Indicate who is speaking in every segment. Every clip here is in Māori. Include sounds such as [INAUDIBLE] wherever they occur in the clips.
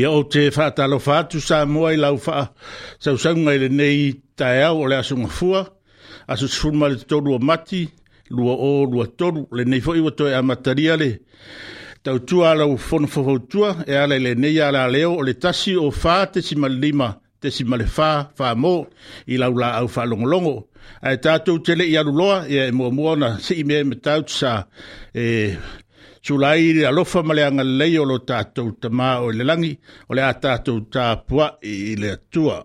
Speaker 1: ia o te whātalo whātu sa moa i lau wha sa usanga ele nei tae au o le asunga fua asu sifurma le tolu o mati lua o lua tolu le nei fo iwa e amataria le tau tua ala u fono fofautua e ala le nei ala leo o le tasi o wha te si lima te si male wha wha mo i lau la au wha longolongo ai tātou tele i aruloa e mua mua na si ime me tau tsa e tulai i alofa ma le agalelei o lo tatou tamā i le lagi o le a tatou tapua i le atua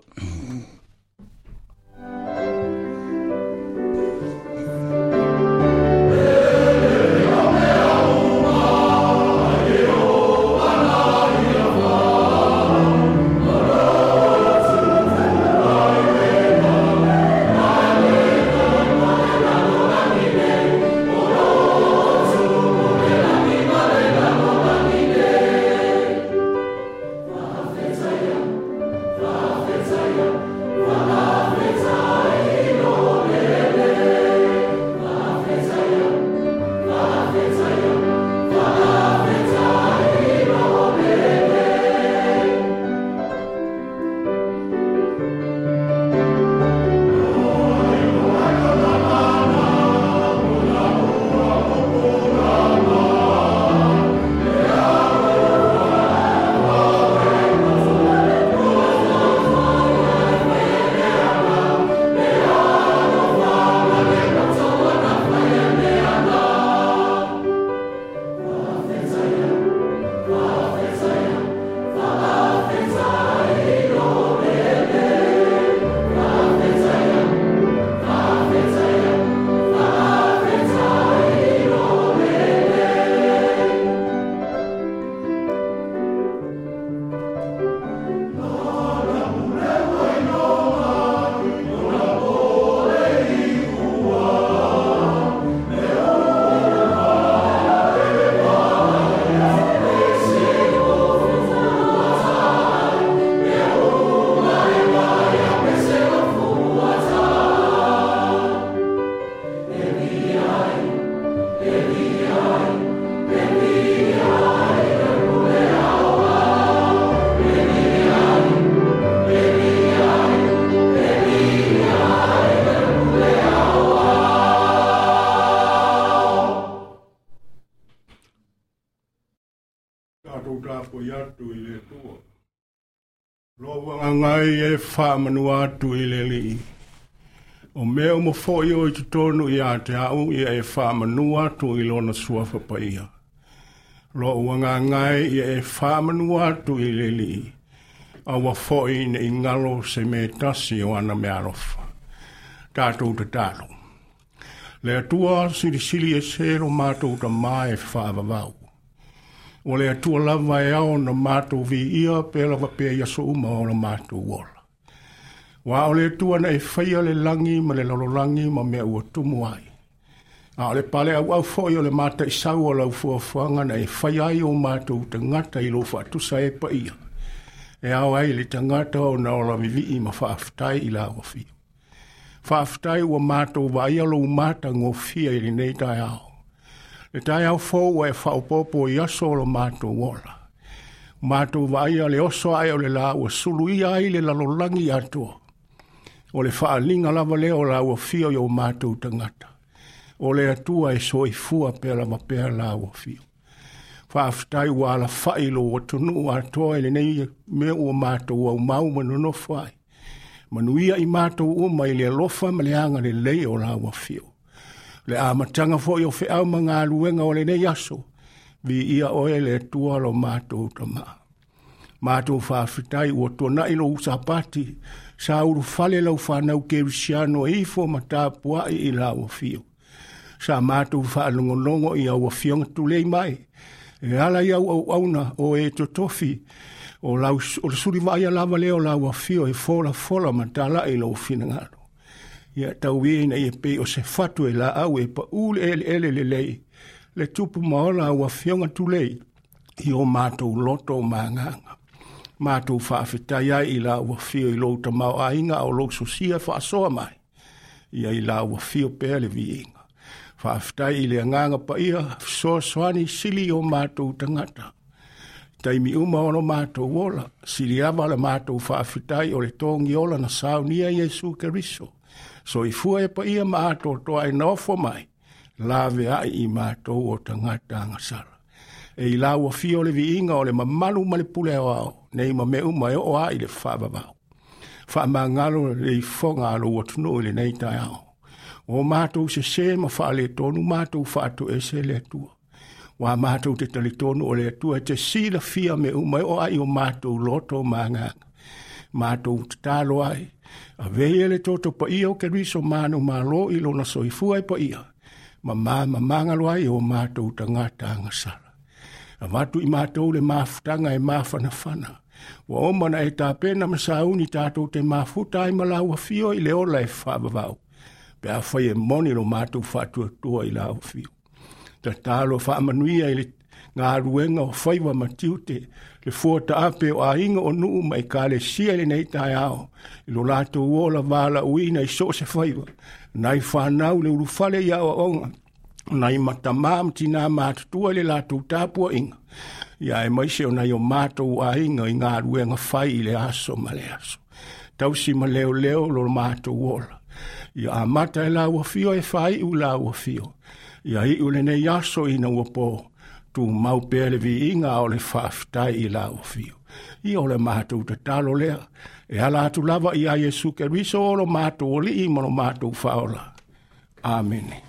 Speaker 1: whāmanua atu i leli O mea o mo fōi o i tutonu i a te au i manua atu i lona suafa paia. Lo uanga ngai i manua atu i leli A wa fōi ne i ngalo se me tasi o ana me arofa. Tātou te tātou. Le atua siri siri e sero mātou ta mai e whaavavau. O le atua lava e ao na mātou vi ia pe lava pe ia uma o na mātou wala. Wa o le tua na e whaia le langi ma le lalolangi ma mea ua tumu ai. A le pale au au foi o le mata i sau o lau fuafuanga na e whaia ai o mātou te ngata i lofa atusa e pa ia. E au ai le tangata o na ola vivi i ma whaaftai i la wafia. Whaaftai ua mātou wa ia lo mata ngofia i le nei tai au. Le tai au fōu e whaopopo i aso o lo mātou ola. Mātou wa ia le oso ai o le la ua suluia ai le lalolangi atua. o le faaaliga lava lea o lauafia o iou matou tagata o le atua e soifua pea lava pea lauafia faafetai ua alafaʻi lou atunuu atoa i e lenei e mea ua mau manu no nonofo Manu ia i matou o mai le alofa ma le aga lelei o fio. le amataga foʻi o feʻau ma galuega o lenei aso viia oe le atua lo matou tamaa ma to fa fitai o to na ino usa pati sa uru fale lau fa na ke risiano e fo mata poa e la o fio sa ma to fa longo longo i au fio tu le mai e ala ia au auna o e to tofi o lau o suri vai ala vale o lau fio e fo la fo la mata la e lo fina ia tau ina e, e pe o se fatu e la au e pa ul ele ele le le le tupu maola au fio tu le Yo mato loto manganga mātou whaafetai ai i la ua fio i lou tamau ainga o lou sosia whaasoa mai. Ia i la ua fio pēr le viinga. Whaafetai i le anganga pa ia, soa soani sili o mātou tangata. Taimi uma ono mātou ola, sili awa le mātou whaafetai o le tōngi ola na saunia Jesu Keriso. So i fua e pa ia mātou toa e nofo mai, lawe ai i mātou o tangata angasara. E i la ua fio le viinga o le mamalu malipule o au nei ma me mai o a ile fa baba fa ma ngalo le fo ngalo wat no ile nei ta ya o ma to se se ma fa le to no ma to fa to e se le tu o ma to te le to no le tu e te si la fia me uma o ai o ma to lo to ma nga ma to ta lo ai a ve ile to to po io o ke riso ma no ma lo i lo no so i fu ai po io ma ma ma ma nga ai o ma to ta nga ta nga sa a matu i mātou le mafutanga e mafana fana. fana. Wa o mana e tāpena ma sauni tatou te mafuta ai malaua fio i le ola e faavavau Pe a whai e moni lo matou faatuatua i lau fio. Ta fa'amanuia i le galuega ruenga o whaiwa matiu te le fuataape ape o ainga o nuu mai ka le sia le nei ao. I lo latou ola vala'uina i so se whaiwa. Nai whanau le ulufale i awa matamā ma matamām tina i le latou tapuaʻiga inga ia e maise ona i o matou aiga i galuega fai i le aso ma le aso tausi ma leoleo lo matou ola ia amata e lauafio e faaiʻu lauafio ia iʻu lenei aso ina ua pō tumau pea le viiga o le faafetai i lauafio ia o le matou tatalo lea e ala atu lava iā iesu keriso o lo matou alii ma lo matou faaola amene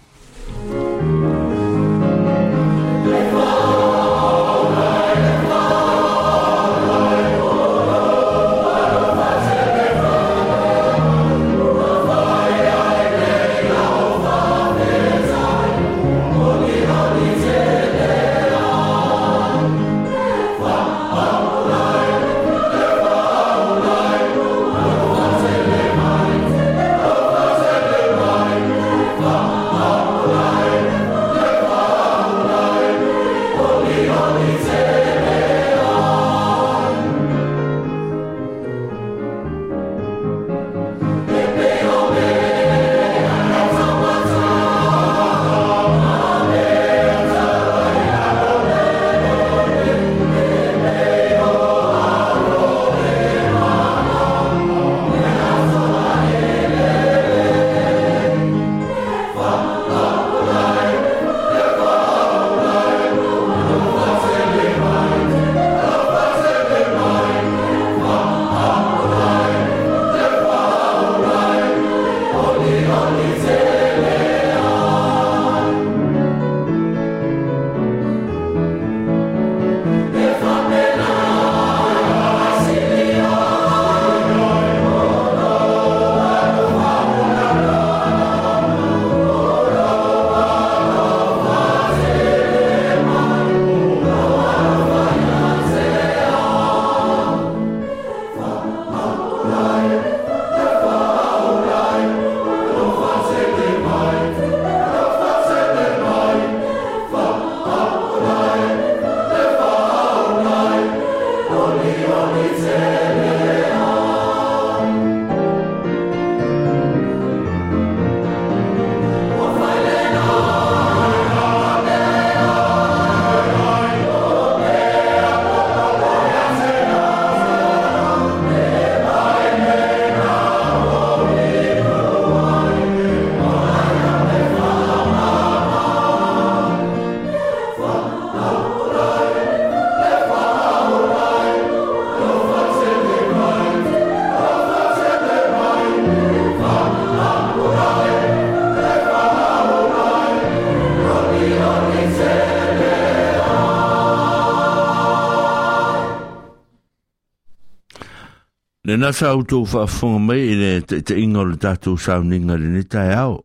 Speaker 1: Le na sa auto fa fonga mai le te, te inga le tatou sauninga le ne tai au.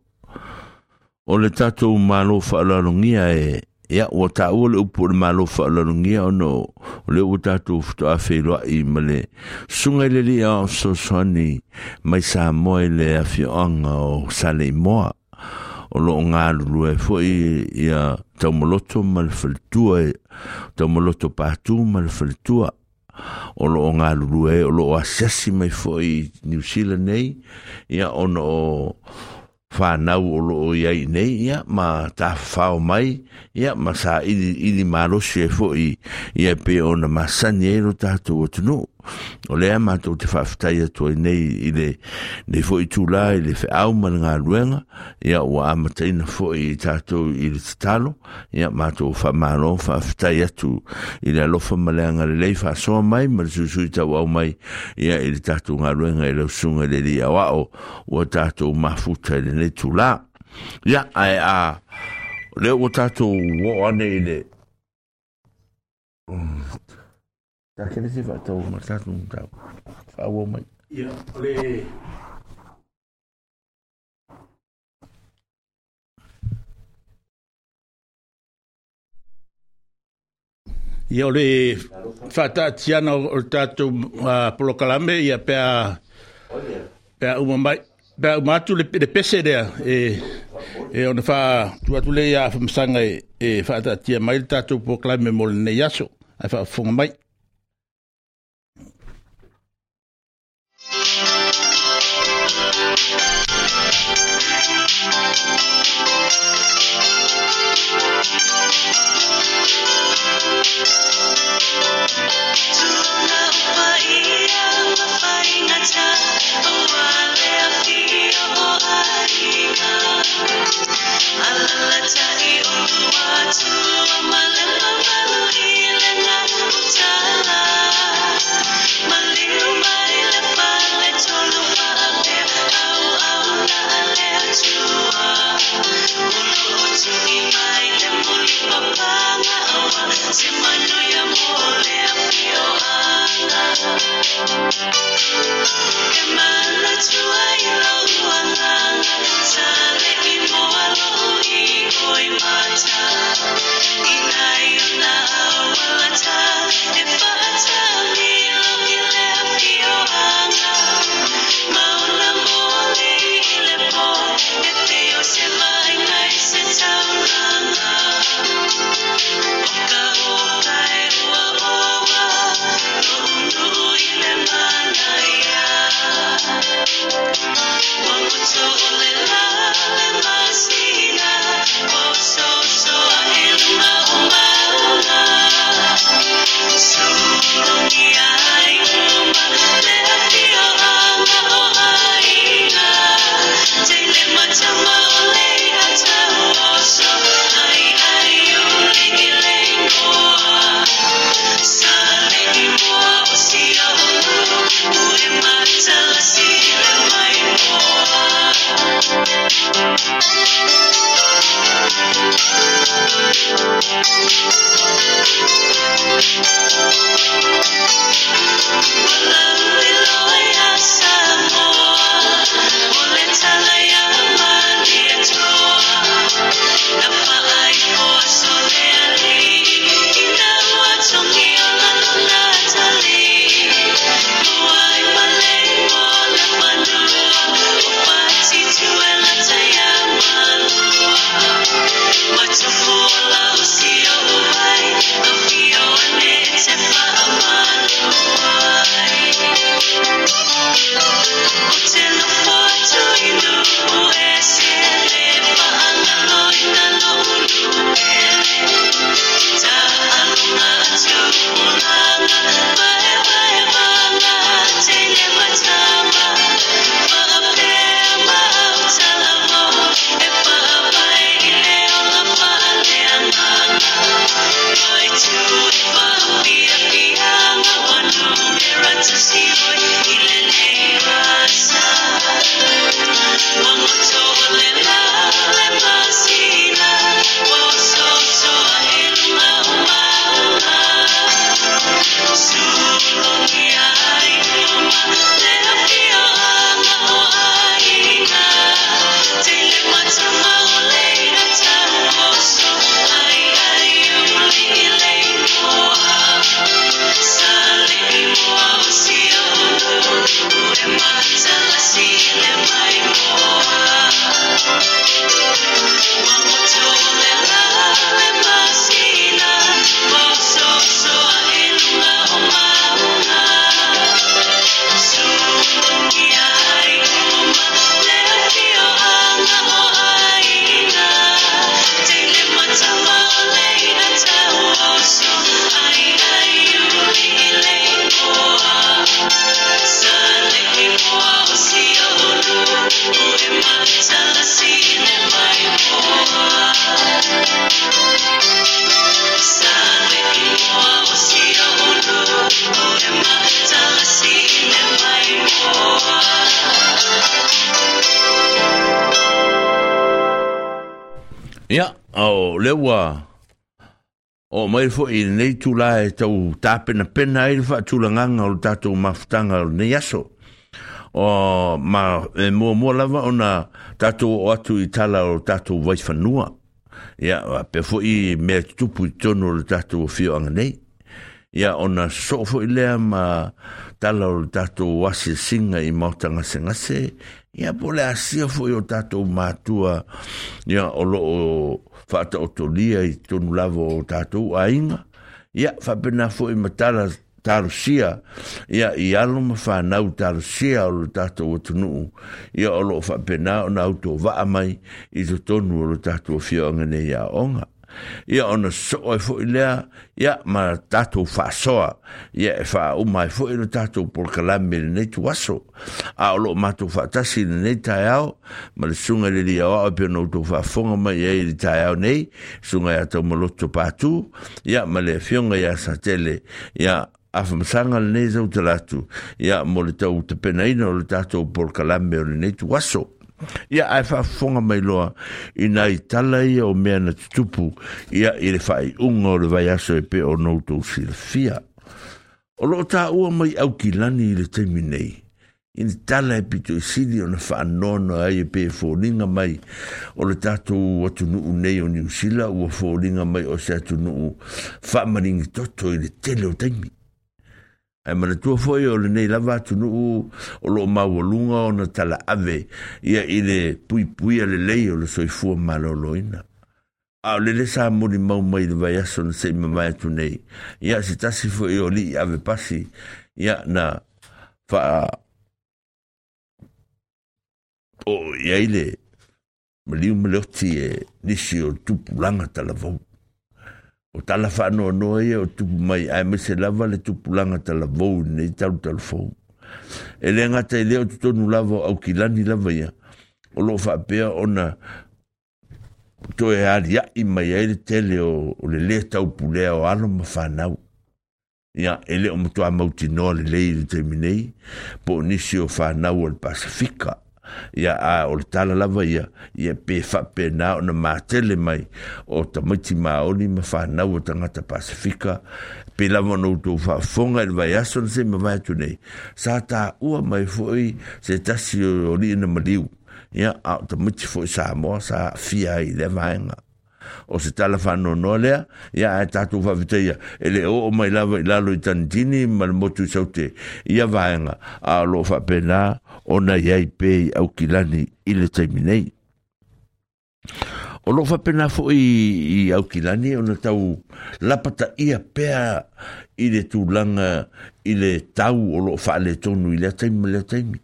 Speaker 1: O le tatou malo fa alalongia e ia e o ta o le upu le malo fa alalongia ono o le o tatou fito a wheloa i male. Sunga le li a so soani mai sa moe le a fioanga o sale moa. O lo ngā lulu e fo i ia taumoloto malfeltua e taumoloto pātū malfeltua o loo galulua e o loo asesi mai foi new zealand nei ia ona o whanau o loo iai nei ia ma tafafao mai ia ma sa ili, ili malosi e ai foʻi ia pe ona masani ai e lo tatou atunuu o lea matou te faafetai atu ai nei i le ne fo i i le feʻau ma le galuega ia o amataina foʻi i tatou i le tatalo ia matou whamaro faafetai atu i le alofa ma le lei faasoa mai ma le suisui tauau mai ia i le tatou galuega i le i le li au ao o mafuta i lenei tulā ia ae a leo ua tatou oo ane i le Ta kere se fa tau ma sa tum tau. Fa wo mai. Ya, ole. Ia ole whata tiana o tātou uh, polokalame ia pēa pēa umamai pēa umatu le, le pese rea e, e ona wha tuatule ia whamsanga e, e whata tia mai le tātou polokalame mo le nei aso ai wha whonga mai ua o mai fo i nei tu la e tau tāpena pena e rifa tu la nganga o tato mafutanga o nei aso. O ma e mua mua lava o na tātou o atu i tala o tātou waifanua. Ia, yeah, pe fo i mea tu pu tono o tātou fio anga nei. Ia, ona so fo i lea ma tala o tātou wasi singa i mauta ngase ngase. Ia, yeah, pole asia fo i o tātou mātua. Ia, o lo o fata otolia i tonu lavo o tatou ainga, ia fapena fo i matala tarusia, ia i alo ma whanau tarusia o lo tatou o tunu, ia o lo fapena o nautou vaamai i to tonu o lo tatou fio angane ia onga. ia ona soa e foʻi lea ia ma tatou faasoa ia e faauma umai foʻi no tātou porkalame le nei tu aso a olo loo matou faatasi lenei taeao ma le suga i le liaoao au au pe no mai ia i le taeao nei sunga ia tau maloto pātū ia ma le afioga iā sa tele ia afamasaga lenei nei talatu ia mo le tau tapenaina o le tātou porkalame o lenei nei ia ae faafofoga mai loa ina i tala ia o mea na tutupu ia i le faaiʻuga o le vaiaso e pe onou tou silafia o loo taʻua mai aukilani i le taimi nei i le tala e pitoʻisili ona faanoanoa ai e pe e foliga mai o le tatou atunuu nei o niusila ua foliga mai o se atunuu faamaligitoto i le tele o taimi e mana tua foi o nei lava tunuu o loo maualuga ona ave ia i le puipui a lelei o le soifua malōlōina a o lele sa molimau mai le vaiaso ona seʻi mavae atu nei ia si tasi foʻi o lii ave pasi ia na fa o iai le maliu ma le e nisi o tupulaga o tala fa no no ye o tu mai ai me se lava le tu pulanga tala vo ne tal tal fo elenga te le o tu no lava au ki lani lava ya o lo fa pe ona to e ari i mai ai le tele o, o le le tau pule o alo ma fa na ya ele o mo tu a mo ti no le le terminei po ni si o fa na o le pacifica ia a o le tala lava ia ia pe faapena ona matele mai o tamaiti maoli ma fanau o tagata pasifika pe lava ona outou faafofoga i le vaeaso na se mavae atu nei sa taua mai foʻi se tasi o lii na maliu ia a o tamaiti foʻi sa moa sa afia ai le vaega o se tala whanonoa lea, ia ae tatou faavitaia e le oo o mai lawa i lalo i tantini, ma le motu i saute, ia vaega a loo whapena, ona iai pe i aukilani i le taimi nei o loo faapena foʻi i aukilani ona tau lapataʻia pea i le tulaga i le tau o loo faaletonu i lea taimi ma lea taimi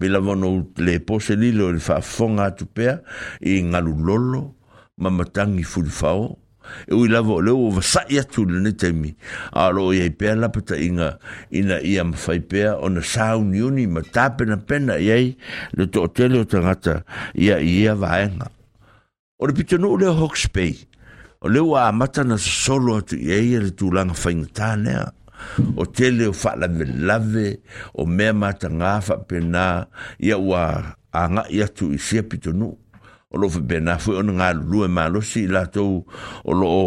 Speaker 1: me lava ona le pose lilo i le faafofoga atu pea i galulolo ma matagi fulifao e ui lava o leo o vasai atu le ne teimi. A lo o e iei pēla pata inga ina ia mawhai pēa o na sāu ni uni ma tāpena pena iei le tō tele o tangata ia ia vāenga. O le pita nuu leo Hawke's Bay, o leo a matana solo atu iei e le tūlanga whaingatā nea. O tele o whaala me lave, o mea mātanga whapena, ia ua anga iatu i sia pita nuu. o lo fe bena fu o nga lue ma lo si la o lo o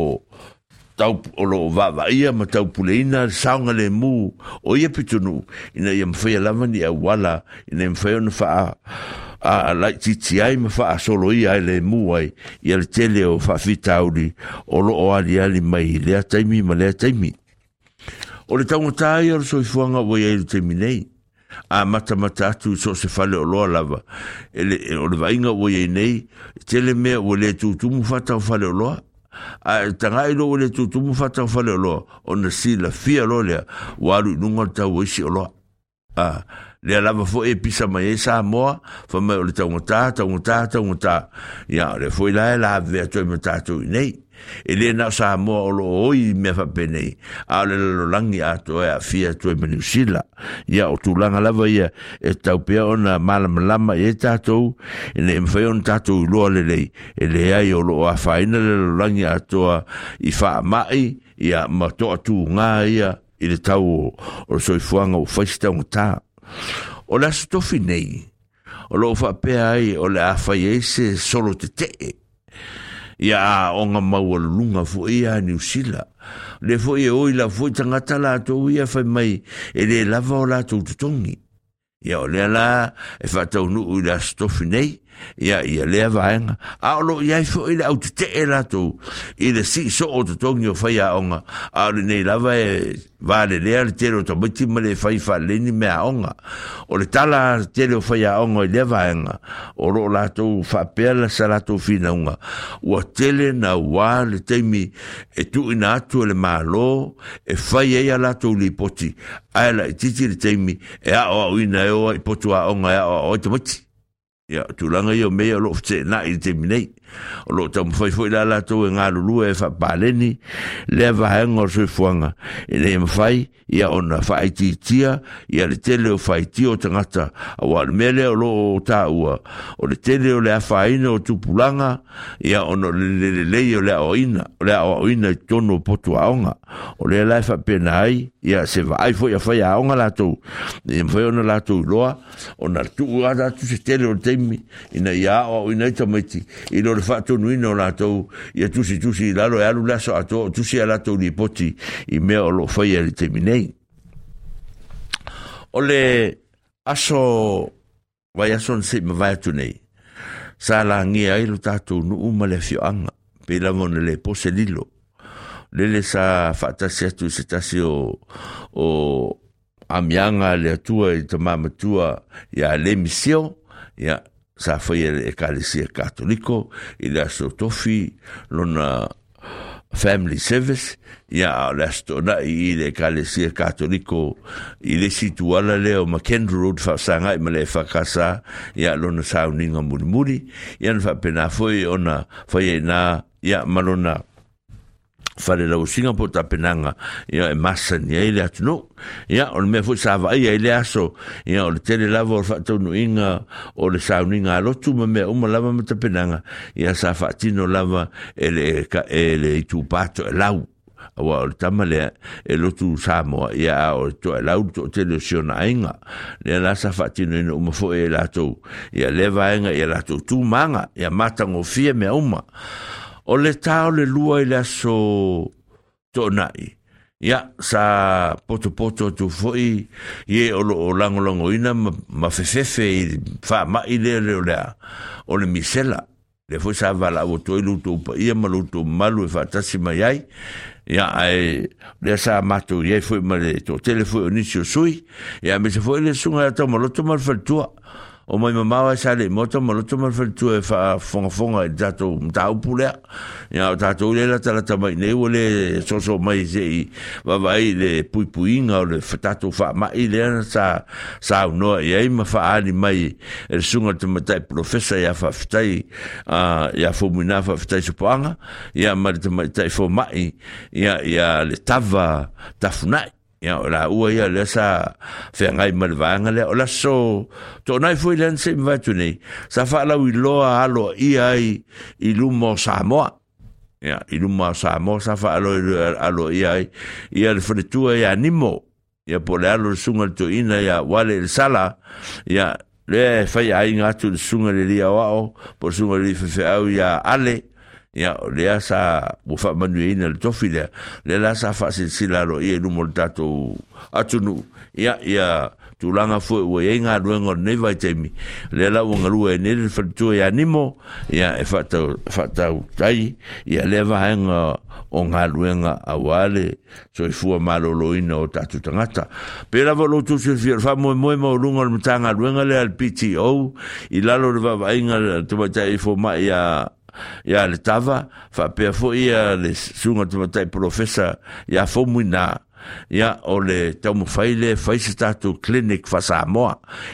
Speaker 1: tau o lo va va ia ma tau pule ina saunga le mu o ia pitunu ina ia mwhea lama ni a wala ina ia mwhea na faa a lai titi ai ma faa solo ia ai le mu ai ia le tele o faa fitauri o lo o ali ali mai lea taimi ma lea taimi o le tau ngatai o lo soifuanga o ia ili taimi nei a matamata atu so se fale au loa lava ele e o le vainga o le tutumu fata fale a i le tutumu fata o fale o si la fia lo lea o alu nunga a le lava fo e pisa mai e sa moa fa mai le taungata taungata taungata le foi la e la matatu nei e le na sa mo lo oi me fa pene a le lo langi a to e fia to e menu sila ya o tu langa la va ya e ta o pe ona mal lama e ta to e le fa on ta to lo le le e le ai o lo a fa ina le lo langi a to i fa mai ya ma to tu nga ya i le tau o soi fuanga o faista o ta o la stofi nei o lo fa pe ai o la a fa ye se solo te te ia a onga maua lunga fu ia ni usila. Le fu ia oi la fu ita ngata la to ia fai mai e le lava o la to tutongi. Ia o lea la e fatau nu ui la stofi nei ia ia lea vaega a o loo iai foʻi le autetee latou i le e siisoo o totogi o fai aʻoga a o lenei lava e valelea le tele o tamaiti ma le fai faaleleni me aʻoga o le tala tele o fai aʻoga i lea vaega o loo latou faapea la sa latou finauga ua tele na uā le taimi e tuuina atu e le mālō e fai ai e a latou lipoti ae laʻi titi le taimi e aʻoaʻuina e oa i potu aʻoga e aʻoaʻo ai tamaiti ia tūlanga ia mea lo fte na i te minei o lo tamu fai fai la la tau e ngā lulu e fai le vahenga o sui fuanga le ima fai ia ona fai ti tia ia le tele o fai ti o tangata a wā le mele lo o tā o le tele le a whaina o tupulanga ia ona le le le le o le a oina o le a oina i tono potu a onga o le lai fai pena ai ia se vai fai a fai a onga la tau e ima ona la tau loa ona tu ua da tu se tele o le ina ia o oina i tamaiti i lo whātou nui no lātou, ia tusi tusi i lalo e alu laso ato, tusi a lātou ni poti, i mea o lo whaia e li te minei. O le aso vai aso nse ma vai atu nei, sa la ngia ai lo tātou nu uma le fio anga, pe la mone le pose lilo, lele sa whaatasi atu se tasi o, o amianga le atua i tamamatua ia le misio, ia sa foi e ekalesia katoliko i le aso tofi lona family service ia le asitonaʻi i le ekalesia katoliko i le situala lea o macand road faasagai ma le fakasā ia lona sauniga mulimuli ia na faapena foi ona faiainā e ia ma lona fale lau singa po tapenanga ia e masa ni ai le atu no ia o le mea fwoi sa vai ai le aso ia o le tele lava o le whaatonu inga o le sauninga a lotu ma mea uma lava ma tapenanga ia sa whaatino lava e le, e, e le pato e lau awa o tama lea e lotu Samoa ia a o le toa e lau to tele siona ainga lea la sa whaatino ina uma fo e latou ia le vaenga ia latou tūmanga ia matango fia mea uma o le tau le lua i le aso toʻunai ia sa potopoto atu foʻi ye o loo lagolagoina ma fefefe i faamaʻi lea le o lea o le misela le foi sa valaau atu ai loutou paia ma malu e faatasi mai ai ia ae lea sa matu iai foʻi ma le toʻatele sui ya me se foʻi le suga e atau mal o mai mamau e sale moto ma loto ma fatu fa fonga fonga e tato mtau ya o tato ule la talata mai ne ule so so mai se i vavai le pui pui inga le fatato fa ma i sa sa au e i ai ma fa ali mai e le sunga te matai professor ya fa fitai ya fo muna fa fitai supoanga ya ma le te matai fo mai ya le tava tafunai ya la ua ia le sa fe ngai malvanga le o la so to nai foi len se va tu nei sa fa la wi loa alo ia à, i i lumo sa moa ya i lumo sa mo sa fa alo alo ia i ia le fre tu ia nimo ya po le alo sungal to ina ya wale el sala ya le fai ai ngatu sungal le ia wao po sungal le fe au ya ale ya le sa bu fa manu e in le tofi le la sa fa se si ro e lu mol atu nu ya ya tu la nga fo we nga lu e ngo ne vai te le la wo nga lu e ne le tu ya nimo ya e fa ta fa ta tai ya le va hang o nga lu nga a wale so i fu ma lo lo in o tatu tangata pe la vo lo tu se fi fa mo mo mo lu nga lu tanga nga le al pti o i la lo va va nga tu ba ta e fo ma ya ya le tava fa pe fo ya le sunga tu tai professor ya fo muina ya ole le tau mo faile faise tatu clinic fa sa mo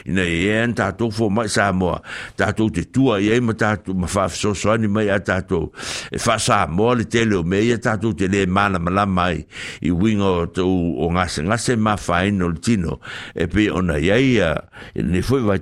Speaker 1: ina e en tatu fo ma sa mo tatu te tua ya ima tatu ma fa so so ni mai tatu e fa sa mo le tele o mei tatu te le mana mala mai i wingo to o ngase ngase ma fa ino tino e pe ona ya ya ne foi vai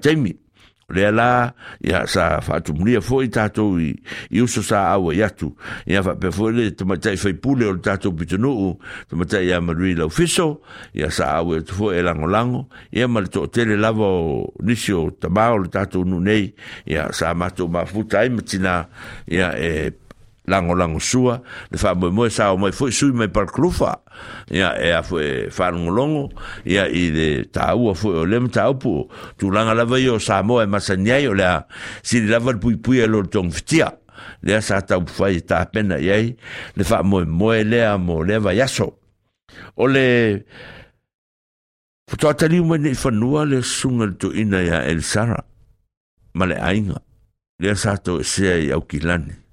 Speaker 1: le la ia sa faatumulia foʻi tatou i, i uso sa aua i atu ia faapea foʻi le tamatai faipule o le tatou pitunuu tamatai ia malui laufiso ia sa aua i atu foʻi e lagolago ia ma le toʻatele lava o nisi o tamā o le tatou nuu nei ia sa matou mafuta ai ma tinā ia e eh, langolango sua le faamoemoe sa o mai foʻi sui mai palakulufa ia e a foe faalogologo ia i le tāua foʻi o lea mataupu o tulaga lava i o samoa e masani e ai o le a sili pui pui puipuia e lo le togofitia lea sa taupu fai e tapena i ai le faamoemoe lea mo lea vaiaso o le fatoataliu mai neʻi fanua le suga ina toʻina iā Sara, ma le aiga lea sa toe sea i aukilani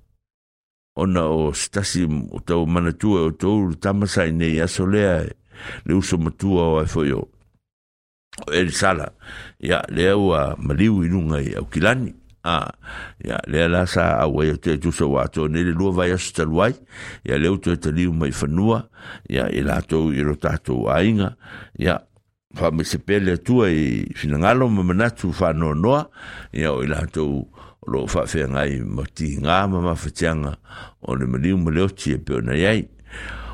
Speaker 1: ona o stasi o tau manatua o tau tamasai nei aso lea le uso matua o ai foio. O eri sala, ia lea ua maliu inunga i au kilani, a ia lea la a au o te tusa wato nele lua vai aso taluai, ia leo tue taliu mai fanua, ia i lato i rotato ainga, ia fa me se tua i finangalo ma manatu fa noa noa, ia o i lato ua lo fa fe ngai ma ti nga ma ma fa tanga o le mali mo le ti pe na yai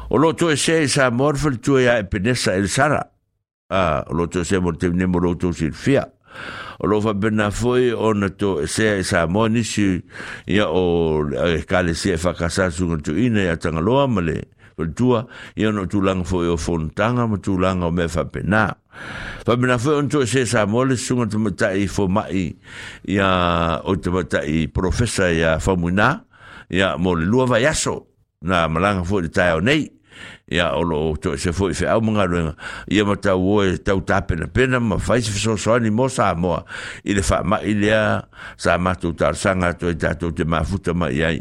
Speaker 1: o lo to se sa mor fel tu ya e penesa el sara a o lo to se mo te ne mo lo to sil fia o lo fa bena foi o na to se sa mo ni si ya o ka le se fa kasa su ntu ina ya tanga lo amale tua ia no tulanga foi o fontanga ma tulanga o me fa pena fa pena foi on to se sa mole sunga tu mata i fo mai ia o tu mata i profesa ia famuna ia mole lua vai aso na malanga foi tai o nei ya olo to se foi fe au manga runga mata wo e tau tape pena ma fai se so soani mo sa mo i fa ma i sa ma tu tar sanga to e tato de ma futa ma iai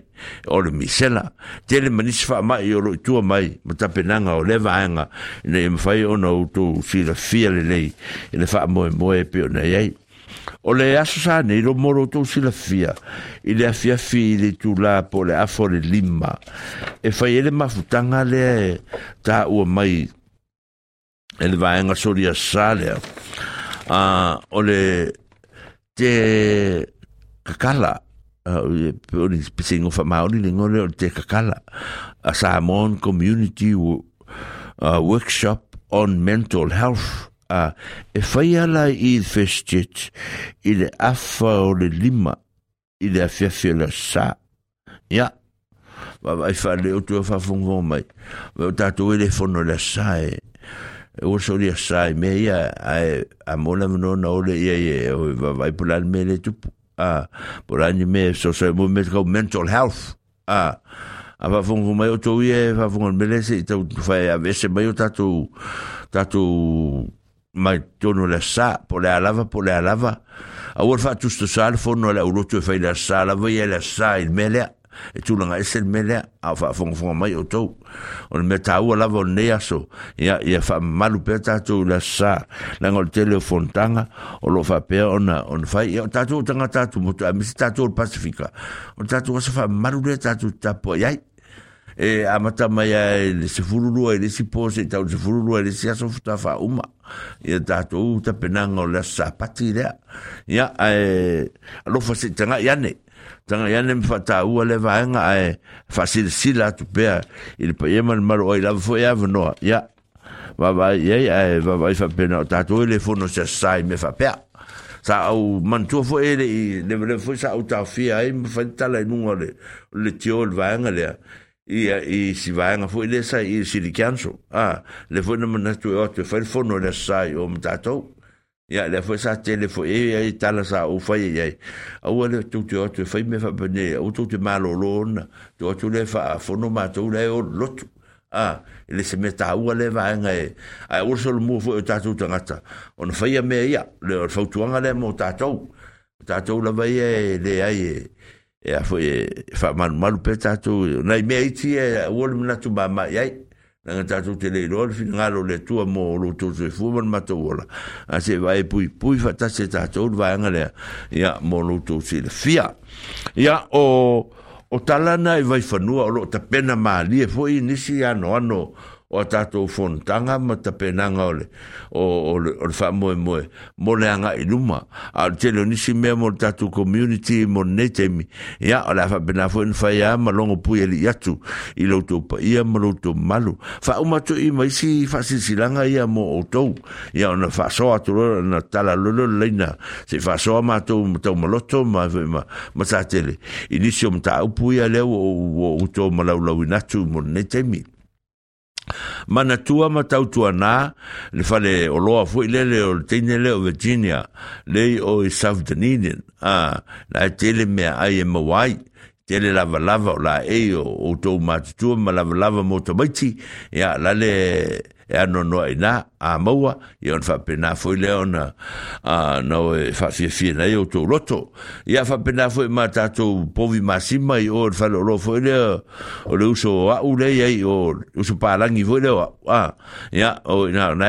Speaker 1: o le misela te le manis fa ma i olo tua mai ma tape nanga o le vaenga i le fai no utu si la fia le lei i le fa mo mo e na iai o le aso sa nei lo moro tau sila fia i le afia fi i le tula po le afo le lima e fai ele mafutanga le ta ua mai e le vaenga sori a sa lea uh, o le te kakala o le pisingo fa maori le ngore o te kakala a Samoan Community Workshop on Mental Health a e fai ala i festet i le afa o le lima i le afiafia le sa ia va vai fa le o tua fafongo mai va o tatou e le fono le sa e e o so le sa e me ia a mola menona o le ia ia e o va vai pula le me tupu a pula ni me so so mo me mental health a a va mai o to ia va e fong mele se tau fa a vese mai o tatu tatu mai tono le sa po le alava po le alava a ua fa tusta sa le fono le uloto e fai le sa lava ia e le sa il melea e tulanga ese il melea a fa fonga fonga mai o tau o le mea taua lava o aso ia, ia fa malu pe tatou le sa langa o tele fontanga o lo fa pea ona on fai ia o tatou tanga tatou motu a misi tatou le pasifika o tatou asa fa malu le tatou tapo iai e amata mai ai le se fururu ai le si pose tau se fururu ai le si aso futa fa uma ia tātou ta penanga o le sapati lea ia e alofa se tanga iane tanga iane mfa tā ua le vaenga ai fa sila sila atu pēa ili pa iema ni maro oi lava fo ia vanoa ia vavai iei ai vavai fa pena o tātou ele fono se sai me fa pēa sa au mantua fo ele i le vele fo sa au tawhia ai mfa tala inunga le le tio le vaenga lea ia i øh, si vaenga foi le sa i City Council. Ah, le foi nama natu e otu, fai fono le sai o mtatou. Ia, le foi sa tele foi e ia i tala sa o fai ia i. Aua le tu te otu, fai me fa pene, au tu te malo lona, tu otu le fa fono matou le o lotu. Ah, le se meta aua le vaenga e. Ai, urso le mua foi o tatou ta Ona fai a mea ia, le o fautuanga le mo tatou. Tatou la vai e le ai e. e a foi fa mal mal peta na me iti e wol na tu ba ma yai na ta tu te le rol fin nga lo le tu mo lo tu se fu mal mato wola a se vai pui pui fa ta se ta tu va nga le ya mo lo tu se le fia ya o o talana e vai fa nu o lo ta pena ma li e foi inicia si ano o tatou fontanga ma tapenanga ole o o le fa moe moe mo le anga i luma a tele nisi mea mo tatou community mo netemi ia o la fa pena fo en faia ma longo pui ele yatu i loutou pa ia ma loutou malu fa umato i maisi fa sisilanga ia mo o tou ia ona fa soa tolo na tala lolo leina se fa soa ma tou tau maloto ma ma ma sa tele inisio mta upu ia leo o o tou malaulau inatu mo netemi mana tua ma tau tua nā, le fale o loa fu le le o teine le o Virginia, le o i South Dunedin, ah, na e tele mea ai e mawai, tele lava lava o la e o, o tau ma tua ma lava lava mo tamaiti, ya, la le e anono ai nā, a à, maua i on fa pena foi leona a no fa fi fi na io to loto i fa pena foi mata to povi masima i on fa lo foi le o le uso a u le i o uso pa lang à, e, i foi e à, e le a ya o na na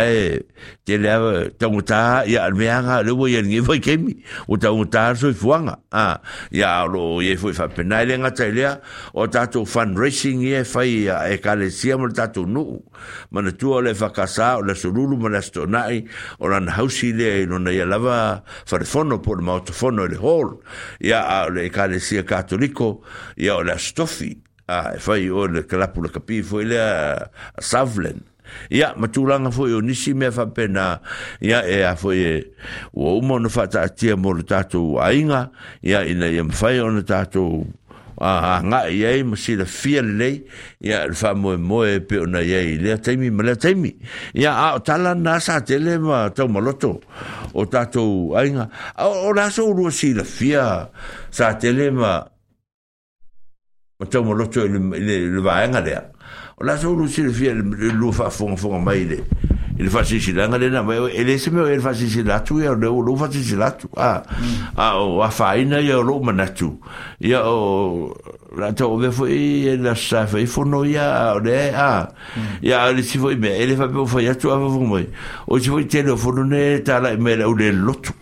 Speaker 1: te le to ta ya me anga le voi ni foi kemi o ta o ta so fuanga a ya lo ye foi fa pena le nga te le o ta to fundraising ye fai e kalesia mo ta to nu mana tu le fa kasa o le sulu lulu ma nasto nai o lan hausi le no na yalava farifono po le mautofono le hol ya a le ekalesia katoliko ya o stofi a e fai o le kalapu le kapi fo ele a savlen ia matulaga foi o nisi mea faapena ia e a foi e ua uma ona faataatia mo le tatou aiga ia ina ia mafaia ona tatou aha nga ye msi de le fiel le ya le fa mo e pe na ye le temi mo le temi ya a tala na sa tele ma to moloto o ta to ai o la so ru si le fia sa tele ma to moloto le le va nga o la so ru si le fia le lu fa fon fon mai le Ele faz fazia ele não, ele é esse meu, ele fazia gilato, e eu não fazia gilato, a, a, a faina e eu não manatu. E então, o, lá te ouve foi, ele achava, foi, foi no ia, né, ah hum. e a, ele se foi, ele foi, faz foi, a tua, eu foi, hoje foi telefone, né, tá lá, e me, eu ele loto,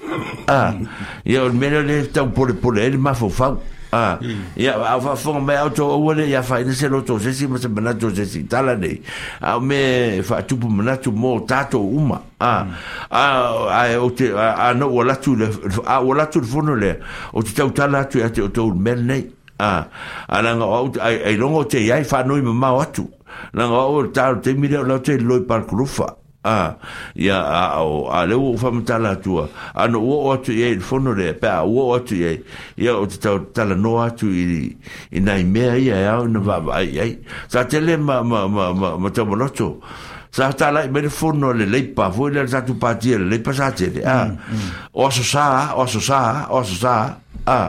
Speaker 1: ah, hum. e eu, me, eu le, tá, por, por ele, mas foi, foi, Ah, ia hmm. a fa fonga me auto o le ia fa se lo to se si mo se bana to se si tala nei. A me fa tu pu mana mo tato uma. Ah. Hmm. A a o te a no wala tu le a wala tu fono le. O te tau tala tu e te o to mel nei. Ah. Ala nga o ai longo te ia fa no i ma atu. Nga o tal te mire o te loi par a ia a o a le o fa mtala tua ano o o tu ye il fono le pa o o tu ye ia o tau tala no atu i i nai mea ia ia o na vava ai ai sa tele ma ma ma ma ma tau moloto sa tala i mele fono le leipa foi le tatu pati le leipa sa tele a mm, mm. o so sa o so sa o so sa a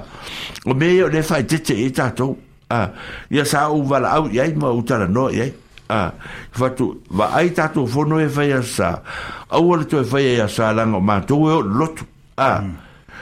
Speaker 1: o me o le fai tete i tatou a ia sa o vala au ia ma o tala no ia a fatu va ai tatu fono e fai asa au ala to e fai asa l a n g o ma to lotu a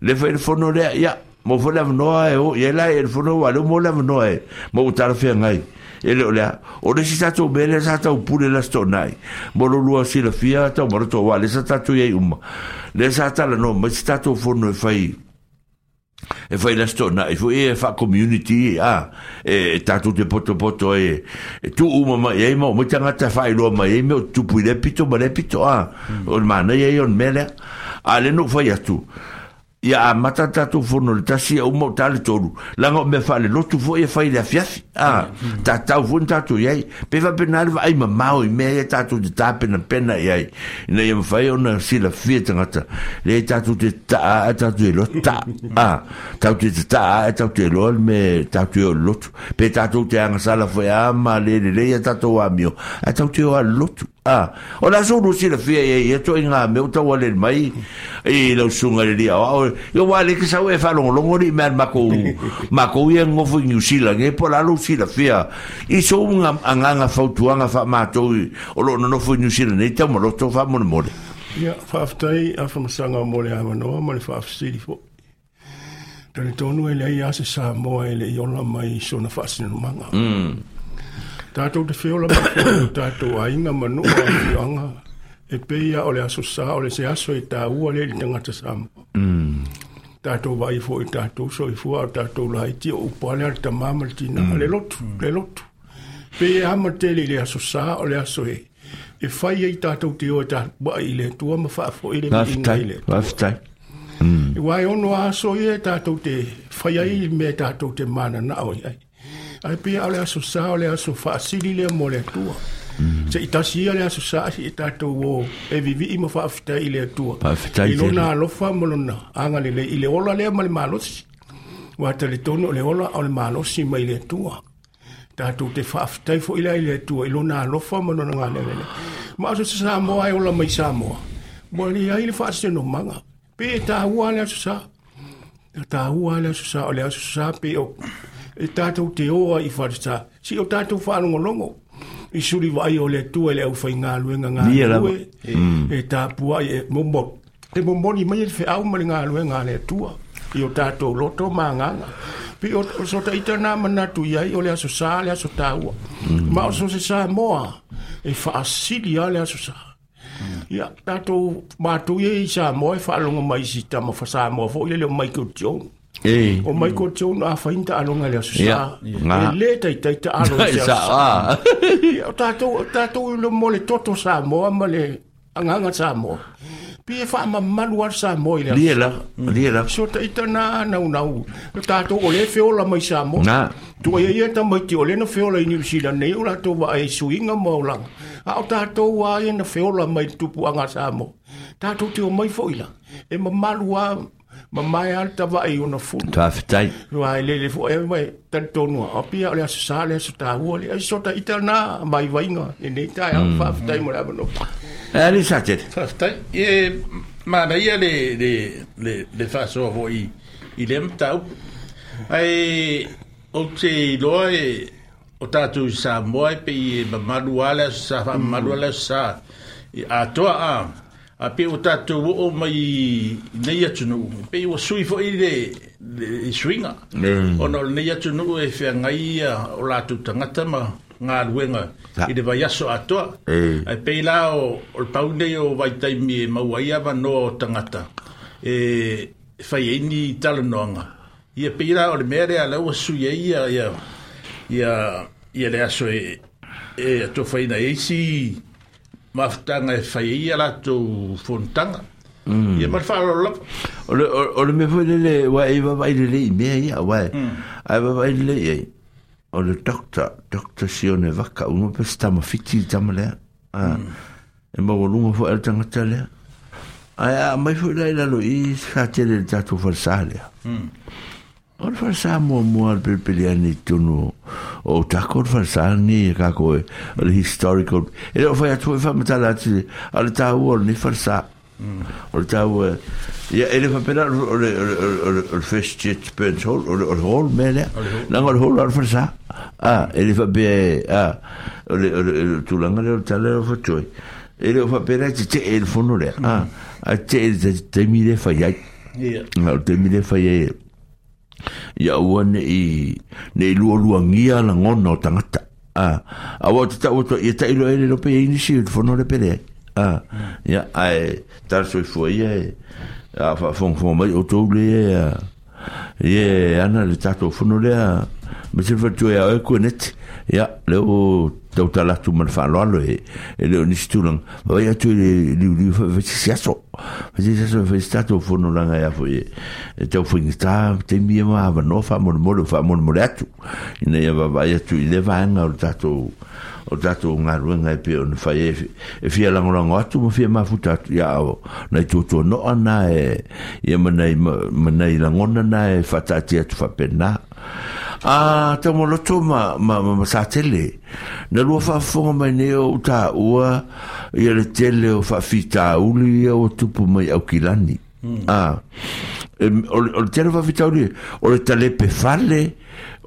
Speaker 1: le fe le fono le ia mo fo le avnoa e o ia la e fono wa le mo le avnoa e mo utara fia ngai e le olea o le si tatou mele sa tau pule la stonai mo lo lua silafia tau maroto wa le sa tatou iai uma le sa talanoa mai si tatou fono e fai e fai la stona e foi e fa community a e, e tatu te poto poto e, e tu uma ma e mo mo tanga ta fai lo ma e mo tu pui le pito ma le pito a mm. o mana e on mele a le no fai atu ia a mata tatou fono le tasi a uma o tale tolu laga o mea faalelotu foʻi e fai le afiafi a mm, mm. tatau foi na tatou iai pe faapena le vaai mamao i mea ia tatou te tapenapena i ai ina ia mafai ona silafia tagata leai tatou te taʻa ae tatou e lotu a tatou te taʻa ae tatou e me tatou e lotu pe tatou te agasala foʻi a ma lelelei a tatou amio ae tatou te o a Ah, o la suru si la fia e e to inga me to wale mai e lo sunga le dia o yo wale ke sa we fa longo longo ni mer mako mako ye ngo fu ni usila nge po la lo si la fia i so nga anga fa tuanga fa ma to o lo no fu ni usila ne te mo lo to fa mo mo
Speaker 2: ya fa aftai a fa sanga mo le ama no mo le fa afsili fo tani tonu ele ia se sa mo ele yo la mai so na fa sinu manga mm Dadu te whiola ma dadu a inga manu a et E peia o le aso sa o le se så, i er ua le mm. i tangata Samoa. du wa i fo i du so i fua o dadu la i tia upale ar ta mama le tina. Le lotu, le lotu. Peia hama tele le aso så, o le aso e. E whai e i tātou te o tā wa i du har med far for i le minga i mm. er det? waftai. E wai ono aso i e tātou te whai ai me tātou te mana na oi ai. ai pe ale a so sa ale a so fa sili le mo le tu se ita si ale a so sa si ita to wo e vivi i mo fa fta i le tu fta i lo na lo fa mo lo na anga le i le ola le mo le malo si wa te le tono le ola o le malo si mai le tu ta to te fa fta fo i le tu i lo fa mo lo na le le ma so sa mo ai ola mai sa mo mo ni ai le fa se no manga pe ta wa le a sa ta wa le a so sa le a sa pe o e tātou te oa i wharitā. Si o tātou whanongolongo. I suri vai o le tua le au whai ngā luenga ngā
Speaker 1: lue.
Speaker 2: E tāpua e momon. Te momoni mai e te whaau mali ngā luenga le tua. I o tātou loto mā nganga. Pi o so ta ita nā manatu iai o le aso sā le aso tāua. Mm. Ma o so se sā moa e whaasiri a le aso sā. Ia, tātou mātou e i sā moa e whaalonga mai si tama wha sā moa fo i le mai kio tiong.
Speaker 1: e o
Speaker 2: mai ko tio na fa inta alonga le so sa e le tai tai ta
Speaker 1: alo le sa o
Speaker 2: ta to ta to lo mole toto sa mo ma le anga nga sa mo pi fa ma malu sa mo
Speaker 1: le le la le la
Speaker 2: so ta ita na na na ta to o le fe o la mai sa mo na tu ye ye ta mai ti o le na fe o la ni si la nei o la to va suinga mo lang a o ta to wa ye
Speaker 1: na fe o la
Speaker 2: mai tu pu anga sa mo ta to ti o mai fo ila e ma malu ma mai ar ta vai una fu ta
Speaker 1: fai
Speaker 2: wa le le fu e eh, mai ta to no a pia le as sa le sta u le a so ta itana mai vai nga
Speaker 3: e
Speaker 2: nei ta a fa fai mo la no
Speaker 1: e ali
Speaker 3: sa te ta fai e ma mai le le le le fa so vo i i lem ta u ai o te lo e o ta tu sa mo e pe ma malu ala sa fa malu ala sa a to a a pe o tato o o mai nei atu nu pe o sui fo i de i swinga o no nei atu nu e fe ngai o la tu tanga tama nga luenga i de vai aso ato a pe la o o pau nei o vai tai mi e mau ai ava no o tanga e fai e ni tala noanga i a pe la o le mere a lau a sui e ia ia ia le aso e e atu fai na eisi ia mafutaga e fai ia latou fonotaga mm. ia ma le faalololapa
Speaker 1: o le mea foi lele uae i vavai lelei mea ia uae mm. ae vavai lelei ai o le doctor doctor sione vaka uma pese tamafiti i tama lea mm. e maualuga foi ale tagata lea ae a mai foi lai laloi sa tele le tatou falasā lea Ol fa sa mo mo al pel pel ani tunu o ta kor fa sa ni e ka ko el historical. E lo fa tu fa e mata la ti al ta wor ni fa sa. Mm. Ol ta wo e, ya ele fa pela ol ol fish chit pen hol ol hol mele. Na ol hol al fa sa. Ah, ele fa be ah ol ol tu langa le ta le fa tu. Ele fa pela ti te el fonu le. Ah, a mm. te te mi le fa ya. Ya. Ol te mi le fa ya. ia ua nei nei lua lua ngia la ngono tangata a a wa tata wa ia tai lo ele lo pe inisi il fono le pere a ia ai tar soi fu ia a fa fon fon mai o tou le ia ia ana le tato fono le a me se fa tu ia e ko net ia le tau talatu mana whaaloalo e e leo nisi tūlanga wai atu e liu liu whaisi aso whaisi aso whaisi tato whono langa e afo e e tau whingi tā te mia ma hawa no wha mole mole wha mole mole atu ina e wawai atu i le vaenga o tato o tato o ngā pe e pio fai e, e fia langorango atu ma fia mafu tatu ia o nei tuto noa na e ia manei, manei langona na e fatati atu fapena a tamo loto ma, ma, ma, ma sa tele na lua fafonga mai ne u ta ua ia le tele o fafita uli ia o tupu mai au kilani mm. a o le tele fafita uli o le tale pefale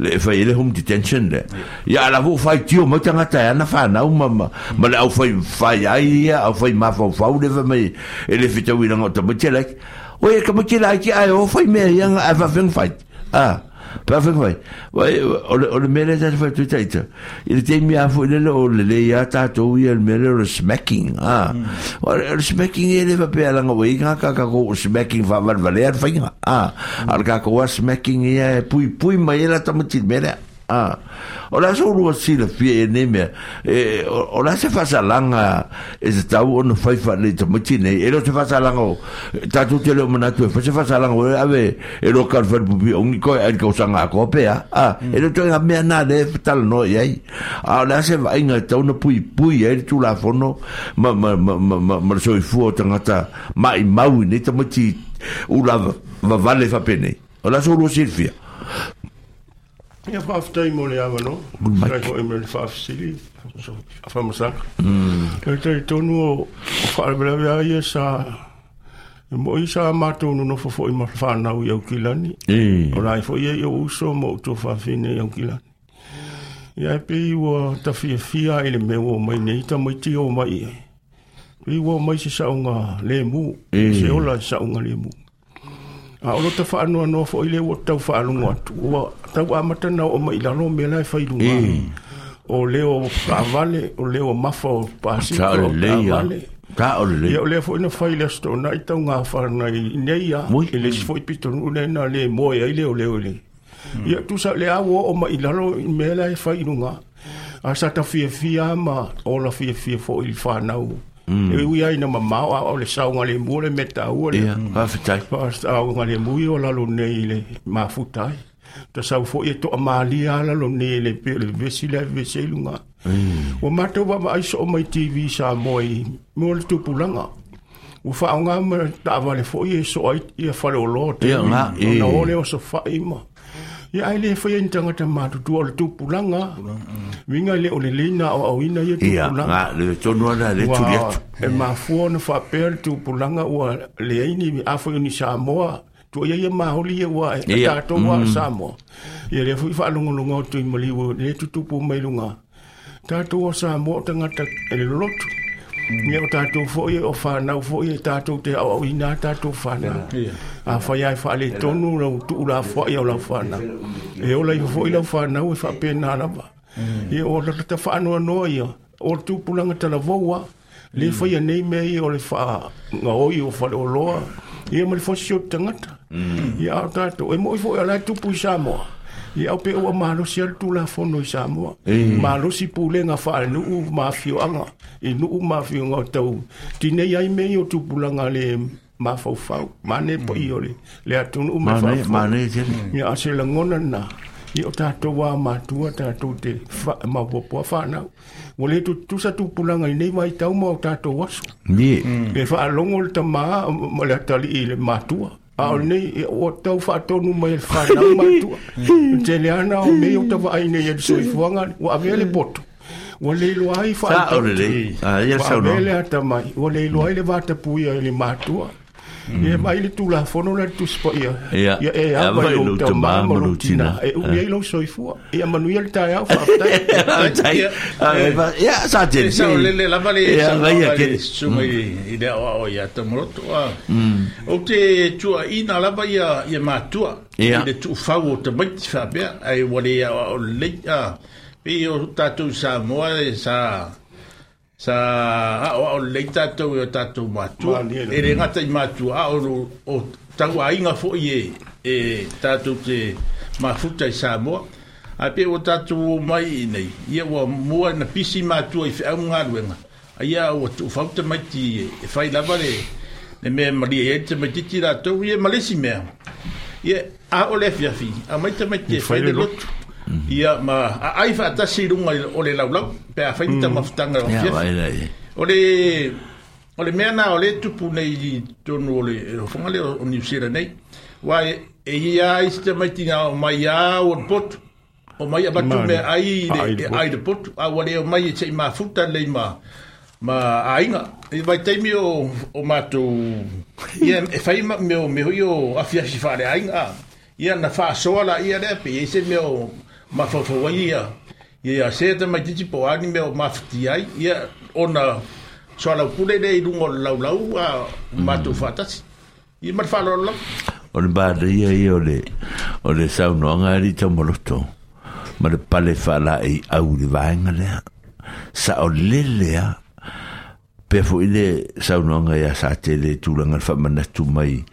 Speaker 1: le fai le home detention le ya la vo fai tio mo tanga ta ana fa na uma ma ma le au fai fai ai au fai ma fa fa le va mai e le fitau ina ngota mo tele o e ka mo tele ai ai o fai me yang ava veng fai ah Pafe fai. Wai, o le mele tata fai tui taita. I le teimi fu ilele o le ya ia tata ui al mele o le smacking. Ha. Hmm. O le smacking e le fa pe alanga wai ka ka ka ko smacking fa van valea fai. Ha. Al ka ka wa smacking e, e pui pui ma ila e tamutit mele. Ha. ah o so rua si la fie ne me e o la se fasa langa e se tau ono fai fa le tamati ne e lo se fasa langa o tatu te lo mana tu fa se fasa langa ave e lo kar fa bubi o ni ko e ko sanga ko pe ah mm. e lo tenga me na le tal no e ai ah, a se va inga e tau no pui pui e tu la fono ma ma ma ma ma so i fu tanga ta ma i mau ni tamati u la va vale fa pene o la so rua si fia
Speaker 2: Ia fa le awa no. Good mic. Rai ko e mele fa afsili. A fa Ia sa... E mo i sa no nofo fo i ma whanau kilani. O rai fo i o uso mo uto whawhine kilani. Ia e pei ua ta fia fia i le mai nei ta mai ti mai e. Pei mai se saunga le mu. Se ola se le mu a o ta fa anua no fo ile o ta fa anu wa ta wa mata na o mai la no me la fa ilu ma eh. o le o avale o le o mafa o pa
Speaker 1: si ta o le ya ta o le ya o le fo
Speaker 2: ina fa ile sto na ita nga fa na ne ya ile e si fo pito no le na le mo ya ile o le o le ya tu sa le a wo o mai la no me la fa ilu a sa ta fi fi ama o la fi fi fo il fa na o mm. e ui ai na mamau a ole saunga le mua le meta ua le yeah.
Speaker 1: mm.
Speaker 2: saunga le mui o lalo nei le mafutai ta sau fo e to amali ala lo ne le pe le vesi le vesi lunga mm. o mato wa mai so mai tv sa moi mo le tupu langa o fa nga ta vale fo e so ai e fa lo lo te na ole o so fa i mo ya ile foi en tanga ta ma tu ol tu pulanga winga le ole le na o ina ye tu
Speaker 1: pulanga ya le tonu na le tu ya
Speaker 2: e ma fuon fa per tu pulanga wa le ini afu ni sa mo tu ye ye ma ho li ye wa e ta to wa mm. sa mo ye le foi fa lu ngulu ngo tu mo wo le tu tu pu mai lu ta to wa sa mo tanga ta le lotu me tatou foi o fanau foʻi e tatou te aʻoaʻoina tatou fanau afai ae faaletonu lau tuu lafoaʻi ao lau fanau e ola e mm. e ia foʻi lau fanau e faapena lava ia ua lalata no io o tu le tupulaga voa le faia mm. nei mei o le faagaoi o loa e ma le fosio tagata mm. ia ao tatou e moʻi foʻi alae tupu i samoa e au pe o malo si al tula fono sa mo malo si pule nga fa nu u mafio anga e nu u mafio nga tau ti nei ai me yo tu pula nga le ma fa fa ma ne po i ole le
Speaker 1: atu nu ma fa ma ne je ni a
Speaker 2: se langona na i o tato wa ma tu o tato te fa ma po po fa na o le tu tu sa tu pula nga nei mai tau ma o tato wa so ni e fa longol ta ma ma le tali i le ma tu o Ao mm. e, e [LAUGHS] mm. nei, o tau wha tonu mai e whanau matua. Tene ana o mei o tawa ai nei e soi mm. fuanga, o avele botu. O leilo ai wha tonu. Sa ore lei. Ah, ia sa ono. O avele ata mai. O leilo ai le vata puia e le matua. Hmm. Ya, mai le tula fono le tu spot ya. ya, ye ya ya e ya ba lo te ma mo tina e u ye lo soi fu ya ma nu ye ta ya fa ta ya ya sa te sa le le la ba le sa ba ya ke su mai ide o o ya te mo tu o te tu a ina la ba ya ye ma tu a ide eh, tu fa o te ba ti fa ba ai wo le ya o le ya pe o ta tu sa mo sa sa a o o le tato e o tato matu e le ngata i matu a o o tau a inga fo i e e tato te mafuta i Samoa a pe o tato o mai i nei i e o mua na pisi matu i fea unga luenga a ia o tu fauta mai ti e fai e lava le ne me maria e te mai titi rato i e malesi mea i e a o le fiafi a mai te mai te fai le lotu Mhm. ia ma ai fa ta si runga ole la la pe a fai ta mafta nga fi ole ole me na ole tu pu nei to no ole o fonga mhm. le o ni sira nei wa e ia iste mai tinga o mai a o pot o mai a batu me ai de ai de pot a wale o mai e ma futa le ma ma ai nga e vai te mi o o ma tu ia e fai ma me o me o afia si fa le ai nga ia na fa so la ia le pe e se me o ma fafua ia ia ia se te mai titi po ani mea o mafiti ai ia ona pule le i luga o le laulau a matou faatasi mm. ia ma le faalololau o le baleia ia o le o le saunoaga e lii taumaloto ma le pale faalaʻi au le vaega lea sa o lelea pe fo ile sa no nga ya sa te le tu langa fa mana tu mai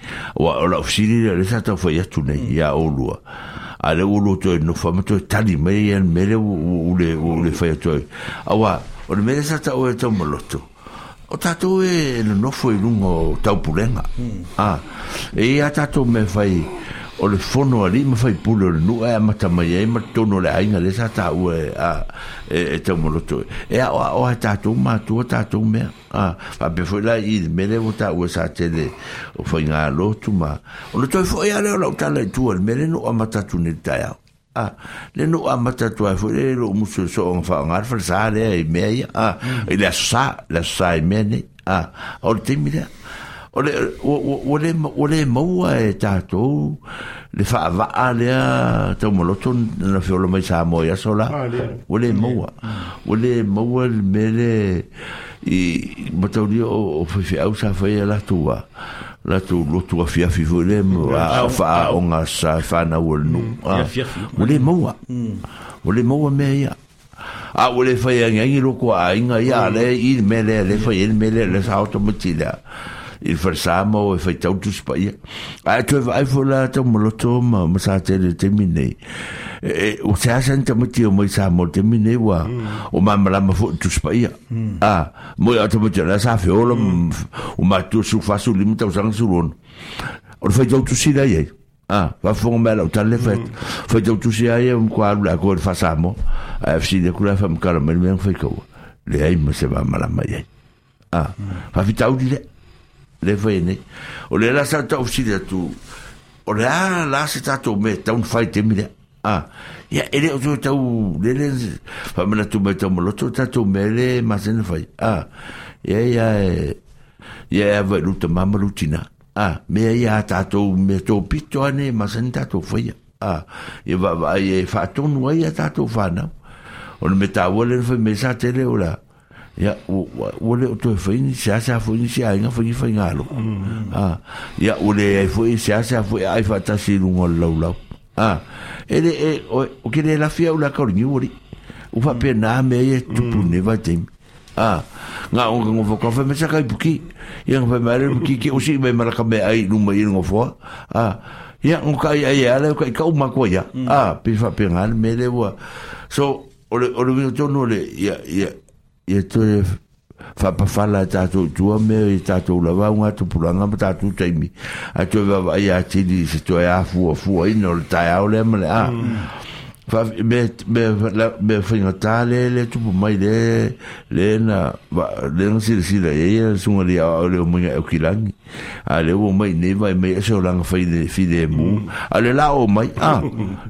Speaker 2: wa ola ofsiri le sa ta fo ya tu ne ya mm. olua a le lo to no fa to tali me ia mele o le o le fa to awa o le mele sa ta e o to moloto e o tato e no i lungo taupulenga hmm. ah e a tato me fai o le fono ali ma fai pulo le nu e mata mai e ma tono le ainga le sa tau e a e, e te mo loto e a o a tatou ma tu a tatou mea a fa pe foi la i le mele o tau e sa tele o fai ngā tu ma o le toi foi e leo lau tala i tua le mele nu a mata tu ne tai au a le nu a mata tu a foi le lo musu e so on fa ngar fa sa le e mea i a i le sa le sa i mea ne a o le timi le o le o le o le maua e tātou le whaavaa lea tau maloto na whiolo mai sa moe aso la o ah, le maua mm. o le maua le mele i matauri o o whewhi au sā whai la tua la tu lotu a fiafi fo le a fa mm. o nga sa fa na o no o le maua mm. o le maua mea ia a o le whai angi angi loko a inga ia le i mele le whai i mele le sa automati il falasama o e faitautusi paia ae toe vaai foi la taumaloto ma ma sa tele temi nei e, e o se asani tamaiti o mai sa mo temi nei ua o mamalama foʻi tusi paia a mo ia tamaiti o lea sa feola o matua sufasulimi tausaga sulona o le faitautusi lai ai Ah, va fonga mela o tale fet. Foi hmm. tau tu sia ia um quadro la cor fasamo. A fsi de kula fam kala mel men foi ko. Le ai mo se va mala mai. Ah, va vitau hmm. dile le vene o le la sa ta ofsi tu o le a la se ta to me ta un fai te mira a ya ele o ta u le le fa me tu me ta mo to ta to me le ma se ne fai a ya ya ya va lu te mama lu tina a me ya ta to me to pito ane ma se ta to fai a e va va e fa to no ya ta to fa na o me ta wo le fa me sa te le o la ia ua le o toe faini seasea foini se aiga faigi faigalo a ia ua leai foi seasea foi aai faatasi luga o le laulau a ah, ele e o ke mm. ah, e le lafia o le akaoligi ua lii u faapena mea ia tupune vaitaimi a ga o gofoka fai masa kai puki ia ga fai maele puki ke o sii mai malaka mea ai luma i le gofoa a e ia go kai ai ala kai kau mako mm. ia a ah, pe faapegale mea le ua so o le o le vinotonu o le ia ia ia toe faapafala e tatou tua mea i tatou lavauga tupulaga ma tatou taimi ae toe vavaai atili se toe afuafuaina o le taeao lea ma le a mm. me faigatā le le tupu mai le lena lena silasila iaia suga liaao le omaiga e, e, e o kilagi a le o mai ne vai mai so lang fai de fi de mu a le la o mai a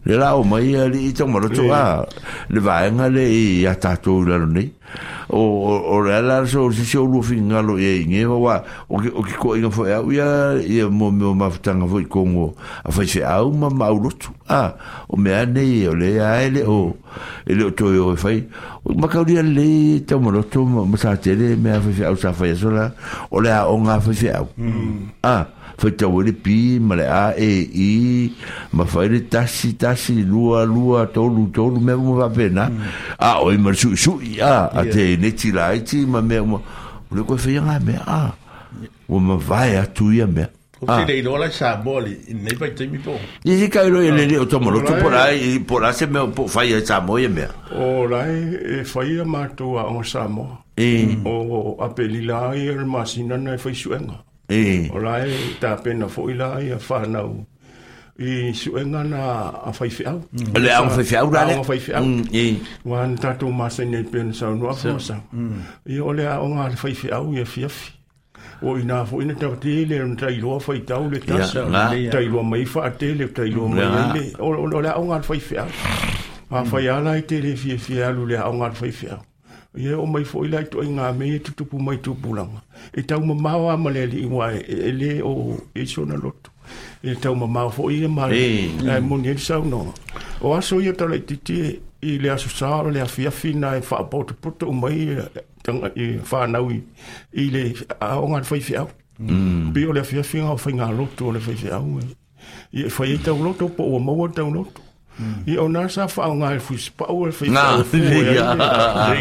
Speaker 2: le la o mai a le i tong maro a le vai nga le i a tato la ne o o le la so si so lu fi nga lo e nge wa o ki o ki ko inga foi a ia ia mo mo ma tanga foi kongo a fai se au ma ma o lotu a o me ane o le a ele o ele o to o fai o ma ka le tong maro to ma sa tele me a fai au sa fai so la o le a o nga fai au a faitau ele pi ma le a e i ma fai le tasi tasi lua lua tolu tolu mea kuma faapena mm. a oi ma le suʻisuʻi a a tēnei tilai ti ma mea uma o le koe faiaga mea a ua mavae atu ia mea Ah. Tele ilo la sa mole, nei pa temi po. I si kai lo ele le otomo me po fai e sa moye me. O e fai a o sa mo. E o apeli la e masina na e fai suenga. Eh. Ora e ta pena fo ila e fa na u. E su enga na a fai fi au. Mm. Le a fai fi au rale. A fai fi au. E. Wan ta to ma se ne pen sa no fo sa. Mm. E ole a o nga fai fi au e fi afi. O ina fo ina ta te le un tai lo fai tau le ta sa. Tai lo mai fa te le tai lo mai le. Ole a o nga fai fi au. Ma fai ala i te le fi fi alu le a o nga fai fi au ye o mai fo ilai to inga me tu tu pu mai tu pu lang e tau ma ma wa ma le li wa e, e le o e so na e tau ma ma fo i ma le e mo ni sa no o aso ye to le ti ti i le aso sa e o le afia fina e fa po tu putu mai tang e fa na wi i le a o nga fo i fiau bi mm. le a afia fina o fa nga lot o le fa fiau e fa ye e tau lot o po o ma wa tau lot i o nā sā wha o ngāi fwis pa e fwis e ngā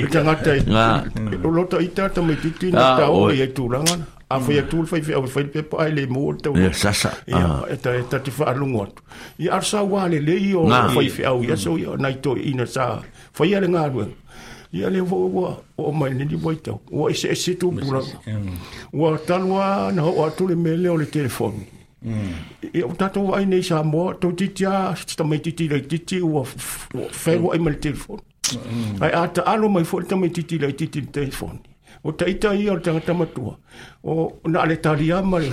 Speaker 2: i ta ngāta i ngā o loto i tāta mai titi nā tā o i e tūranga a fwis a tūl fwis a fwis pe pa ai le mō te ua sasa i a ah. e e ta te wha alungo atu i ar sā wāle le i o fwis fwis au i aso i o naito i nā sā fwis a le ngā ruen i a le o mai le ni wai tau o e se e se tū pūranga o a talua na ho atu le mele o le telefoni e o tato ai nei sa mo to titi a sta mai titi le titi o fego ai mai telefon ai ata alo mai fo tama titi le titi le telefon o taita ia o tanga tama tua o na le talia ma le [LAUGHS]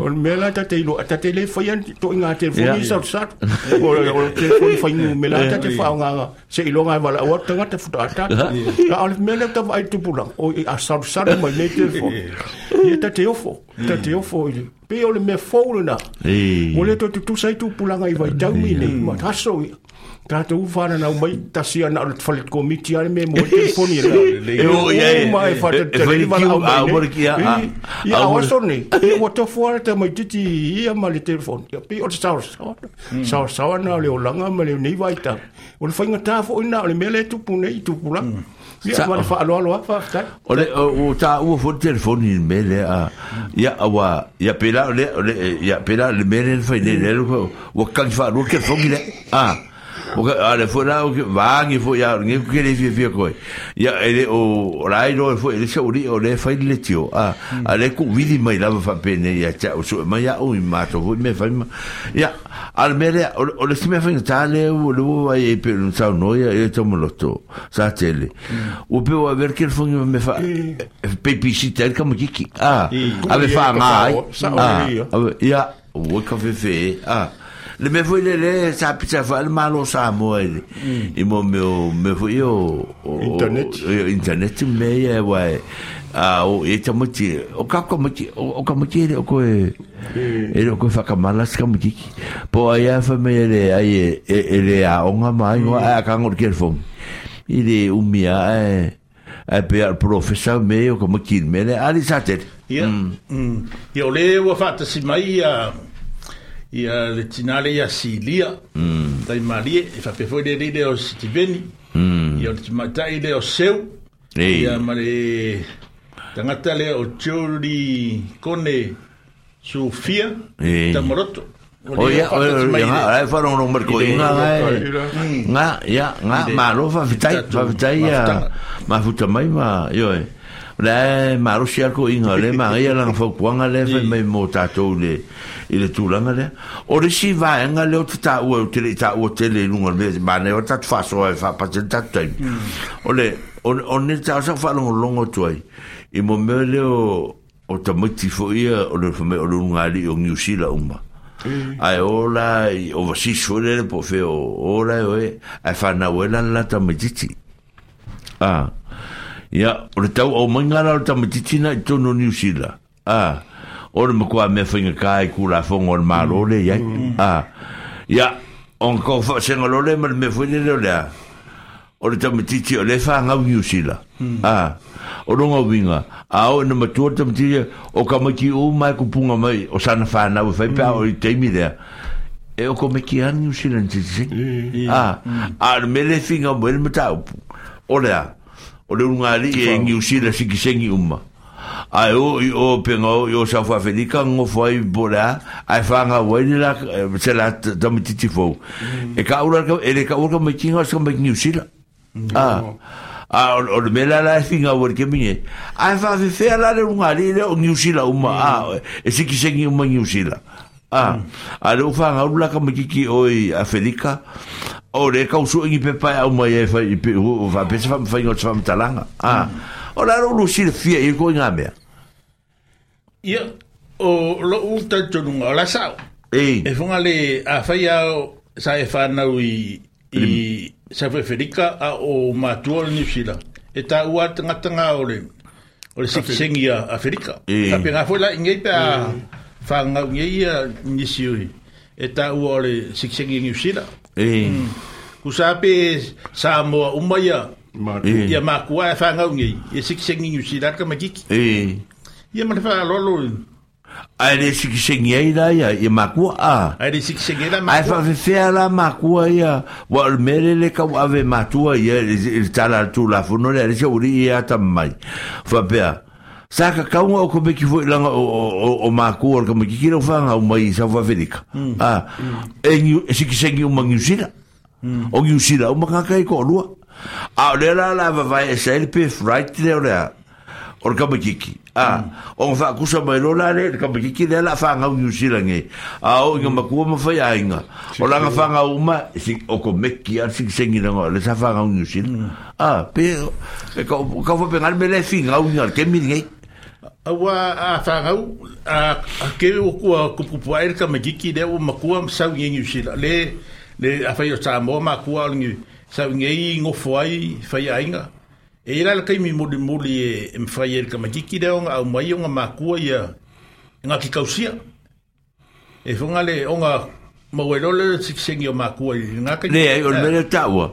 Speaker 2: o le te ilo ta te le to inga telefon i sa o sa o le telefon fai ngu mela ta te fao nga se ilo ngai e wala o tanga te futa ata na o le mela ta vai tupulang o i a sa o sa o mai le telefon i ta te ofo ta te ofo i pe ole me foul na eh ole to tu sai tu pula ngai vai tau mi ne ma taso ta tu fana na mai ta si na ot fal komiti ar me mo e e e te poni la e o ye e mai fa te te ni va au mo ki a a o so ni e o to fuar te mai titi i ma le telefon ya pe o sa Sau sau na le o langa ma le ni vai ta o fa ngata fo ina le me le tu pune i tu pula mm. ia wale fa alo alo fa ta ole er o ta u fo telefoni me le a ia wa ia pela le ia pela le me le fa le le o ka fa ro ke fo le ah o ka ale fo la o ke vangi fo ya ngi ke le fi fi ya ele o rai do fo ele se uri o le fa le tio a ale ku vidi mai la fa pene ya cha o so ma ya o ma to me fa ya al mere o le si me
Speaker 4: fa tale o lo va e per un sa no ya e, e to mo lo to sa tele o pe o ver ke fo me fa e, pe pi si tel kamo ki a ave fa e, mai ya o ka fe fe a le me foi le le sa pizza fa le malo sa mo ele mm. i mo me o me foi o internet internet me e eh, wa a o e tamo ti o ka ko mo ti o ka mo ti o ko e mm. e o ko fa ka mala ska mo ti po ia fa me ele ai e, e le a onga mai wa mm. a ka ngor ker fo i le umia e eh, e pe al professor me o ka mo ti me le ali sa te ia ia o le wa fa ta si mai a ia le tinale ia silia mm. tai taimalie e faapefoi lelei le o sitiveni mm. ia o le timaatai le o seu hey. ia ma le tagata lea o tioli kone sufia hey. tamaloto o ia ae faraonog malikoiga gae ga ia ga malo faafetai faafetai ia mafuta mai ma ioe la marosi alko inga le maria lang fokuanga le fe [LAUGHS] me mo tatou le i le tūlanga le o le si vaenga le o te o te le tāua te le lunga le mane o tatu whaso e whapate tatu taimi hmm. o le o ne tāu sa whalongo longo tuai i mo mea le o o tamiti fo ia o le whamea o lunga ali o New Zealand umba hmm. ai ola i overseas fo le po fe o ola e ai whanauela la tamititi ah ya ora le tau au maingara o tamatitina i tono New Zealand a o le makua me whainga kai ku la fonga o le ya Ah, ya o nga kau fa senga lole ma le me whaini leo lea o le tamatiti o le wha ngau New Zealand a o runga winga a o ina matua tamatiti o kamaki o mai kupunga mai o sana whana o e whaipa o i teimi lea e o kome ki ani usilan tisi mm. ah, a mele finga mwere mata upu o le a o le unga li e ngi usila siki sengi umma ai o i o penga o i o sa fa felika ngo foi bola ai fa nga wai la eh, se la tamititi fo mm. e ka ura e le ka ura mm. ah. Ah, me kinga sa me ngi usila ah a o le mela la e finga o ke mine ai fa fe fe la le unga li le ngi usila umma mm. a ah, e siki sengi umma ngi usila ah a le fa nga ura ka me kiki o i a felika o le kausu ingi pe pai au mai e fai pe o va pe se fam fai ngot fam talanga ah o la ro lu sil fia i ko nga me ia o lo un ta tonu la sa e e fonga le a fai au sa e fa na i sa fe ferika a o matuol ni sila e ta ua tanga tanga o le o le siksengi a Afrika a pe nga foi la ingi pe a fa nga ngi ni siui e ta ua o le siksengi ni sila e ku sa pe sa mo umaya ia makua e whangau ngei e sikisengi New Zealand ka makiki e ia mana wha lolo ai le sikisengi ai la ia ia makua a ai le sikisengi ai la makua ai whawhewhea la makua ia wa mere le kau ave matua ia le tala tu la funo le se uri ia tamai whapea Saka kaunga o kope ki fo ilanga o, o, o mākua kama ki kira whanga o mai sa wawerika. Mm. Ah, mm. E siki sengi o mangi usira. O ngi o makaka hmm. ko A lela lera la a e sa right le o lea. O Ah, hmm. o ngā whakusa mai lo la le, kama kiki le la whanga o ngi usira nge. A o inga makua hmm. ma whai ainga. O langa whanga o ma, o ko meki a se sengi ranga le sa whanga o ngi usira. Ah, pe, ka whapengar me le whinga o ngi al kemi ngei. Awa a whangau, a kere o kua kupupu aere ka magiki le o makua sau i ngi usila. E le, le a whai o tāmo makua o ngi sau e i ngofo ai whai a inga. E ira la kai mi muli muli e mwhai e aere ka magiki le o ngā au mai o ngā makua i ngā ki kausia. E whunga le o ngā mawelole le tiki sengi o makua i ngā kai. Le, o le mele tāua.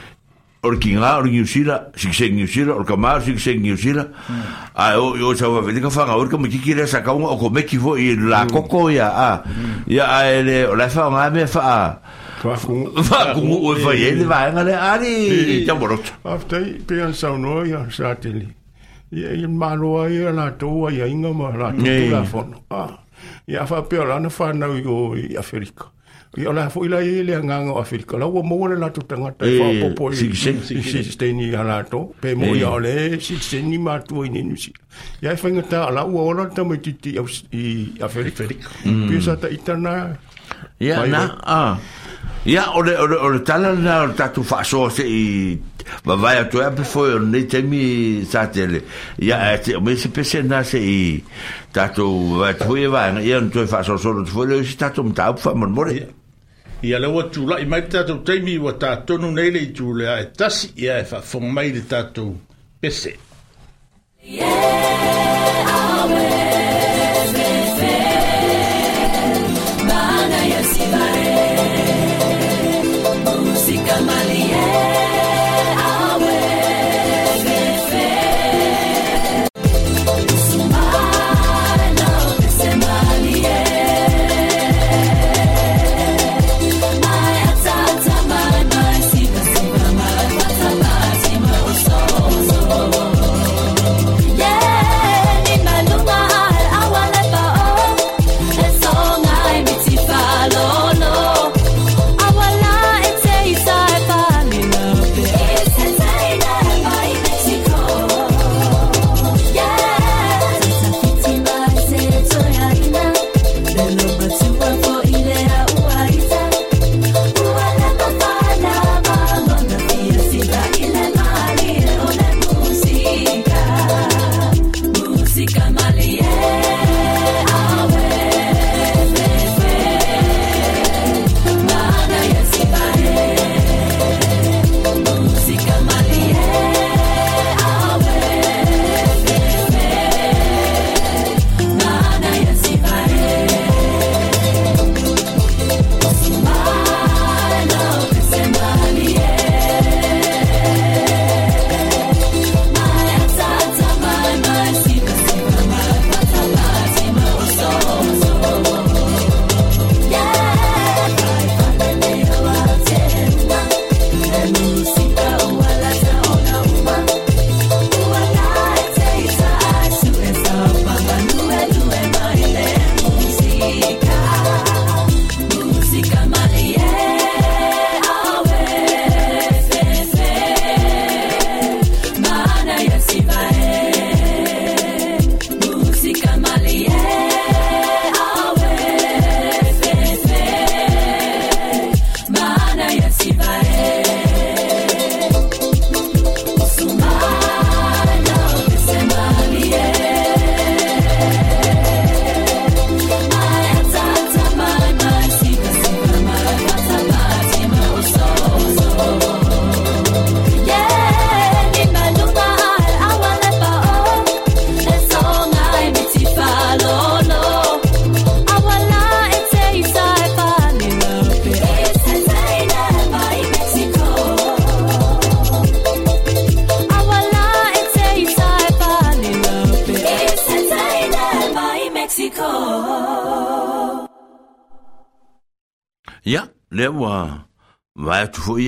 Speaker 4: orkinga orkiusila sikisekiusila orkamar sikisekiusila hum. ah, a o o chava vele ka fanga orka mo kikira saka un okomeki vo i la koko ya a ya a ele la fa nga me fa fa ku o fa ele va nga le ari ta borot afta pensa no ya sateli ya in malo ya la to ya inga ma la to la fono a ya fa pe la na fa na yo i afrika i ala fo ila ile nganga Afrika la wo mo la tu tanga te fa eh, popo si si si ste ni ala to pe mo eh. ya ole si se ni ma tu e ni ni si ya fa e ngata ala wo ola ta mo ti ti i Afrika hmm. pi sa ta itana ya na ah Ya, ole ole ole tala na ole tatu faso se i va vai a toa e, pe foi ne temi sa le Ya, te me se pese na se i tatu va toi va, ia no toi faso solo, tu foi le tatu mta fa mon more ia le ua tulaʻi mai le tatou taimi ua tatonu nei le ituleā e tasi ia e faafoga mai le tatou pese yeah,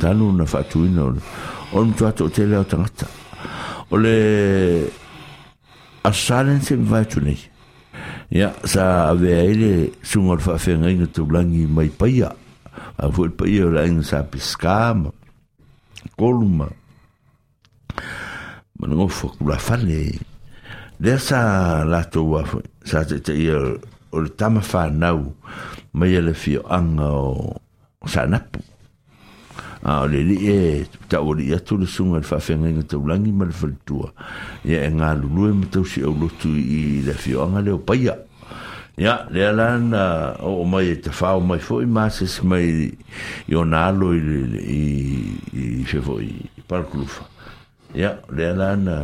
Speaker 4: talu na faatuina ole le o le matuatu o tele o tagata o le asale na se mavaetu nei ia sa avea ai le suga o le faafegaiga taulagi mai paia afoi le paia o le aiga sa piska ma kolu ma ma le kulafale lea sa latou afoi sa taʻitaʻia o le tama fanau mai e le fioaga o sanapi a le li e ta o li atu le sunga le fafenga inga tau langi ma le faltua ia e ngā lulue ma tau si au lotu i le fioanga le o paia ia le alana o o mai e te whao mai fo i māsas mai i o nā alo i i fefo i parakulufa ia le alana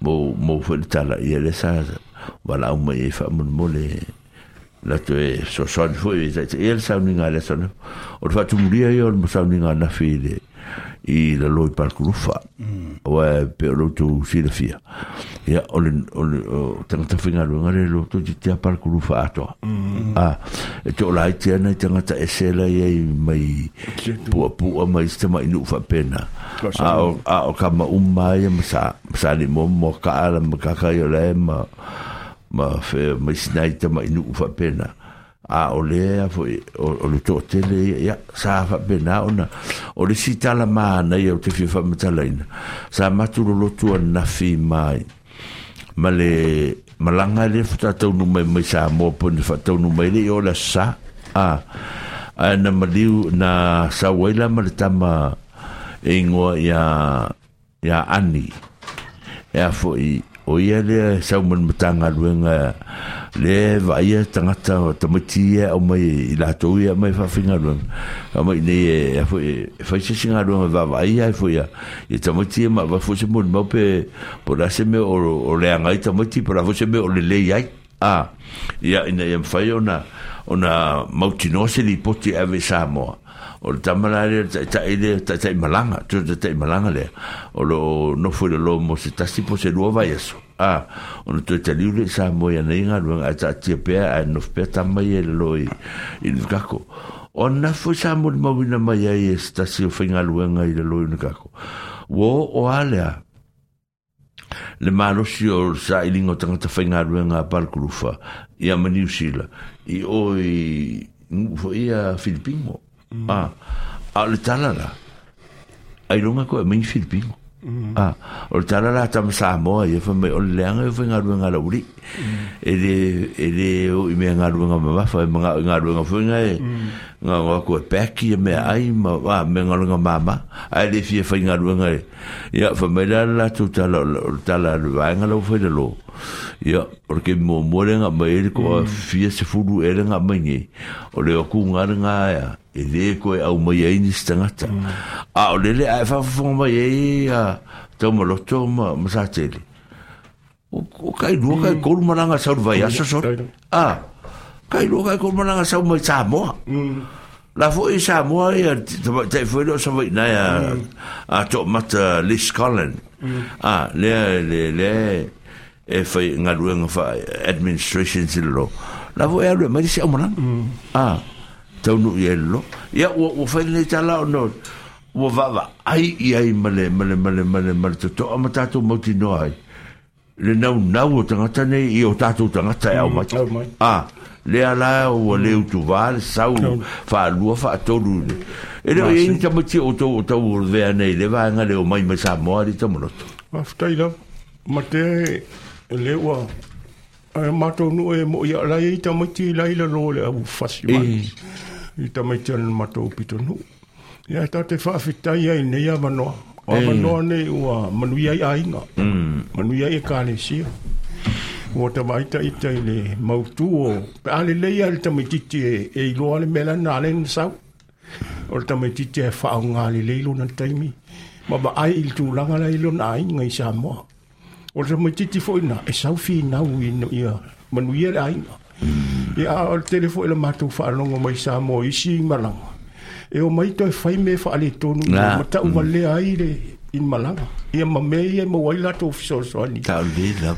Speaker 4: mo fwere tala i e le sa wala o mai e wha mun mole e E, e, e, na te so son foi e te el sa ninga le son o fa tu mulia yo mo sa ninga na file i la loi par kulufa o e pe lo tu filofia ia o le o le tanga ta finga lo ngare lo tu ti te par kulufa ato mm. a e to la te na tanga ta esela ye mai pu pu mai stema inu fa pena a o a o kama umma ye msa msa ni mo mo ka ala mo ka ka yo le ma ma fe ma snai te mai nu fa pena a o le a fo o le to tele ya sa fa pena ona o le sita la mana ia te fi fa metalaina sa maturo lo tu na fi mai ma le malanga le fa tau nu mai mai sa mo po ne fa tau nu mai le o la sa a a na maliu na sa waila ma le tama ingoa e ya ya ani ya fo i o ia le sau man matanga luenga le vaia tangata tamati ia o mai i latou ia mai whawhinga luenga nei e faisasigaluega luenga va vaia e fuia i ia ma wafose mun maupe po rase mea o leagai tamaiti tamati po rafose me o lelei ai a ia ina ia mwhai ona ona mautino se li poti ave Samoa Or le tamana le ta ta ile ta ta malanga tu ta ta malanga le o lo no fu lo mo se ta si po se lo va eso a ah, o no te li le sa mo ya nei nga lo a ta ti pe a no pe ta mai le lo i i ga na fu sa mo mo vi na mai e sta si o fin lo nga i le lo i wo o ale le malo si o sa i lingo tanga ta fin a lo nga par kulufa i a mani usila i o i ngufo a filipino. mm. ah, ale ah, talala ai longa ko mm-hmm. ah, mai filipin mm. ah ol talala tam sa mo ai fo me ol lenga fo nga ru nga uri ele ele o me nga ru nga ma fa me nga nga ru nga fa nga nga e mm-hmm. nga ko peki e me ai ma wa me nga nga mama ai de fi fo nga ru nga ya fo me la la tu talala ol talala va nga lo de lo ya porque mo mo le nga ir ko fi se fu du ele nga me ni ole ku nga nga ya e e le koe au mai ai ni stangata a o lele ai whafonga mai ai a tau maloto ma masatele o kai lua kai koru mananga sau vai aso sot a kai lua kai koru mananga sau mai Samoa la fo i Samoa e te fo lo sa vai nai a a to mat Liz Collins a le le le e fai ngaruenga fa administration silo la fo e alu mai se o mananga a tau no ye ya wo wo fa ni no wo va va ai ai male male male male male to to ma to moti no ai le nau nau o tanga tane i o tato tanga tae au mm, ma A, le ala o le mm. utu vale, sau, wha lua, wha atoru. E le o eni tamati o tau o tau o vea nei, le vaa le o mai mai sa moa li tamonoto. Ma futai la, ma te le ua,
Speaker 5: ma nu e mo i alai e tamati i laila lo le au fasi mai i ta mai tian ma to pito nu ya ta te fa fita ya i mm. e ne no o ma no ne u a ma nu ya ai nga ma nu ya e ka e le si o ta mai ta i ta i le ma o pe ale le ya mai ti e i lo ale me la na le sa o ta mai ti ti e fa o le e le lo na ta ma ai il tu la nga le mm. lo na i sa mo o ta mai ti ti fo na e sa u fi na u ia ma nu ya ai nga ia o le telefo i e le matou mo mai sa mo isi malaga e o maito e fai me ale mo ta valea ai le in malaga ia mamea ia i mauai latou fesoasoani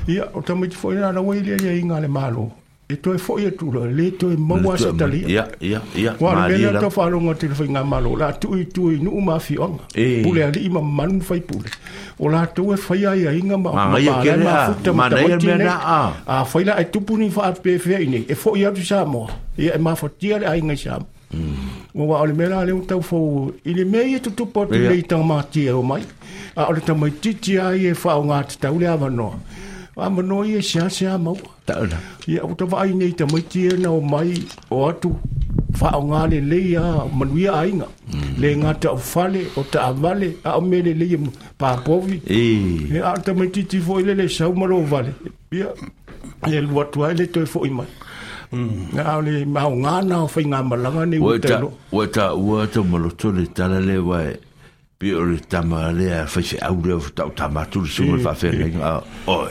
Speaker 5: ia o ta mo te foi na i leaiaiga a le malo e toe foʻi atu e ula le toe maua se
Speaker 4: talia
Speaker 5: uale mea lato faaloga telefaiga malo o latuu i tua i nuu mafioaga e. pule alii ma mamalu ma fai pule o latou e faia iaiga
Speaker 4: mamaalemafuta matauatinei
Speaker 5: afai laae tupu ni faapefeai nei e foʻi atu samoa e ia e mafatia le a i samo ua wa ole mela le tau fo i le mea ia tutupu atu lei tagamatia o mai a o titi a ai e faaaogā tatau le avanoa a manoia e seasea maua taala ia ou tavaai nei te maitia e na o mai o atu faaaogā lelei a manuia aiga mm. le gata o fale o taavale ao mea lelei papovi e ao e. tamaititi foi lele sau ma lo vale ia e lu atu ai e le
Speaker 4: toe foʻi mai ao mm. le maaogā na o faigā malaga nei utalo ua taua taumaloto le tala le ae pia o le tama lea faifeʻau lea fotaʻu tamatulesuga le faafeagaiga oe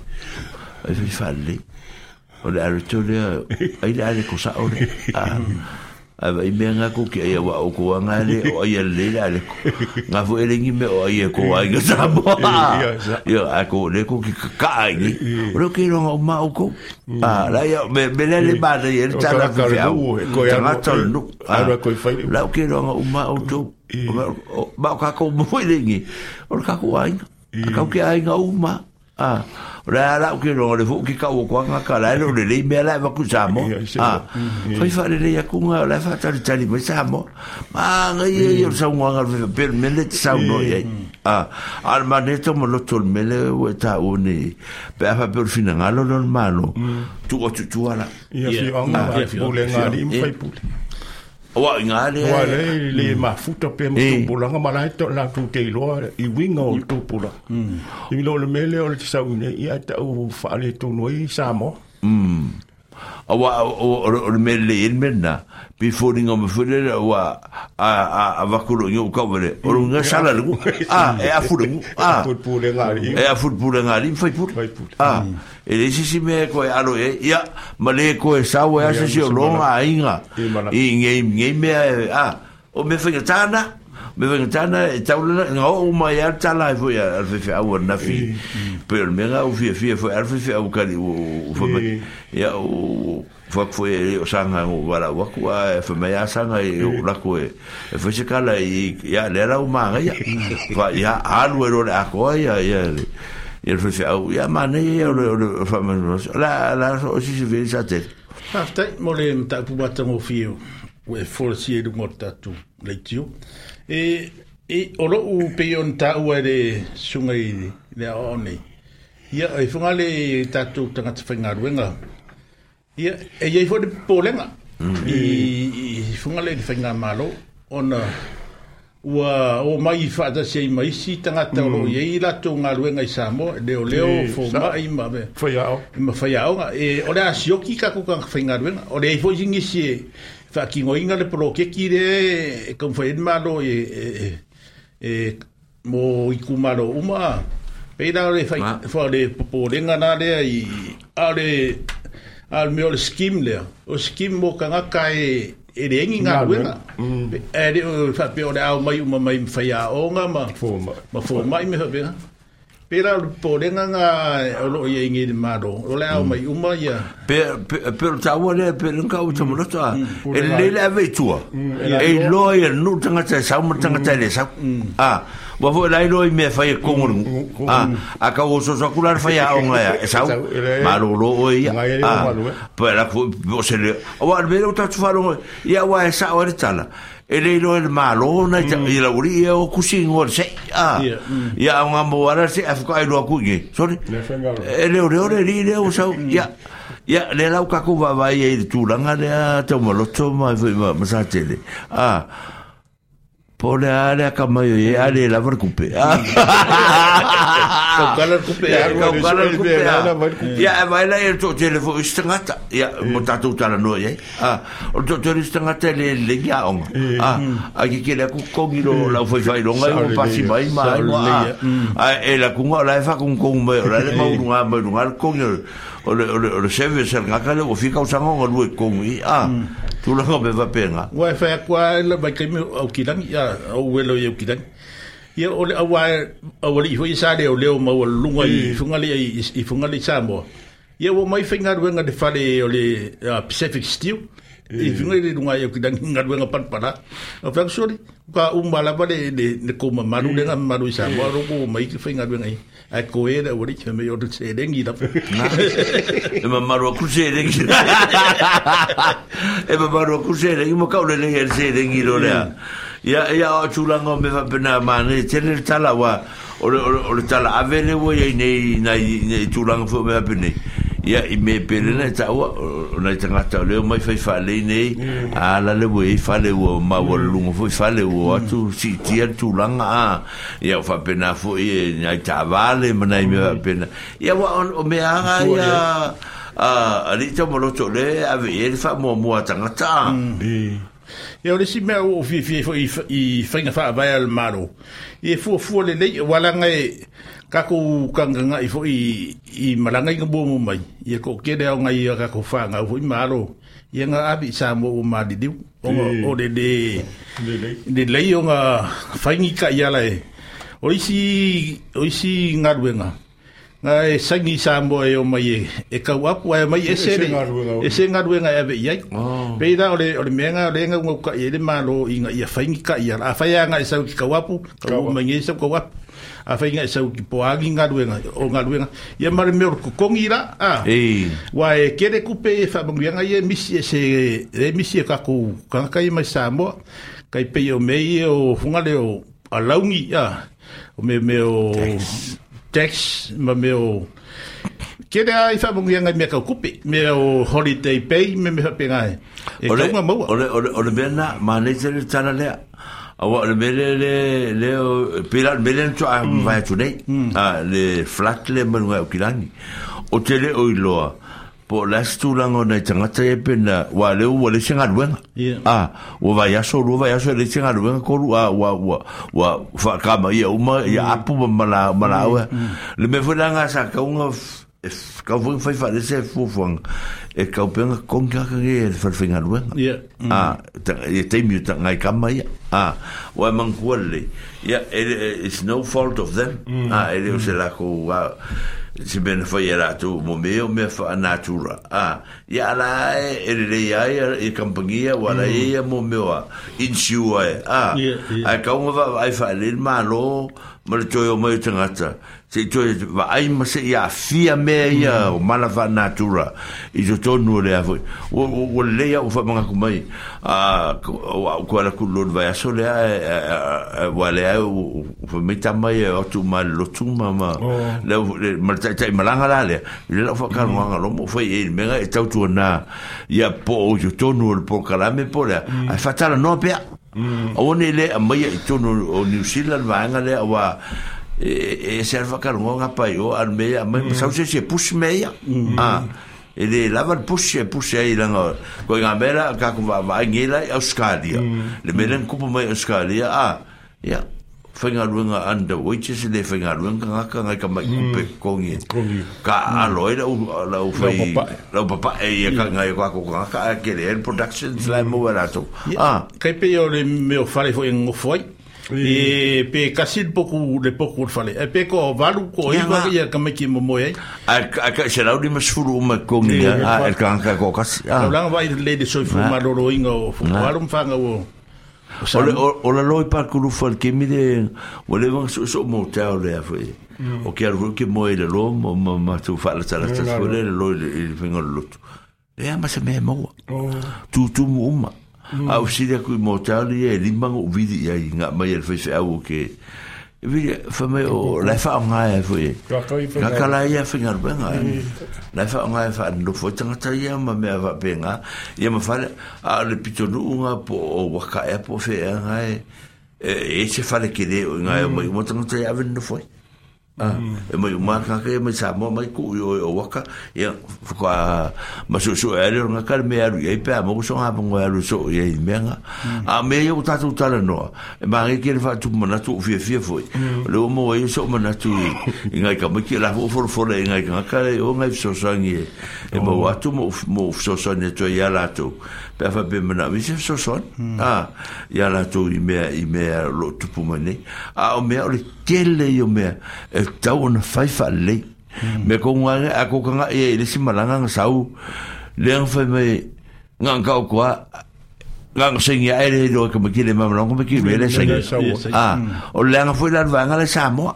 Speaker 4: ai fi fa le o le ar to le ai le ar ko sa o le a ai me nga ko ke ai wa o ko nga le o ai le le ar ko nga fo ele ngi me o ai ko ai ga sa bo yo a ko le ko ki ka ai ro ki ro o ma o ko a la ya me me le le ba le ta ta la ko ya ko ya ma to lu a ro ko fa la o ki ro o ma o to ma ka ko mo ele ngi o ka ko ai ka ko ai nga o ma a la la ki ro le fu ki ka o kwa ka la lo le le me la va ku sa mo ah foi fa le ya ku nga la fa tal tal me sa mo ma nga ye yo sa mo nga ve per me le sa no ye ah al maneto mo lo tol me le we ta o ni pe fa per fina nga lo lo malo tu o tu tu ala
Speaker 5: ya fi nga le nga li me fa
Speaker 4: Wa inga le. Wa le
Speaker 5: le mm. ma futa pe mo eh. tupula nga mala to la tu te lo i winga o mm. tupula. Mm. I lo le mele o le sa une i ata u fa le to noi sa mo.
Speaker 4: Mm awa o o o le me le il mena pi wa a a a va ko ni o or un o nga mm. sala le [LAUGHS] a e a fo le a football ngari e a football ngari fa fo fa fo a mm. e le si me ko e alo e ya ma ko e sa o e a se si o longa inga i nge nge me a o me fo tana me venga tana e tau lana nga o tala e foi e e, e al fe fe na fi per me nga o fi fi foi al fe fe au kali o ya o fo o sanga o wala wa ku a me ya sanga e la ku e se kala e ya le ra o ma ya fa ya alu ro la ko ya ya il fait fait oh ya mané le le la la aussi je vais ça tête
Speaker 5: after molem ta pour battre au fio ou forcer de mortatu lectio e e o lo u pe ta u de sunga i le oni ia e funga le ta tu tanga te fenga ruenga ia e ye fo de polenga mm. i i funga le te fenga malo ona ua o mai fa da sei mai si tanga ta lo ye mm. i la tu nga ruenga i samo de o leo fo ma i ma be
Speaker 4: fo ya o ma
Speaker 5: fo ya o e ora sioki ka ku kan fenga ruenga ora e fo jingi si fa ki ngo inga le pro ke ki re e kon fa e malo e e e, e mo i ku uma pe da le fa fa le po le nga na le a le a le le skim le o skim mo ka nga ka e e, mm. e re ngi nga we na e fa pe o le au mai uma mai fa ya o nga ma fo ma ma
Speaker 4: fo mai
Speaker 5: me ha Pera o
Speaker 4: po renga nga o eh, lo ia ingi ni maro. O le au mm. mai uma ia. Pera ta ua le pera nga u ta murata. Mm. Mm. E le le ave tua. E lo no tanga e tangata e sa mo tanga e le Ah. Wa fo la iroi me fai e kongur. A ah, a ka so sakular fai a ong la. Sa maru lo o ia. E ah. Eh. Pa la fo o se le. O wa me o ta tu falo. Ia wa e sa o le tala. E le iroi le malo na ta mm. i la uri e o kusin o se. Ah. Ia ong ambo wala se a fuka do ku ngi. Sorry. Ele le ore ore ri le o sa. Ia. le lau kako wa vai e tu langa le a te o maloto ma sa tele. Ah. po le ale ka mai e ale la var kupe ka kala kupe ka kala kupe ya vai la to telefo istangata ya mo tatu tala no ye ah o to to istangata le le ya on ah a ki ke la ku kongi lo la foi fai lo ngai o pasi mai mai ah e la ku la fa kun kun me la le mo nga mo nga kongi o le o le service ngaka le o fika o sango ngol we kongi ah Tu langa me va penga.
Speaker 5: Wa fa kwa la ba ke me au kilangi ya au welo ye kilangi. Ia ole awa awa li foi sa leo leo ma wa lunga i mm. funga li i funga li sa mo. Ia wa mai finga ruenga de fale ole Pacific Steel. I funga mm. li lunga ye kilangi ngar ruenga pan pana. Fa sori ka umbala ba de de ko ma maru de mm. ngam maru sa mo ro ko mai finga ruenga i. a ko e da wori ke me yodu che dengi da na
Speaker 4: e ma maru ku che dengi e ma maru ku che ka ole le her che dengi ro le ya ya o chu la me fa pena ma ne che ne tala wa o o o tala ave wo ye nei nei chu la ngo fo me pena ia i me pere nei taua nei tangata o leo mai fai fale i nei mm. a la le wei fale ua ma ua lungo fai fale ua atu si tia tu langa a ia ufa pena fo i e nai ta vale ma nai me mm. wa pena ia wa on o mea a ia a ali tau maloto le a vei e fa mua mua tangata
Speaker 5: mm. ia ole si mea o fie fie fo i fai nga fa vai al maro ia fua fua le nei walangai ka ko kanga ngai fo i i malanga ka bomo mai ia ko ke deo ngai ia ka ko fa nga fo i maro ia nga abi sa mo o ma di diu o o de de de le yo nga fa ngi ka ia lai o isi o isi nga ruenga nga e sangi sa mo e o mai e ka wa po e mai e se e se nga ruenga e be ia pe da o le o le menga le nga ngo ka ia le malo i nga ia fa ngi ka ia a fa ia nga sa ki ka wa po ka mai ngi sa ka wa a fai ngai e sau ki poagi ngā ruenga, o ngā ruenga, ia mare meo ruko kongi a, hey. wā e kere kupe e whamanguianga, ia misi e se, e misi e kako kanaka i mai Samoa, kai pei o mei e o whungale o alaungi, a, o me meo tax, ma meo, Kia rea i whamungi angai mea kau kupi, mea o holiday pay, me mea hape ngai. E ore,
Speaker 4: kaunga o Ole, ole, ole mea nā, mānei tere tāna lea. Awak le mele le le pila le mele to va to nei a le flat le mo ngai kilani o tele o ilo ah. po las tu lang o nei tanga te pena wa le o le singa duen a o va ya so lo va ya le singa duen ko ah, wa wa wa wa fa kama ya uma ya hmm. apu mala mala hmm. hmm. le me fo langa sa ka un e ka vung fai fai se e ka penga kong ka ka ge mm. e fai ngai kam mai wa man kuale ya e, e, it's no fault of them mm. a e le la ko wa se ben fai era tu mo me me fa natura Ah, ya la e le ya e kampania wa la e mo me wa in shua a a ka mo va fai le ma mo le mo tanga se to va ai ma se ya fia me ya mm. o mala va natura i to to no le avo o le ya o va manga ku mai a o ko la ku lo va so le a va le a o va e, e, e, meta mai o tu mal lo tu mama le mal ta ta mala la le le va ka no nga lo mo fa e me ga ta tu na ya po o yo to no le po kala me po le mm. mm. a fa no pe Mm. Aone le a mai o New Zealand va ngale wa e, eh, e eh, se alfa kalonga pa yo al meia mai mm. sau se se push meia mm. ah e le lava le push e push ai langa ko nga mera ka ku va va ngela australia mm. le meren kupo mai australia ah ya fenga lunga anda oiche se le fenga lunga nga ka nga ka mai kupe mm. kongi ka alo mm. era u la u fai la papa e ya ka nga ka ko nga ka ke le production slime mo ah
Speaker 5: kai pe yo le me o foi ngo foi e pe kasil poku le poku fale e pe ko valu ko i va ia kame ki mo mo ai
Speaker 4: a ka se laudi mas furu ma ko ni a el kan ka ko kas
Speaker 5: a lang vai le de soi fu ma lo roinga o fu valu fanga o
Speaker 4: Ole ole loi par kulu fol ke mi de ole van so mo ta ole a foi mm. o ke al ke mo ele lo mo ma tu fa la sala sta fole le loi il vengo lutto e ama se me mo oh. tu tu mo Mm. a e o si ku mo ye e li vidi ya nga ma yer fe au ke vi fa me o mm. la fa nga e fo mm. e ka ka la ya fe ngar benga la fa nga fa no fo tanga ta ya ma me va benga ya ma fa a le pito nga po o wa ka e po fe nga e. e e se fa le ke de nga e mo tanga ta ya ven no fo e mai uma ka ke mai sa mo mai ku yo o waka ya ko ma so so ere na kar me aru e pa mo so ha bon wa lu so ye me nga mm. a ah, me yo ta tu ta no e ma ke ke fa tu mo na tu fi fi fo mm. lo mo yo so mo na tu nga ka mo ke la fo fo fo le nga ka ka o mai so so ngi e mo wa oh. tu mo mo so so ne to ya la tu pe fa pe mena mi se so so hmm. a ah, ya la tu i me i me lo tu pu mane a ah, o me o tele yo me e tau na fai fa le hmm. me ko nga a ko nga e le si malanga nga sau le fa me nga ka ko nga sing ya ele do ko me kile ma longo me kile le sing a ah, hmm. o le nga foi la vanga le samo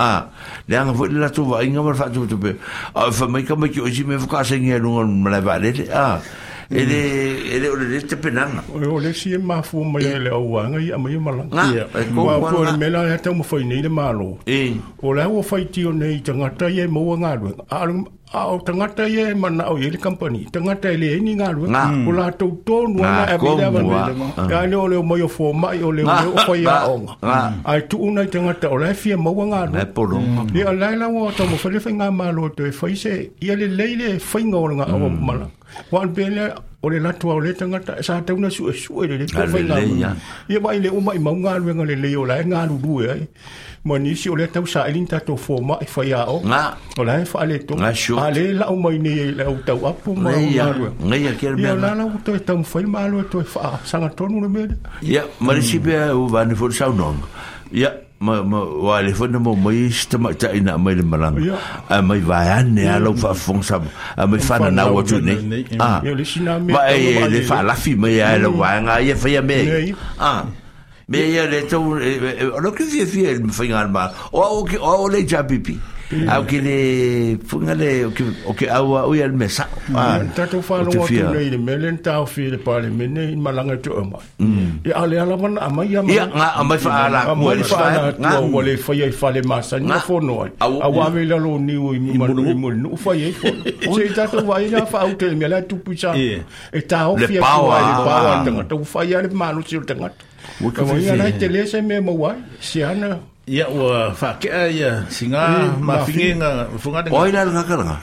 Speaker 4: Ah, le anga foi la tu va inga ma fa tu tu pe. Ah, fa mai ka me ki o ji me fa ka sing ya lunga ma le va le. Ah. ele ele
Speaker 5: ole
Speaker 4: le te penanga ole
Speaker 5: ole si e mafu mai ele au anga i amai e malanga ah, e ma po le mela e tau mafai nei le malo e. ole au fai tio nei tangata i e maua ngalua a o tangata ye mana o ye company tangata ye ni nga lu o la to to no na e be da ba le ma ya ah. le o le mo yo fo ma yo le o fo ya o a tu una tangata o la fi mo wa nga lu ye la la wo to mo foi le fa nga ma lu to e fo ise ye le le le fa nga o nga o ma wa an pele o le natua o le tagata sa tauna suʻesuʻe su le le ko mai le uma i mau ngā luenga le leo e ai ma nisi o le tau sa elin tato fōma i e o o lai fa la o mai nei le au tau apu ma o ngā lue ngai a kere mea ngā lau to ma lue to e fa
Speaker 4: sanga le mele ia ma ma wa le fo mo mai sta ma ta ina mai le malang a mai vai an ne alo fa fong sam a mai fa na wa tu ne a ba e le fa la fi mai a le wa nga ye fa ya me a me ya le to lo que vi vi el fa ngal ma o o le jabipi au ke le funga le o ke au au mm. ah. ia me sa
Speaker 5: ta to fa lo to le le me e e mm. e le o fi le pa me ne malanga to ma e ale ala mana ama ia
Speaker 4: ma ia nga ama fa ala mo
Speaker 5: le fa nga mo le fa ia fa le masa ni fo no a wa me la lo ni o mi ma lo mo no fa ia fo o [LAUGHS] se ta to wa ia fa te me la tu pucha e ta o fi le le pa wa fa ia le ma lo si tanga Wa ka ia la tele se me mo wa si
Speaker 4: ana ia ua faakea ia siga mafige ga fugadega oina lagakalaga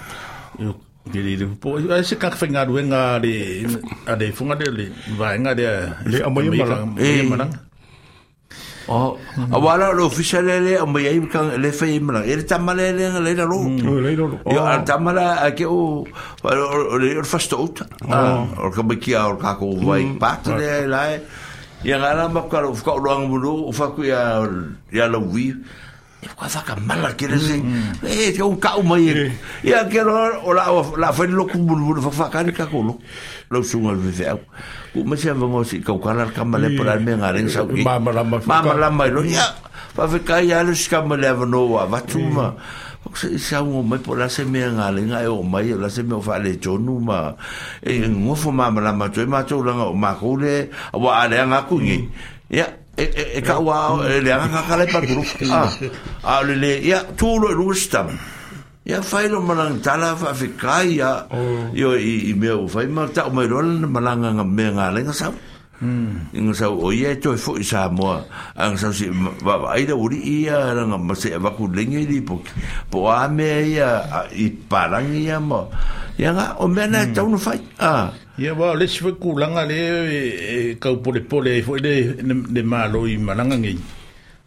Speaker 4: Gele po ai se kak fenga duenga de ade funga de le vaenga de le
Speaker 5: amoi malang e
Speaker 4: malang o awala lo official le amoi ai kan le fe malang ele tamale le le lo mm. le lo yo tamala ke o le fasto ut o ka bekia o ka ko vai pat de la ia ngala makala o whakaoloanga mulu o whaku ia, ia laui e kwa whaka mala mai ia kero o la loku mulu mulu kakolo lau lu te au ku masi a vango si kau kalar kamale pala me ngareng sau ki mamalama avanoa vatuma mm. se isau o mai po la se mea ngā lenga e o mai o la se mea o wha le tonu ma e ngofo ma ma lama toi ma tau langa o ma koule a wa a lea ngā kungi ia e ka ua e lea ngā kakale pa turu a le le ia tūlo e lugu stam ia whai lo malang tala wha whikai ia i mea o whai ma tau mai rola na malanga ngā mea ngā lenga sau mm. inga sau o ia toi fo isa mo ang sau si va va ida uri ia ranga ma se va ku lenga i po po a me ia i parang ia mo ia nga o me na mm. tau no fai a
Speaker 5: ia va le se ku langa le e, e, ka pole pole fo le le malo i malanga ngi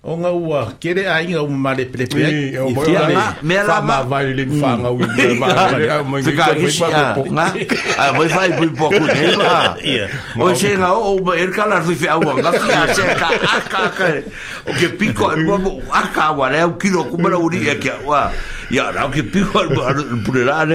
Speaker 5: o nga ua kere ai nga uma le prepe ai o mo na me la ma vai le fa nga u le va ma se
Speaker 4: ka ki si a nga a mo fa i poku ne o se nga o mo er ka la nga fi a se ka a ka o ke pico e mo a ka le o kilo ku uri e ke ja, ik piek al maar aan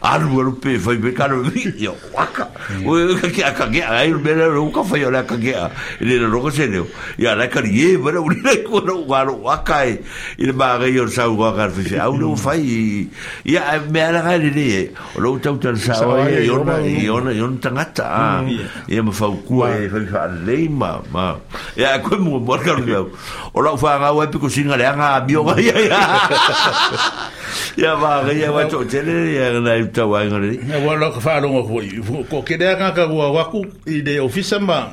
Speaker 4: armor pe foi be caro vi yo waka o que que a que aí me não nunca foi olhar que a ele não que se deu e a que ye para unir com o galo waka e ele vai aí o sau waka fez a não foi e a me era ele o não tão tão sau e eu não eu não eu não tangata e me foi cu e foi falei ma ma e a como morca o lá foi a água e pico singa le anga bio ia [LAUGHS] ya ba vaga ya wa tele ya na wa i tauaiga lelei
Speaker 5: ia fa lo ngo foi ko ke de ka ka wa wa ku i de ofisa ma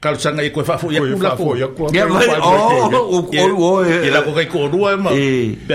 Speaker 5: kalosanga i koe fafo ia kula ko ya ba oh, o o o e la eh. ko ka ko rua ma eh. pe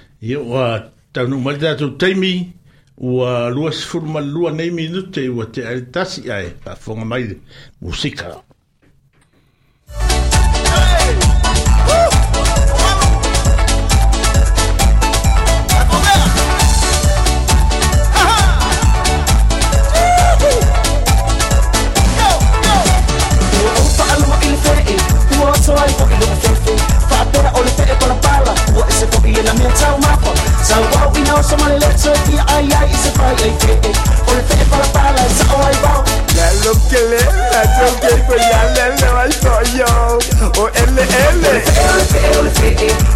Speaker 5: Ia ua taunu mali tātou teimi ua lua sifuru mali lua nei minute ua te ari ai a fonga mai musika. Hey! what is it for me and I'm here tell my fuck So what we know someone let's her be I yeah it's a bright like it Or if it for a balance so I
Speaker 6: bow La lo que le la lo que fue ya le le al coño O L L O le fe o le fe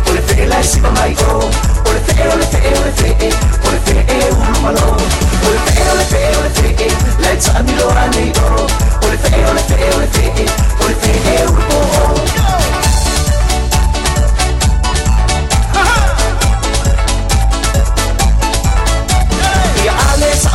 Speaker 6: o le fe la si mamá y o O le fe o le fe o le fe o le fe e un malo O le fe o le fe o le fe let's a mi lo ranero O le fe o le fe o le fe o le fe e un malo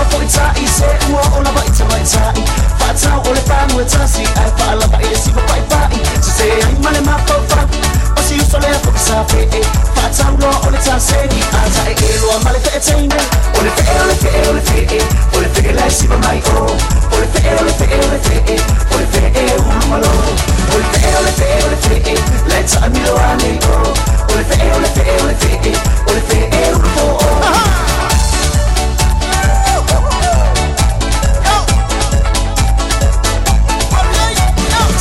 Speaker 6: I thought it's tatty Say ooh, all about it, about it, tatty Fat out, all the fan, we're tatty I thought I love it, it's even by fatty So say, I'm man in my profile But she a fuck yourself, eh, eh Fat out, all, all the time, say the eyes Tatty, eh, low, I'm all the fit, eh, eh All the fit, all the fit, all the fit, eh All the fit, like she my own All the fit, all the fit, all the fit, eh All the fit, eh, ooh, I'm alone All the fit, all the fit, all the fit, eh Let's, I'm, you know, I'm, eh, oh All the fit, all the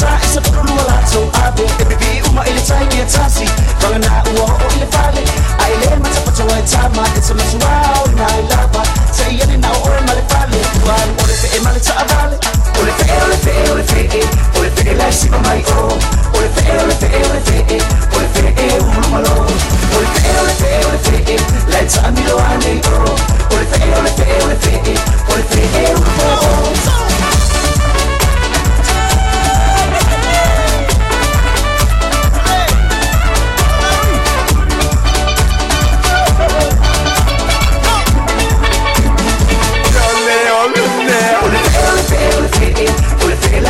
Speaker 6: ta isa puro luwalato abo ebibi uma ile ta ke tasi banga na uwa o ile fale ai le mata pata wa tama it's a mess wow na lava say yani na o le fale wan le fe e male ta avale le fe le fe le fe le fe la si o i o ole fe ole fe ole fe ole fe e umu o le fe oh. le fe le fe la ta mi lo ane o oh. le fe le fe le fe le fe e umu malo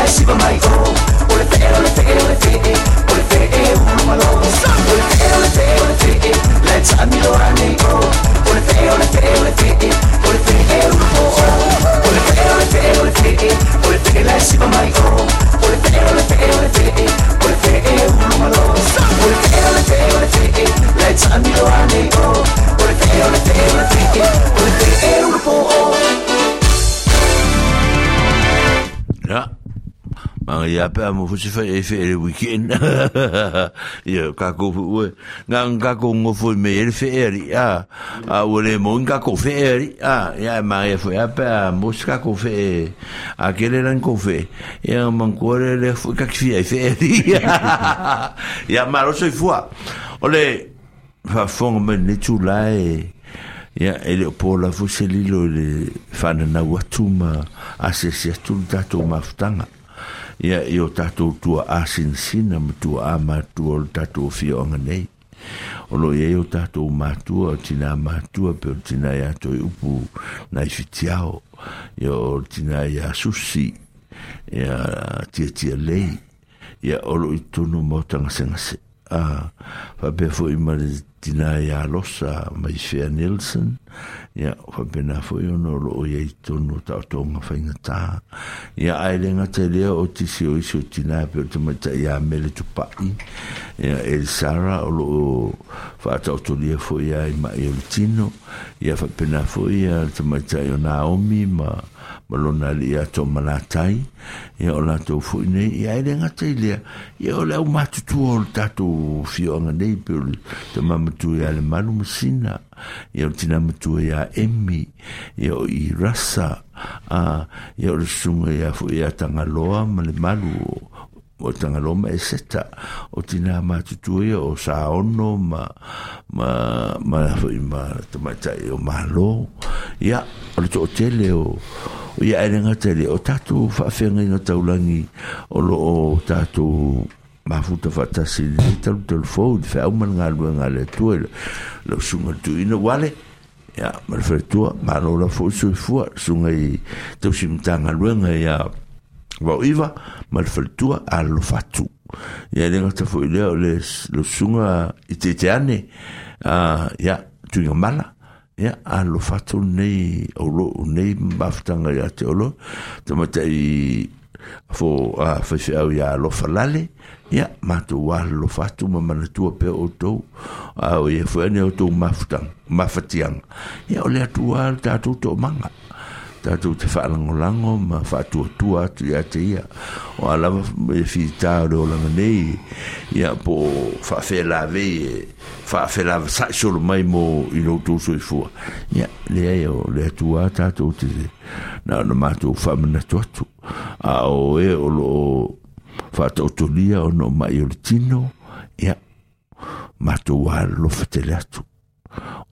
Speaker 6: siva mai go Ole fe ole fe ole fe ole fe e ulu malo Ole fe ole fe ole fe let's amilora nei go Ole fe ole fe ole fe ole fe e ulu mo Ole fe ole fe ole fe ole fe la siva mai go Ole fe ole fe ole fe ole fe e ulu malo Ole fe ole fe ole fe let's amilora nei go Ole fe ole fe ole fe ole fe e ulu mo Ja, mangiape amo fusi fai e fei le weekend ia kako ue ngang kako ngo foi me ele fei ari a a ule mo nga kako fei ari a ia mangia foi ape a mos [LAUGHS] kako fei a kele ran ko fei ia mancore le foi kakfi ai fei ari ia maro soi fua ole fa fong men le tula e ia ele po la fusi lilo le fana na watuma asesi atu tatou mafutaga ia i o tatou tua asinsina ma tua a matua o le tatou fioaga nei o lo iai o tatou matua o tinā matua pe o le tinā iā toe upu nai fitiao ia o le tinā iā susi ia tiatia lei ia o lo i tonu mau tagasegase a ah, faapea foʻi ma le tina e alosa mai fea Nelson ia whapena foi ono loo ia i tonu tau tonga whaingatā ia aere ngata lea o tisi o isi o tina pero tamata ia mele tupai ia El Sara o loo whaatau tolia foi ai i mai tino ia whapena foi ia tamata i o Naomi ma malona le ia tau malatai ia o latou foʻi nei ia ele gata i lea ia o le au matutua o le tatou fioaga nei pe o te mamatua e iā le malu masina ia o le tinamatua e iā emi ia o i rasa a ia o le susuga iā e foʻi iā tagaloa ma le malu o tangalo ma eseta o tinā matutua ia o saono ono ma ma ma ma tamata o malo ia o le toʻatele o o ia ele ngata le o tatou faafega ina taulagi o loo tatou mafuta faatasi le talu telefon feau managaluega le atua le usuga tuina uale ia ma le faletua malo la foʻi soifua suga i tausimatagaluega ia vau iva ma le faletua alolofa atu ia le gata foʻi lea o le suga i teiteane ia tuiga mala ia alo fatu nei o lo nei mafutaga iā te olo te i fo a iā alofa lale ia matou alofa atu ma manatua pea outou aoia to a o ia fo ne o le atuā mafatiang tatou ole tatou te faalagolago ma faatuatua atu iā te ia o lava e fitā o le olaga nei ia po faafelavei e faafela saʻisolo mai mo i loutou soifua e ia leai e o le atua tatou te na ona matou faamanatu atu a o e o loo faatautolia ona o mai o le tino ia matou alofa tele atu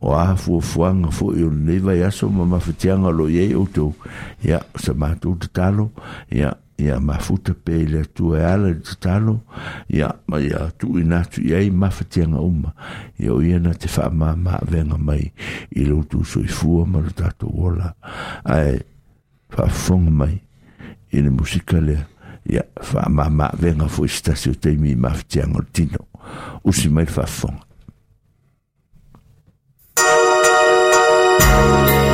Speaker 6: o a fuafuaga foʻi o lenei vaiaso ma mafetiaga lo iai outou ia sa matou tatalo ia ia mafuta pe i le atua e ala i tatalo ia ma ia tuuina atu i ai mafetiaga uma ia o ia na te faamāmaavega mai i loutou soifua ma lo tatou ola ae faafofoga mai i le musika lea ia faamāmaavega foʻi se tasi o taimi i mafetiaga o le tino usi mai le faafofoga you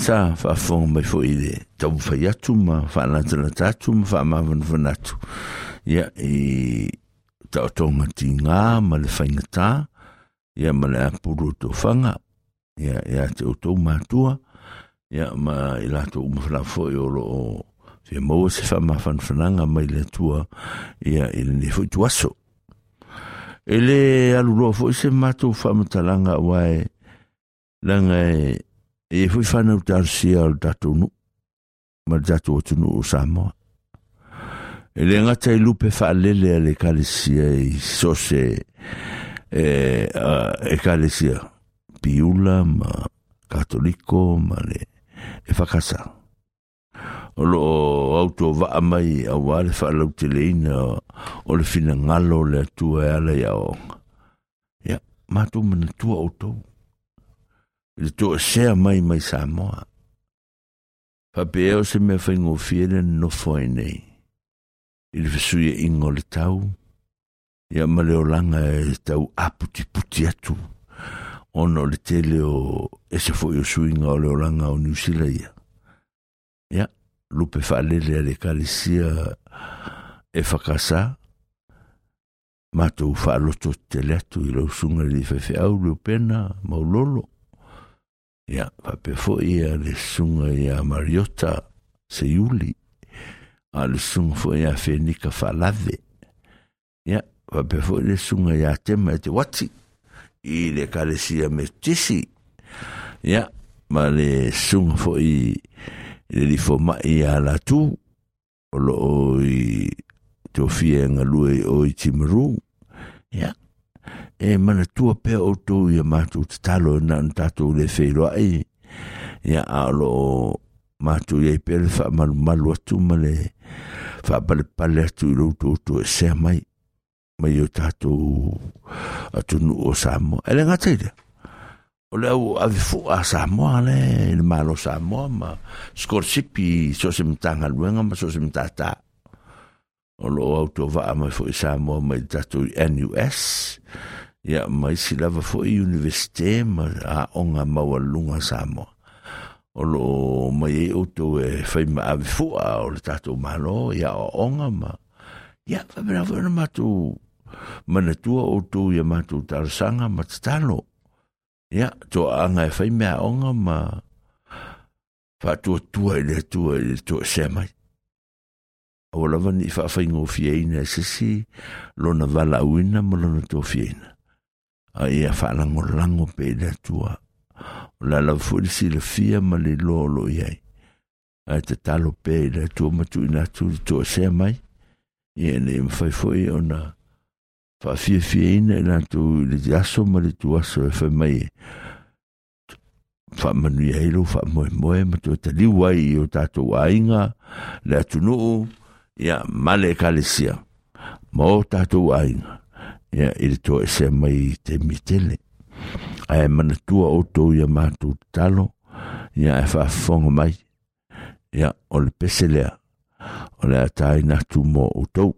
Speaker 7: sa fa fo mai fo ile tau fa ya tu ma fa na tana tatu ma fa ma van van atu ya i tau tau mati ngā ma le whaingatā ia ma le apuru tō whanga ia, ia te o tō mātua ia ma i lato umawhana fo i oro o te maua se wha mawhanwhananga mai le tua ia i le nefo i tuaso ele alu roa fo i se mātou whamatalanga wae langa e e fui whanau tarsia o tatu nu, ma tatu o tunu o Samoa. E le ngata i lupe whaalele a le kalesia i sose e, a, e kalesia piula ma katoliko ma le e whakasa. O lo auto waa mai a wale whaalau te leina o le fina ngalo le atua e ala ia o. Ia, mātou mana tua o tau le to sea mai mai sa Samoa. Papea o se mea whaingofia le nofo e nei. I le fesuia ingo le tau, ia maleolanga e øh, tau aputi puti atu, ono le tele o e se foi o suinga o leolanga o New Zealand ia. Ia, lupe whaalele le kalisia øh, e whakasa, mātou whaaloto te atu i lausunga li whewhe au leo pena maulolo ia pape foʻi a le suga iā mariota se iuli a le suga foʻi iā fenika faalave ia pape foʻi le suga iā tema e te wati i le kalesia me tisi ia ma le suga foʻi le lifomaʻi iā latū o loo i tofia e galue i o i timaru ia e mana tua pe o to ia ma tu ya talo na ta tu le fe lo ai ia ya alo ma tu ye pe fa mal mal wa tu male fa pal pal tu lo tu tu e se mai mai o ta tu atu nu o sa mo ele nga te o le au a fu a sa mo ale le malo sa mo ma scorsipi so se mtanga luenga ma so se mtata ta o lo au to va mai fo sa mo mai tatu NUS ia mai si lava fo universite ma a onga maua lunga sa mo o lo mai e o to e fai ma ave fo a o le tatu malo ia o onga ma ia fa mera fo tu matu mana tua o to ia matu tarsanga ma tatalo ia to anga e fai mea onga ma fa tu tua ele tu ele tua se mai o lava ni faafaigofi aina e sesi lona valauina ma lona tofiaina a ia e faalagolago pe e i le atua o le alava foʻi le silafia ma le iloa e o loʻi ai ae tatalo pe i le atua matuuina atu le toʻasea mai ia nei mafai foʻi ona faafiafiaina i latou i le aso ma le tuaso e fai mai faamanui ai lou faamoemoe ma toe taliu ai i o tatou aiga le atunuu ia male kalesia ma o tatou aiga ia i le toe sea mai te mitele ae manatua outou ia matou tatalo ia e faafofoga mai ia o le pese lea o le a taina tu mo outou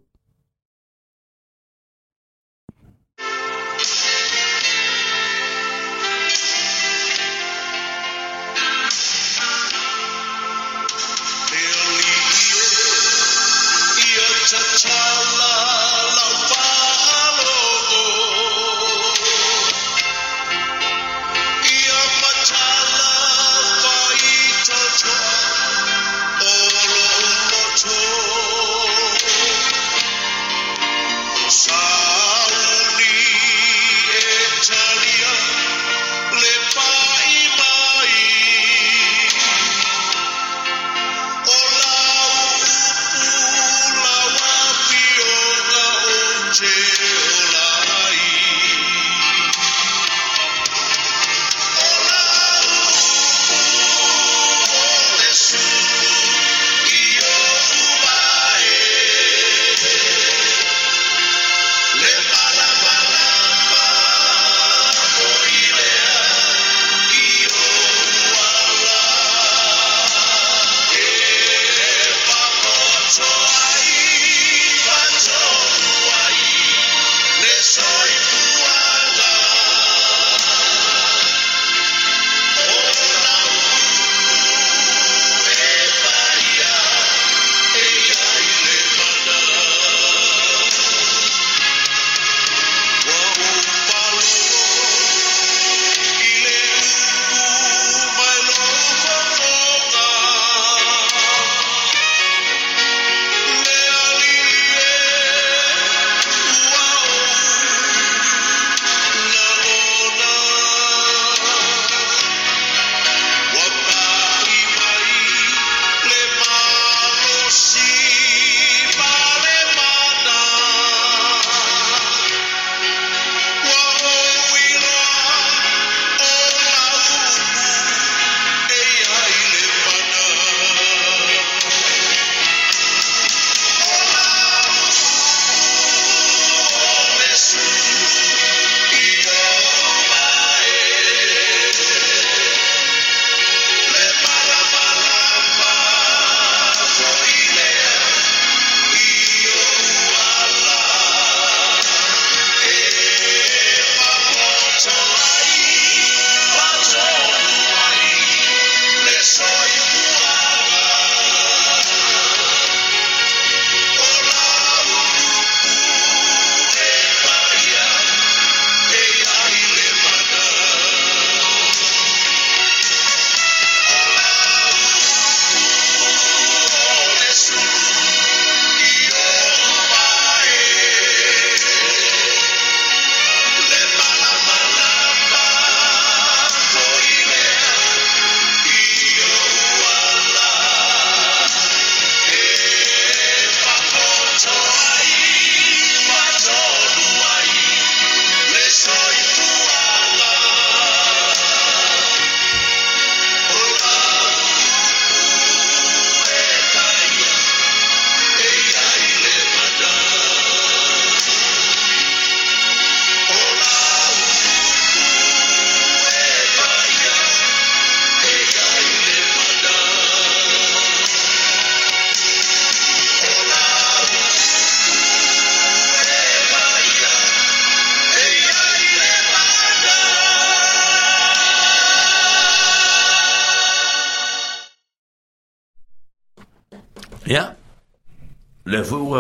Speaker 7: fu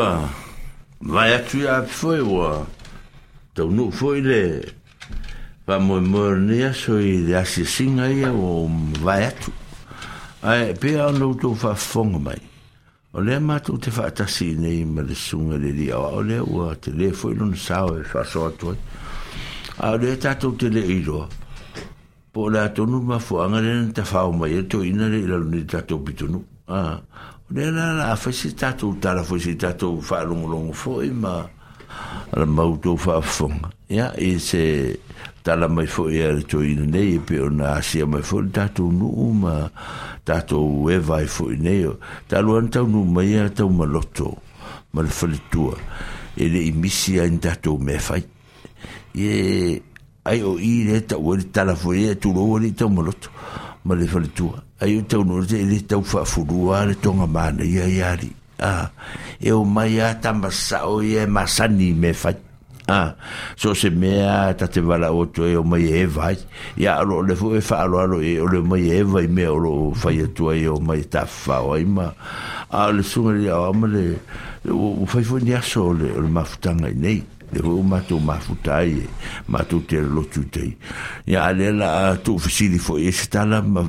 Speaker 7: vai a tu a fu wa tau nu fu le pa mo mo a so i de a sin a o vai a tu a pe a no to fa fong mai o le ma tu te fa ta si nei ma le sunga le li o le wa te le fu i lun sa o e fa so a tu a le ta tu te le i po le a tonu ma fu le ne fa o mai e to ina le i la lun i ta tu pitunu a le la la afesi tatou tala foi si tatou faalogologo foʻi ma ala mautou faafofoga ia i se tala mai foʻi a e le toina nei e pe ona asia mai foʻi le tatou nuu ma tatou eva ai foʻi nei taluana taunuu mai ia taumaloto ma e le faletua e leʻi misi ai ni tatou mea fai ie ai o i le taua e le tala foi e tulou a leʻi taumaloto ma le faletua ai te no te te tau fa furua le tonga mana ia iari a e o mai ata masa o ia e masani me fa a so se me ata te vala o to e o mai e a ia lo le e fa lo lo e o le mai e vai me o lo fa ia e o mai ta fa o ai ma a le sumeri o mai le o fa fu ni a so le o mafutanga nei e o matou mafutai e matou te lotu tei ia ale la tuufisili fo e se tala ma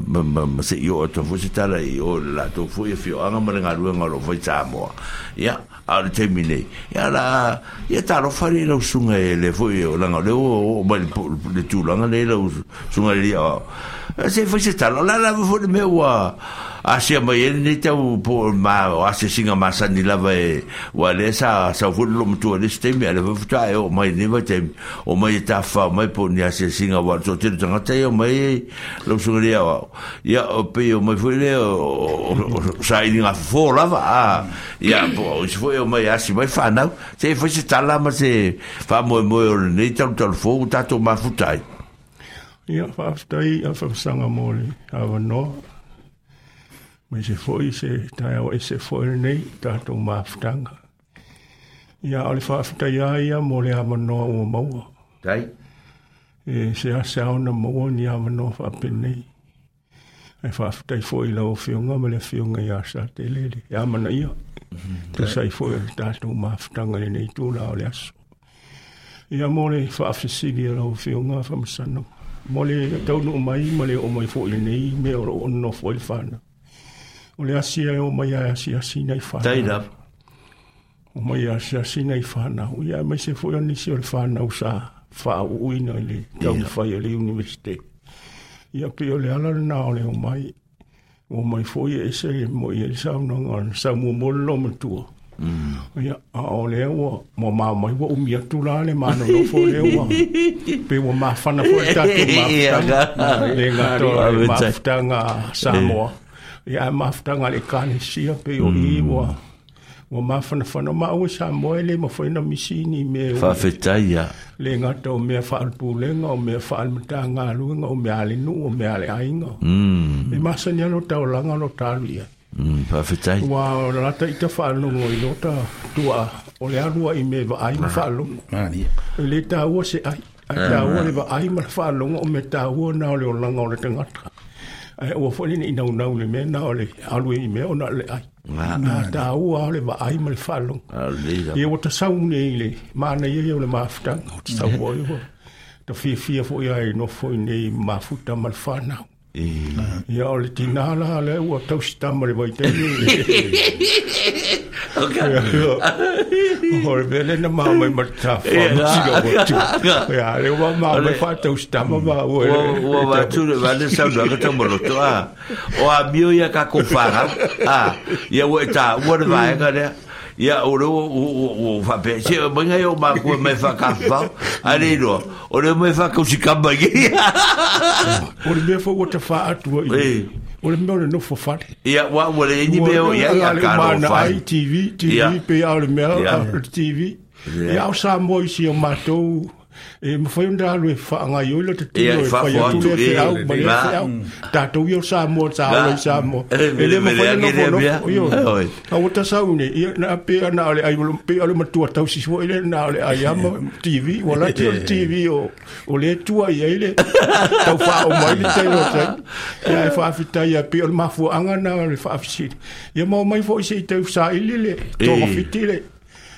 Speaker 7: seʻi o atua foi se tala i o latou foʻi e fioaga ma le galuega o loo fai tamoa ia ale taimi nei ia la ia talofa lei lausuga e le foʻi e o laga o lea o mai le tulaga lei lausuga e lelia se fai se tala o la lava foʻi le asia mai ele ni tau po ma o asia singa masa ni lava e wa le sa sa vulu lo mtu le ste me le vuta e o mai ni vate o mai ta fa mai po ni asia singa wa so te tanga te o mai lo so le o ya o pe o mai foi le o sa ni nga fo lava a ya po o se foi o mai asia mai fa na se foi se tala ma se fa mo mo ni o tau fo ta to ma futai
Speaker 8: ia fa aftai a fa sanga mole ava no Mas se foi se tayo ese foi nei ta tu maftanga. Ia ole fafta ia ia mo le amano o maua.
Speaker 7: Tai.
Speaker 8: E se a se aona maua ni amano fa penei. E fafta i foi la o fiunga ma le fiunga ia sa te lele. E amana ia. Te sai foi ta tu maftanga le nei tu la ole aso. Ia mo le fafisili la o fiunga fa masano. Mo le taunu mai ma le o mai foi nei me o ono få fana. Mm O le asia e o mai a asia sina i whana. Taira. O mai a asia sina i whana. ia mai se fwoi anisi o le whana sa wha uina le tau whai o le universite. Ia pe o le ala na o le o mai. O mai fwoi e se e mo i e sa unanga o sa mua molo matua. Ia a o le ua mo ma mai wa umi atu la le ma no fo le ua. Pe ua ma whana fwoi tatu ma Le ngato le ma ftanga Samoa. ia mafutaga le kalesia pe o mm. i ua ua mafanafana maua sa moe le mafaina misini me
Speaker 7: faafetaia
Speaker 8: le gata o mea faalepulega o mea faalemataagaluega o mea alenuu o mea aleaiga
Speaker 7: e mm.
Speaker 8: masania lo taolaga lo talu ia
Speaker 7: mm, faafetai
Speaker 8: ua lata ita faalogo i lota tuaa o le alua i me vaai ma faalogo
Speaker 7: e
Speaker 8: lē tāua seʻai ai ah. tāua le vaai ma le faalogo o me tāua na o le olaga o le tagata e eh, ua foʻi ni ina una una me na ole alu e i mea ona le ai na ta u ole va ai mal falo e o ta saune ile ma na ye ole o ta sa o ta fia fia fo ia no fo nei ma le mal E. Ia o le tina la le ua tau si tamo le waite ni. Hore vele na maa mai mara ta whanu si o
Speaker 7: watu. Ia le
Speaker 8: ua maa mai wha mm. tau si tamo maa ua. Ua
Speaker 7: watu le vane sa ua kata moroto a. O a mio ia ka kofara. Ia ua e ta ua le vaenga lea. ia ore o o fa pe se manga yo ma ku me fa ka fa ale lo ore me fa ku si kamba ge
Speaker 8: ore me fa o
Speaker 7: te
Speaker 8: fa atu i eh. ore me ore no fo fa ia
Speaker 7: wa ore ni me o
Speaker 8: ia ia ka ro fa tv tv pe ore me tv ia o sa mo si o matou e mo foi nda lo fa nga yo lo te
Speaker 7: tuo fa yo
Speaker 8: tu le au ma le au ta to yo sa mo sa lo sa mo e le mo foi no no yo a wata sa u ne na pe na ole ai lo pe ole ma tua tau si so ele na ole ai am tv wala te tv o o le tua ia ele tau fa o mai le te lo te ya fa fita ya pe ole ma fu anga na ole fa fsi ya mo mai foi se te sa ele le to fitile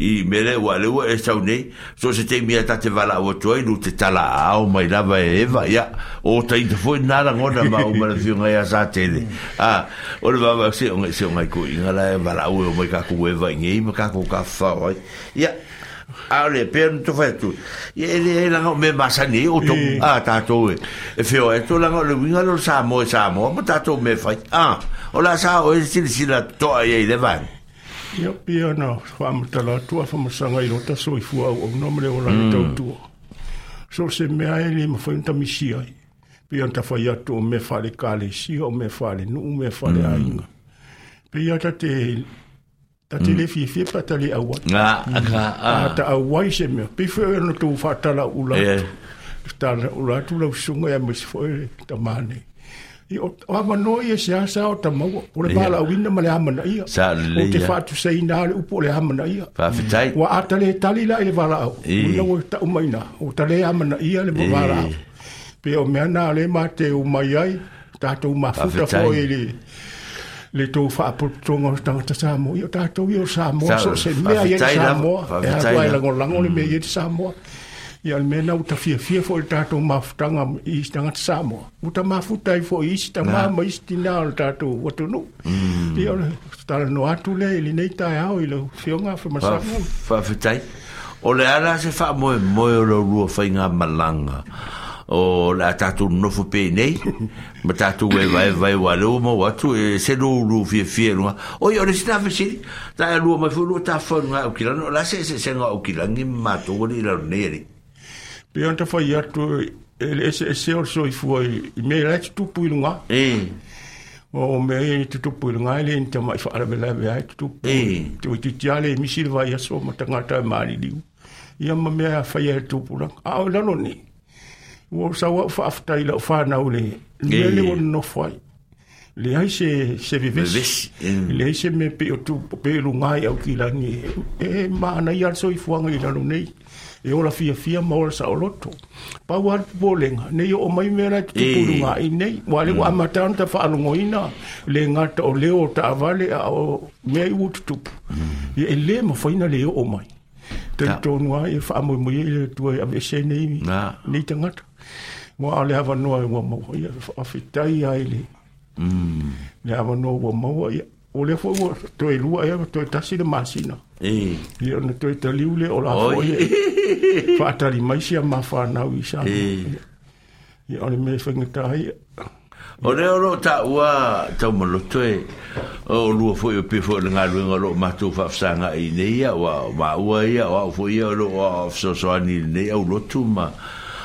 Speaker 7: i mele wa le wa e sau nei so se te mia ta te vala o toi lu te tala au mai lava e eva ia o ta i te foi nara ngona ma o mara fiunga ia sa tele a o le vava se o ngai se o ngai ko inga la e vala o o mai ka ku eva ngei ma ka ku ka fa oi ia a le pen to fa tu ye le e la ngo me masa ni o to mm. a ta to e feo e, e to la ngo le winga lo sa mo sa mo ma ta to me fa a o la sa o e sila sila to ai le van
Speaker 8: Ia pia na whamata la tua sanga i rota so i fua au au nomere o rai mm. tau tua. So se mea e le mawhai unta misi ai. Pia unta whai atu o me whare kāle si o me whare nu me whare mm. a inga. Pia ta te ta te mm. le fie fie pata le awa.
Speaker 7: Nga, nga,
Speaker 8: a. Ah, ta awai se mea. no fwe fa ta la ula. Ta ula tu lau sunga ya e misi fwere ta mani. i o ama no ia e se asa o tamaua o le palauina ma le amana ia
Speaker 7: sa
Speaker 8: o te faatusaina a le upu o le amana ia
Speaker 7: faafetai
Speaker 8: ua a tale e tali la i le valaau uina ua e taumaina o tale amana ia le valaau pe o mea na le mateu mai ai tatou mafuta foi le le tō whaaporotonga o tangata Samoa. Ia tātou i o Samoa, so se mea i e Samoa. E hatua e lango lango le mea i e mm. Samoa. ia mm. le mea na u tafiafia foʻi le tatou mafutaga ma isi tagata samoa u tamafuta ai foʻi isi tamā ma isi tinā o le tatou atunuu ia ole talanoa atu lea i lenei taeao i lau feoga femasafu
Speaker 7: faafetai o le ala se faamoemoe o lau lua faiga malaga o la tatu nofo pe nei [LAUGHS] ma vai vai wa lo e se lo lu fie no o yo le sta fe ta lu ma fu lu ta o kilano la
Speaker 8: se
Speaker 7: se se o kilangi ma la
Speaker 8: pe ona tafai atu ele eseese o le soifua i mea lai tutupu i luga o mea ia tutupu i luga e leni tamai faalavelave ae
Speaker 7: tutupu te
Speaker 8: oititia le misi le vaiaso ma tagata e maliliu ia ma mea afaia e tupulaga ao e lalo nei ua saua u faafetai lau fanau le mea le ua nonofo ai le ai se se vivesi eh. le ai se me pe o tupu pe eh, i luga ai au kilagi e maana ia le soifuaga i lalo nei e ola fia fia ma ola sa o loto. Pa wale ne o mai mera te tupuru ngā i nei, wale wa mm. amatana ta whaalungo ina, le ngat o leo ta avale a o mea i wutu tupu.
Speaker 7: E mm. e
Speaker 8: le ma whaina le o mai. Te tonua e whaamu mo e le
Speaker 7: tuai e a mese nei, nei te ngata.
Speaker 8: Mo a le hawa noa mo wa maua, e a whaafitai mm. e a ele. Le hawa noa wa maua, e o le fou to e lua ya to ta si le eh le no to e tali ou le o la fou ye fa tali mai si ma fa na wi sa eh ye o me fa ngi ta ye
Speaker 7: o le o lo ta wa ta mo lo to e o lua foi o pe fou le nga lu nga lo ma to fa fa nga i ne ya wa ma u ya wa fou ye lo wa so so ani ne ya lo tu ma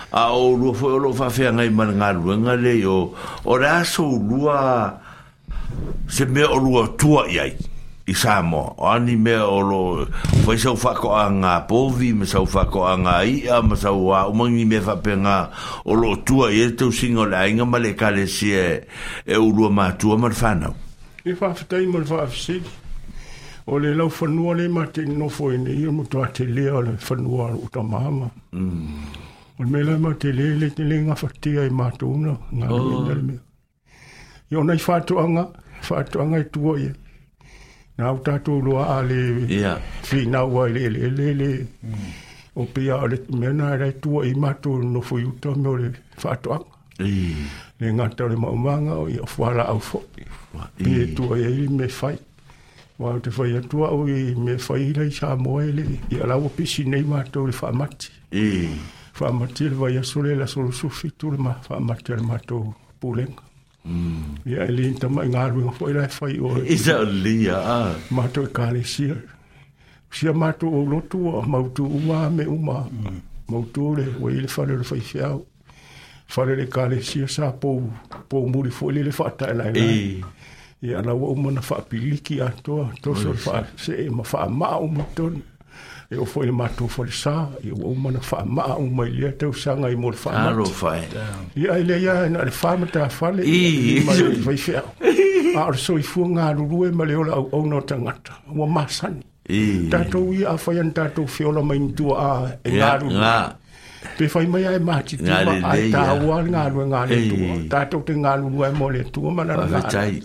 Speaker 7: a o lua fou lo fa fa nga i ma nga lu nga le yo o la so lua se me o lua tua i ai i Samo o ani me o lo fai sau whako a ngā povi me sau whako a ngā ia me sau a umangi me whape ngā o lo tua i e tau singa le ainga ma le kare si e e urua mā tua mar whanau
Speaker 8: e whaafetai mar whaafisiri o le lau whanua le ma te nofo i e ne i mo tua te lea le whanua o ta māma mm. o le mele ma te lea le te lea ngā whatea oh. i mātouna ngā mele mele mele Yo nai fatu anga. Oh. faatoaga i tua ia na au tatou loa a le finau ai leelelele o pea o le mea na lai tua e i matou nofo iuta me o le
Speaker 7: faatoaga le gata o le
Speaker 8: maumaga o ia fualaau foʻi pie tua iai le me fai ua te fai atu au i me fai lai sa moa i le ia laua pisi nei matou le faamati faamati le vai aso le lasolosufi tu le faamati a le matou pulega Ia e então ta mai ngā runga fōi lai whai o.
Speaker 7: Isa o lia, a
Speaker 8: Mātou e kāne sia. Sia mātou o lotu o mautu uma me uma. Mautu le, o ile whanere whai se au. Whanere kāne sia sā pou, pou muri fōi le whātai lai lai. Ia ana wa umana whaapiliki atoa, toso wha e ma e o foi le matou foi sa e o uma na fa ma o mai le teu sanga i mor fa ma
Speaker 7: ro fa
Speaker 8: ia ele ia na
Speaker 7: le
Speaker 8: fa ma ta
Speaker 7: fa le i
Speaker 8: vai fa a so i fu nga ru e ma le ola o no tangata o masani tatou ia afaiani tatou feola mainitua a e galulu pe fai mai ai mati tu ai tāua le ngalu tua tatou te ngalu ai mo le tua mana ngalu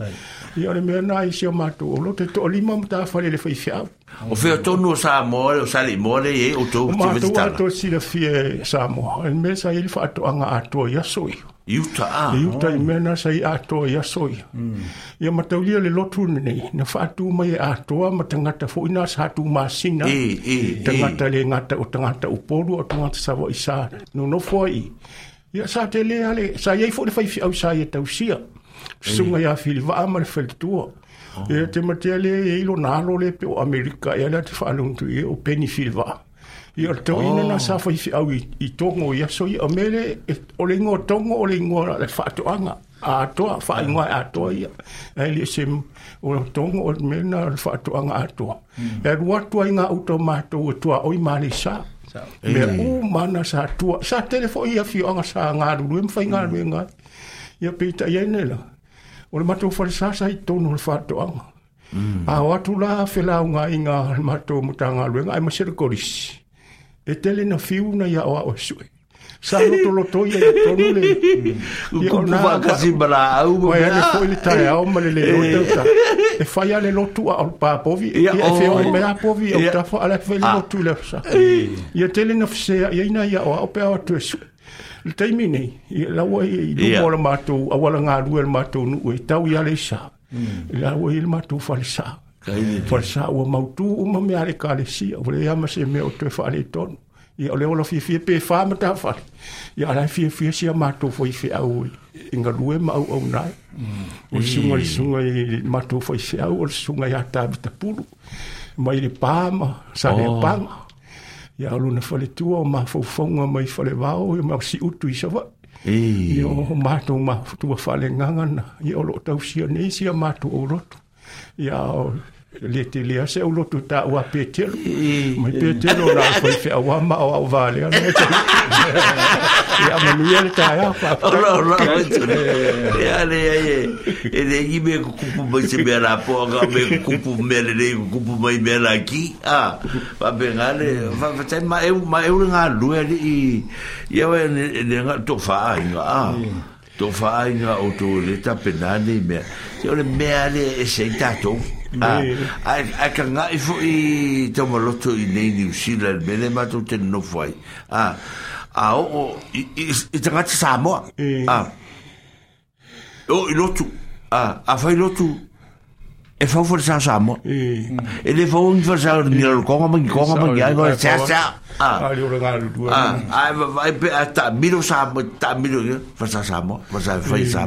Speaker 8: ia le mea na isi o mātou te to lima mo tāwhare le whai fiau
Speaker 7: o whea tonu o Samoa le o sale moa le e o
Speaker 8: tau o mātou ato si le fie Samoa e mea sa ili whaato anga ato i asoi
Speaker 7: Iuta a. Ah.
Speaker 8: E iuta i mea na sa i ato i asoi mm. ia mataulia le lotu nei na whaatu mai e atoa ma tangata fo ina sa hatu māsina
Speaker 7: e,
Speaker 8: tangata le ngata o tangata upolu o tangata sawa i sā no no fo i ia sa te lea le sa iei fo le whai fiau sa i tausia ia sunga ya fili va amal fel tuo e oh. te matia le e ilo nalo le pe o amerika e ala te fa alungtu e o peni fili va i o tau ina na oh. sa fa au i tongo ya so i amele e o le ngo tongo o le ngo le fa to anga a to fa ngo a to ya e le sim o tongo o me na le fa to anga a to hmm. e wa to ina o to ma to to o i ma le sa me u mana sa to sa telefo i a fi anga sa e nga lu em hmm. fa nga nga ya pita ya nela o le matou falasasa i tonu o le faatoʻaga mm. ao atu la felaugaiga le matou matagaluega ae maselekolisi e tele na fiu na ia o aʻo e suʻe sa lotoloto [LAUGHS] ia ia tonu le
Speaker 7: iaonaae
Speaker 8: ale foʻi le taeao ma [LAUGHS] le lelō tauta e fai ale lotu aʻo le papovi e ia e feoe mea povi e au tafa ale fai le lotu i le afasa ia tele na feseaʻi ai na ia o aʻo pe ao atu e suʻe le taimi nei laua i luga o le matou auala galue le matou nuu e tau ia le mm. isā laua i le matou falesā falesā ua mautū uma mea le kalesia ua leia mase mea o toe faaletonu ia o le ola fiafia pe fāmatafale ia alae fiafia sia matou foi feʻau igalue ma auaunae o mm. le suga le suga matou foi feʻau o le suga iā tavitapulu mai le pāma sa le oh. paga ya ia alona faletua o mafaufauga mai falevao ia mausiutu i sava ma o matou mafutua faalegaga na ia o loo tausia nei sia matou ou lotu ya le te lea se au lotu ta ua petelo mai petelo la koi fea ua ma o au vale ane [LAUGHS] e te ia manu ia le tae apa
Speaker 7: ora ora oito e ale ia ye e le ingi me kukupu mai se mea la po aga me kukupu mele le kukupu mai mea la ki a pa pe ngale fatai ma eu ma eu le ngā lue ale i ia wa e le ngā to faa inga a to faa inga o to le ta penane mea se ole mea le e se i tatou a ka ngai fo i tau maloto i nei New Zealand mele mātou tenu nofo ai a ah, a ah, o o i tangata Samoa
Speaker 8: a ah. o
Speaker 7: i lotu a a fai lotu e fau fo sa sa mo e le fau ni fo sa ni lo ko ma ni
Speaker 8: ko ma ni ai no sa sa ah ali ora ngal tu ah ai
Speaker 7: vai pe ta miro sa mo ta miro eh, fo sa sa mo fo sa fai sa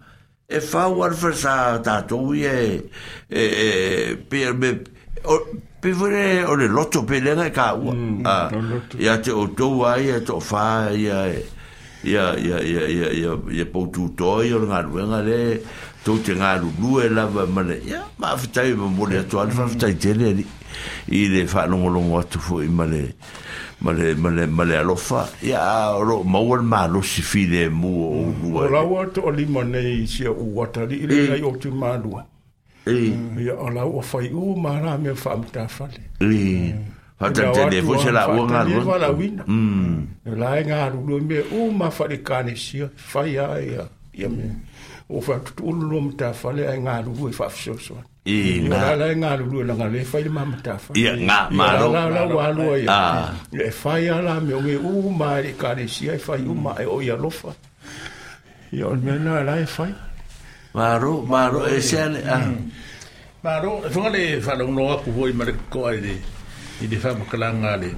Speaker 7: e fau ar fersa tato ui e e e pe er me o pe vore o le loto pe lenga e ka ua mm, a te o tou ai e to fa ia e ia ia ia ia pou tu toi o ngā ruenga le tou te ngā ru e lava mana ia ma afetai ma mole atu alifan afetai tele i le fa longolongo atu fo i mana male male male alofa ya ro maua le malosi file mu o mm. lua o
Speaker 8: laua toʻalima nei sia mm. ua tali i lenei o
Speaker 7: tumalua ia
Speaker 8: o laua faiʻu ma la mea faamatafale
Speaker 7: fatatele foi se laua galuagalauina e mm.
Speaker 8: la e galulu i mea u ma faaleikanesia fai a ia ia mea o faatutuululua matafale ae galulu e faafesoasoani e na la nga lu la nga le fai mama ta fa
Speaker 7: ia nga ma lo la
Speaker 8: la wa
Speaker 7: lo ia e
Speaker 8: fai ala me o u ma le ka le si e fai u ma e o ia lo fa ia o me na la fai
Speaker 7: ma ro ma ro e se a
Speaker 8: ma ro so le fa lo no ku voi ma le ko ai le i de fa ma kala nga le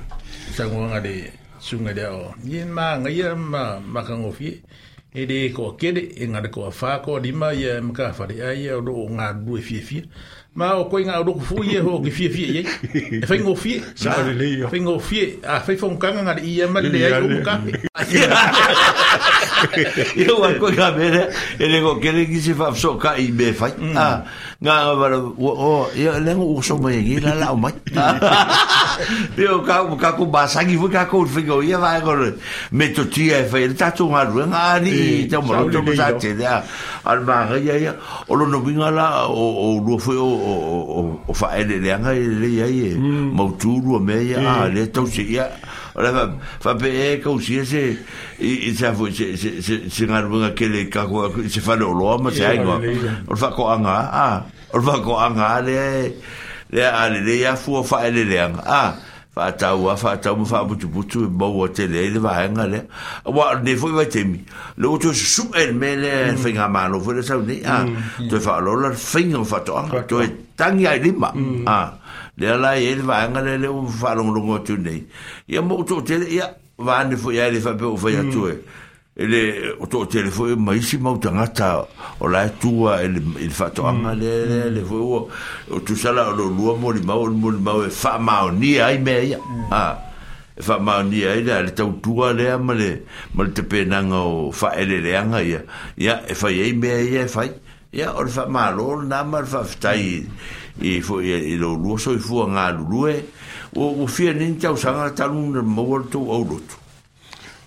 Speaker 8: sa nga le sunga de o yin ma nga ia ma ma ka ngofi e le ko kele e ngare ko fa ko lima ia mka fa le ai o do nga due fie fie ma o ko nga o do fu ia ho ki fie fie ye e fa ngo fie sa le le fa ngo fie a fa fon kanga ngare ia ma le ai o ka
Speaker 7: ia ua koe ka mele e lengo kere ki se whapso ka i me whai ngā wala o ia lengo uso mai ngi la lao mai ia ka ka ko basangi fu ka ko figo ia vai ko me to tia e whai ta tu ngaru ngā ni te moro to sa te da al ma ia ia o lo no vinga la o o lo fu o o o fa ele le anga eh, mm. ah, le ia ia mau turu me ia le to se ia Ora fa pe ka usi se i sa fu se se se ngarunga ke le ka ko se fa lo lo ma se ngo. Ora fa ko anga a. Ah, Ora fa ko anga le le ale le ya fu fa ele le anga. Ah. fa tau a ah, fa tau fa butu butu ba o te le le va nga le wa ne foi va temi le o to su el me le mm. finga mano foi le sa ni a ah, mm, to e fa lo la finga fa to to e tangi ai lima mm. a le la e le vaanga le le ufa whaarongo rongo atu nei. Ia mo uto te ya ia vaane fo iai le whape o ya tu e. Ele uto o tele fo e maisi mau tangata o lai tua e le whatoanga le le le fo e O tu sala o lo mo mori mau, o mori mau e wha mao ni ai me ia. Ha. E wha mao ni ai le, le tau tua lea ma le, ma le te penanga o fa ele leanga ia. Ia ya e whai ei mea ia e whai. o le wha lo, nama le wha whtai. Ia. i fo i
Speaker 8: lo
Speaker 7: luoso i fo nga lulue
Speaker 8: o o
Speaker 7: fia nin tau sanga talu na mawal tau au lotu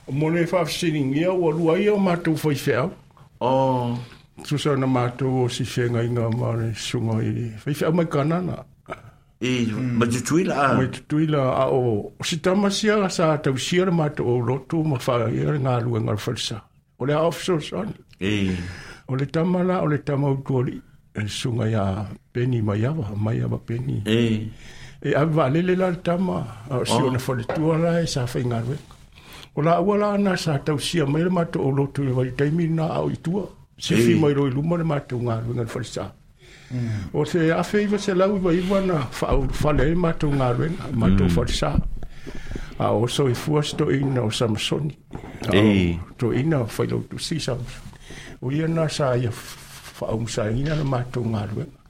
Speaker 8: o mone fa siningia o lua i o matou foi fea
Speaker 7: o
Speaker 8: tusa na matou o si fenga inga mare sunga i fai fea mai kanana
Speaker 7: e matutuila
Speaker 8: a matutuila a o si tamasia sa tau sia na matou au lotu ma fa i nga lua ngar falsa o le officer son e o le tamala o le tamau tuoli e sunga ia peni mai awa, mai awa peni.
Speaker 7: E.
Speaker 8: E a valele la tama, a oh. si ona whaletua la e sa whainga ruenga. O la ua la ana sa tau sia mai le mato o lotu le wali taimi na au i tua. Se fi e. mai roi luma le mato ngā ruenga le whalesa. Mm. O te awhi iwa se lau iwa iwa na whale le mato ngā ruenga, mato mm. whalesa. A o so i fuas to ina o Samsoni. E. To ina whailau tu si Samsoni. O ia na sa ia whaumsaingina na mātou ngā ruenga.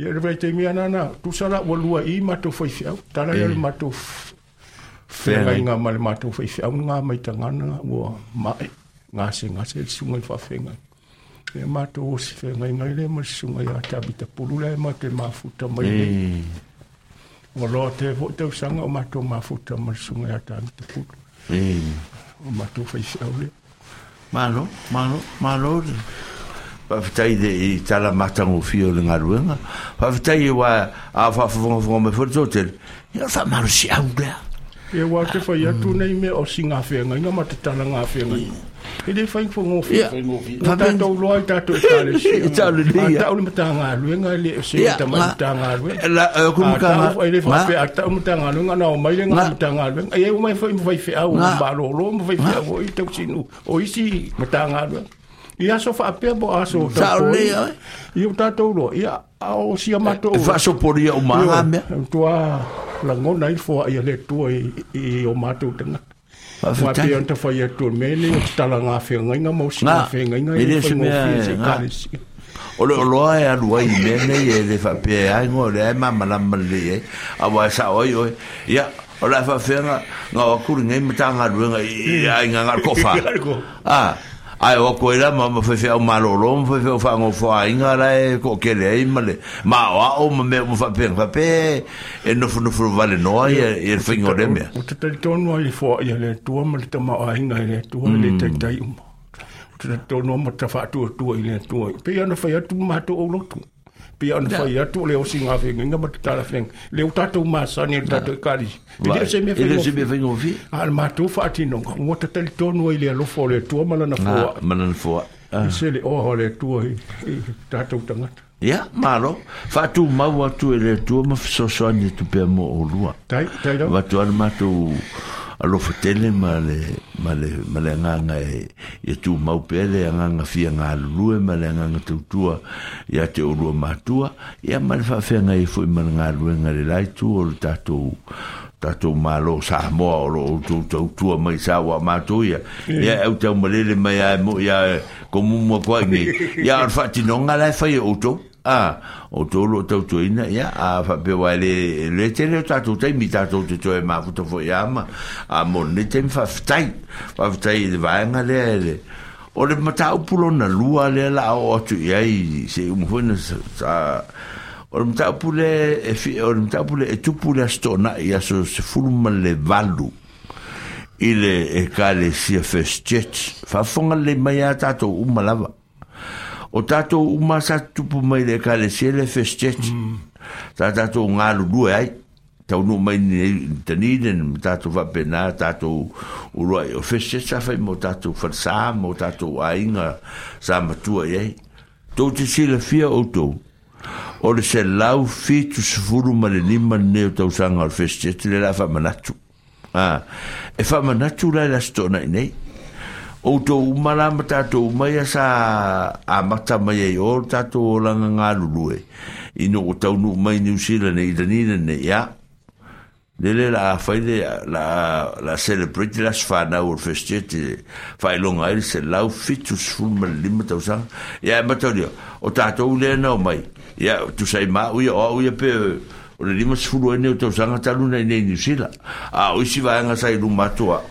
Speaker 8: Ia rewe te mea nana, tu sara wa lua i mātou whaifiau, tala ia le mātou whaifiau ngā male mātou whaifiau ngā mai tangana ua mae, ngāse ngāse, sunga i whawhenga. E mātou o si whenga i ngai le, ma sunga i atabita pulula e mātou mafuta mai le. Ua mm. loa te vo te usanga o mātou mafuta ma sunga i atabita
Speaker 7: pulula. Mm. O mātou whaifiau le. Mano, mano, mano fafitai de i tala matango fio le ngā ruenga. Fafitai e
Speaker 8: wa
Speaker 7: a fafafonga fonga me fuori tōtel. Ia fa maru si au lea.
Speaker 8: Ia wā te fai atu nei me o si ngā whenga, inga mate tala ngā whenga. E le fai fonga
Speaker 7: fi. Ia.
Speaker 8: Ta tau loa i tātou e tāle
Speaker 7: si. I tāle li.
Speaker 8: A tau ni mata ngā ruenga, le e se ta mai mata ngā ruenga.
Speaker 7: Eh, la, e eh, kum ka ngā. A tau
Speaker 8: fai fai, a tau mata ngā ruenga, nao mai le ngā mata ngā ruenga. Ia wā mai fai mwai fai au, mba lo lo, mwai fai au, o isi mata ngā ruenga. ia so fa pe bo aso
Speaker 7: ta le ia
Speaker 8: ta to lo ia o si amato eh,
Speaker 7: fa eh, so por ia o ma me eh,
Speaker 8: tua la ngona i fo ia le tua i o mato tanga Wa pe anta fa ia tu mele o tala nga fe nga nga mo si fe nga nga
Speaker 7: i fo mo fi se ka o le oloa e alua i mene e le faapea e aigo o leae mamalama lelei ai auae saoi oe ia o le a faafeaga gaoakulugai matagaluega i aigaga le kofaga ai o ko ira ma fa fa ma lo foi fa fa fa
Speaker 8: ngo
Speaker 7: fa inga la e ko ke le ai ma ma o o me mo fa pe fa pe e no no fu vale no ai e fa ngo le me o
Speaker 8: te te to no ai fo ai le tu ma le ma o e e, e inga le tu ma le te te o mm. te te to no ma te fa tu tu ai le tu pe ya no fa ya tu ma to o lo tu pia ona fai atu o singa fe nginga ma tala fe le utato masa ni utato kali
Speaker 7: ile se me fe ile se me fe
Speaker 8: le tu mala na fo mala na ah. le o ho
Speaker 7: le tu i tato ia malo faatu atu e le atua ma fesoasoani atu pea mo
Speaker 8: olua vatu ana matou
Speaker 7: alo fatele ma le ma nganga e e tu mau pele e nganga fia nga lue ma le nganga tu tua ya te uru ma tua ya ma le fa nga e foi ma nga lue nga le lai tu o tatu tatu ma lo sa mo o lo tu tu tu ma sa wa ma tu ya ya e te mo le le ma ya mo ya komu mo kwa ni ya [LAUGHS] fa ti no nga la fa e o tu a ah, o tolo tau tuina ia a fa pe wale le tere tatu tai mi tatu te toe ma futa fo ia ma a mone te fa ftai fa ftai de vaenga le le o le mata upulo na lua le la o atu ia i se umfuna sa o le mata upule e fi o le mata upule e tupu le stona ia so se fuluma le valu ile e kale sia festet fa fonga le maya tatu umalava o tato uma sa tupu mai le kale se le festech mm. ta tato nga lu lu ai ta no mai ni tani den tato va pena tato u roi o festech sa fa mo tato fer sa mo tato ai nga sa ma tu ai to ti se le fia o to o le se lau fi tu se furu ma le lima ne o tau sanga o festech le la fa manatu ah. e fa manatu la la stona inei o to umala ma tatou mai a sa a matamai ai o tatou olaga galulu e ina ua taunuu mai niusila nei itanina nei a lele la afai le la la celebrate le aso fanau o le fesitiete faailoga ai le selau fitusfulu ma le lima tausaga ia e mataulia o tatou lea nao mai ia tusai maʻu ia o aʻu ia pe o le lima sefulu ai nei o tausaga talu nai nei niusila a o isi vaega sai lu matou aʻu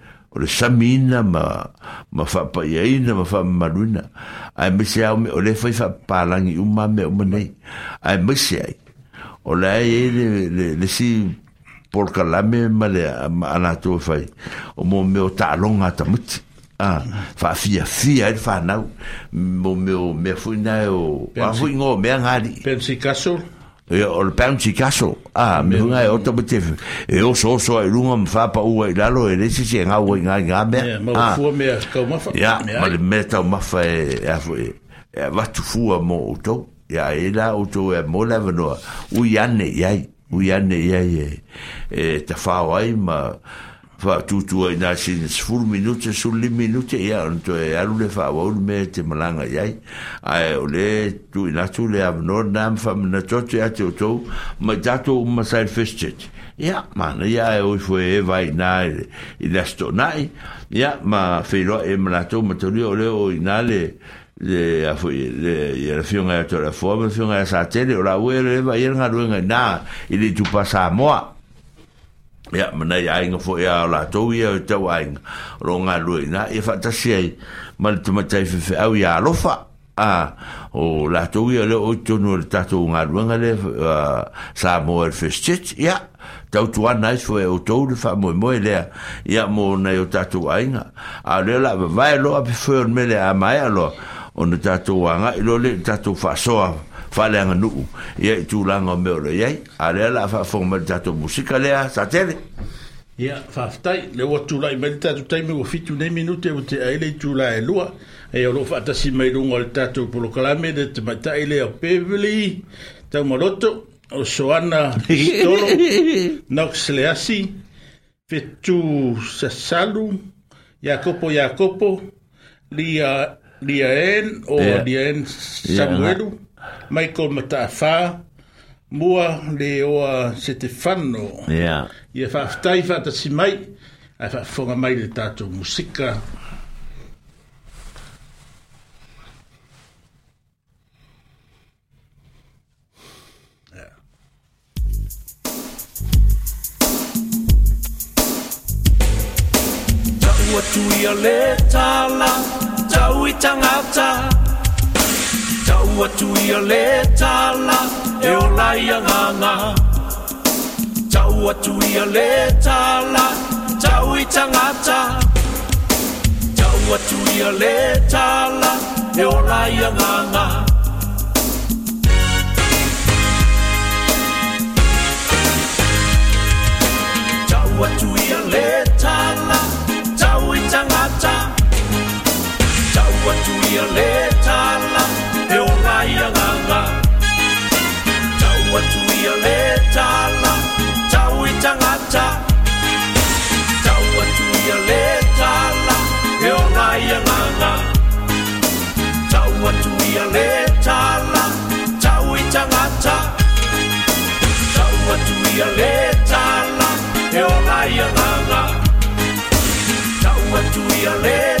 Speaker 7: o le samiina ma ma fa ma faamamaluina ae ai me se me o le fai fa palangi uma mea uma nei ae me ai o e le ai le le, si por ma le alatou fai o mo me e o ta longa ta muti ah fa fia fia mo me o me fu na o a fu ngo me ngari pensi e o le bouncy castle a ah, mm. me hunga e oto me tefe e o so so e runga me fa pa ua i lalo e lesi se ngā ua
Speaker 8: e i ngā ngā mea ma ufua ah. mea kau mafa ya
Speaker 7: ma le mea tau mafa e e, e, e watu fua mo oto ya e la oto e mo la venoa ui ane iai ui ane iai e ta fao ai ma ma faatutua ina sini sefulu minute sulili minute ia ona toe alu le faauau me te malaga iai ai o lē tuuina atu le avanoa na ma faamanatoto iā te outou ma tatou masai le first church ia mana ia e oi foi e vainā i le asitonaʻi ia ma feiloa e ma latou matalia o lea o inā le le a foi le ia le fioga e atoe lafoa ma fioga e sa tele o laue le vaia le e galuega inā i le tupasa moa ia manai ainga foʻi a o latou ia o tau aiga o lo galueina ia faatasi ai ma le tamatai fefeau ia alofa a o latou ia le o tonu o le tatou galuega le sa moa le first church ia tautuana ai foe o tou le faamoemoe lea ia mo nai o tatou aiga a lea laavavae loa pefoe o le mele a mae aloa ona tatou agaʻi lo le tatou faasoa fale anga nuu ia i tulaga o mea o le iai a lea la faafoga mai le tatou musika
Speaker 8: lea
Speaker 7: sa tele
Speaker 8: ia faafetai le ua tulai mai le tatou taimi ua fitu nei minute ua teai le itula e lua ia o loo faatasi mai luga o le tatou polokalame le tamaitaʻi lea o pevili taumaloto o soana [LAUGHS] stolo noxleasi fetu sasalu iakopo iakopo lia lia en o dia en samuelu yeah. Michael Matafa, mua le oa se te whano. Yeah. Ia whaftai whata si mai, ai whafonga mai le tātou musika.
Speaker 9: Yeah. Tau atu ia le tāla, tau i tangata, 叫我追呀嘞查拉，叫我呀伢伢。叫我追呀嘞查拉，叫我伊唱阿查。叫我追呀嘞查拉，叫我呀伢伢。叫我追呀嘞查拉，叫我伊唱阿查。叫我追呀嘞查拉。nganga tau atu ia me tala tau i tangata tau atu ia le tala e ona ia nganga tau atu ia le tala tau i tangata tau atu ia le tala e ona ia nganga tau atu ia le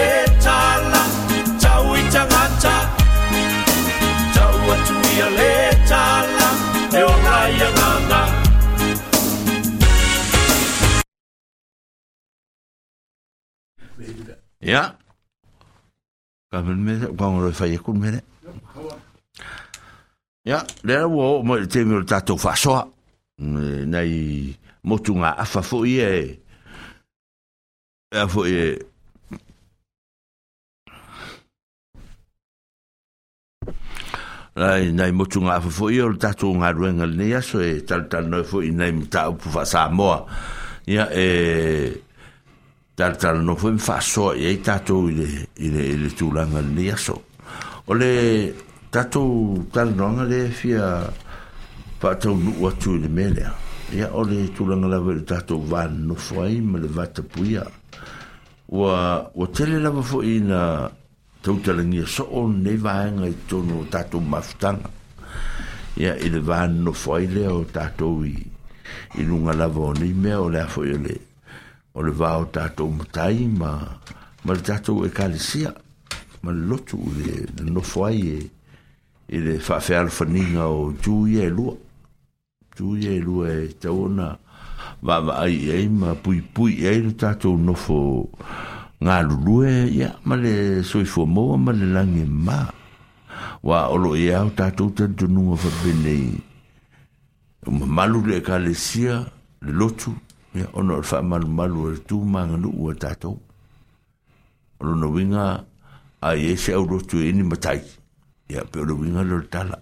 Speaker 7: Ia. Ka men me ko ngoro fa ye kun mene. Ia, le wo mo te mi ta to fa so. Nei motunga afa fo ye. E fo ye. Lai nei motunga afa fo ye o ta to nga ruenga le ia so e tal tal no fo nei mi ta pu fa sa moa. Ia e talatala nofo e mafaasoa i ai tatou i le i le i le tulaga lenei aso o le tatou talanoaga le fia faataunuu atu i le mea lea ia o le tulaga lava i le tatou vanonofo ai ma le vatapuia ua ua tele lava foʻi ina tautalagia so'o lenei vaega i tonu o tatou mafutaga ia i le vanonofo ai lea o tatou i i luga lava o nei mea o le a foʻi le o le vao tatou matai ma ma le tatou ekalesia ma le lotu le nofo ai e i le faafealofaniga o tuia e lua tuia e lua e tauona vaavaai ai ma puipui ai le tatou nofo galulue ia ma le soifua maua ma le lagi mā ua o loo ia e o tatou talitonuga faapenei i uma malu le ekalesia le lotu ya ono fa e mal mal wo e tu mang lu wo ta to ono no winga a ye se au tu e ini matai ya pe lo winga lo tala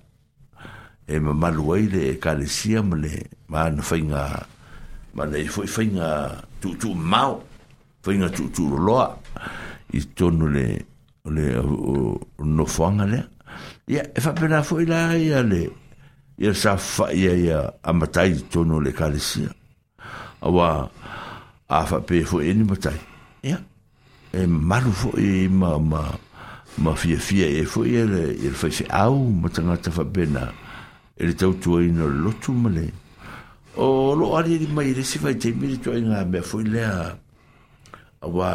Speaker 7: e ma mal wo ile e kare le sia ma le ma no fa inga ma le fo fa inga tu tu mau fa tu tu loa. a i tonu le le no fa nga le ya e fa pena na la ile ya le ya sa fa ya ya amatai tonu le ka le sia wa afa pe fo e ni matai ia e malu fo i e ma ma ma fia fia e fo i e le il fai se au ma tangata fa bena e le tau tua ina lotu male o lo ari di mai le si fai te miri tua inga mea fo i lea a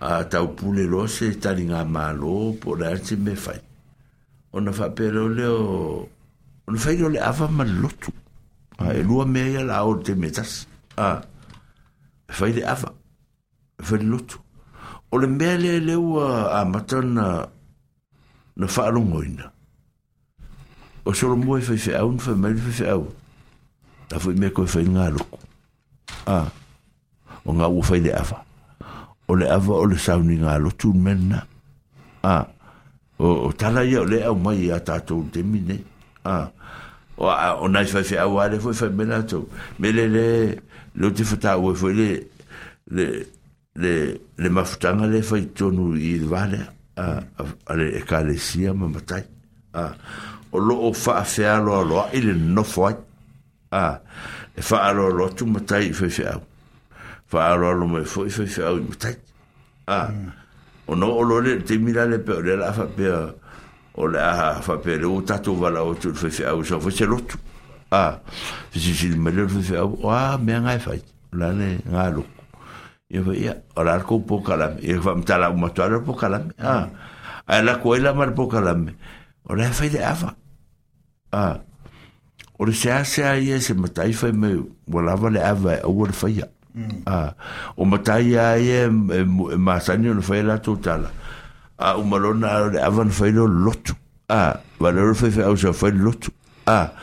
Speaker 7: a tau pule lo se tali ngā mālo po le ati me fai ona fa pere o leo ona fai o le ava ma lotu a e lua mea ia la o te metas a fai le ava fai le lotu o le mea lea le ua a mata na na whaalongo ina o solo mua e fai fai au na fai mai fai fai au ta fai mea koe fai ngā loko a o ngā ua fai le ava o le ava o le sauni ngā lotu mena a o, o tala ia o le au mai a tātou te mine a o, o nai fai fai au ale fai fai mena tau melele le te fata ue foi le le le le mafutanga le fai tonu i vale a a, le e sia ma matai a o lo o fa a fea lo a i le no foi a e fa a lo tu matai i fai fa lo lo mai foi fai fea i matai a o no o lo le te mira le pe o le la fa pe o le fa pe le o tatu vala o tu fai fea u sa fai se lotu a a ah, si me le fe a me nga fai la ne nga lo e fa ia ora ko po kala e fa mta la mo tala po kala a a la ko ila mar po kala ora fa de ava a ora se se a ia se mata i fa me wala vale ava o wala fa ia a o mata ia ia ma sanyo no fa la totala a o malona ava no fa lo lotu a ah, valor fa fa o sa fa lotu a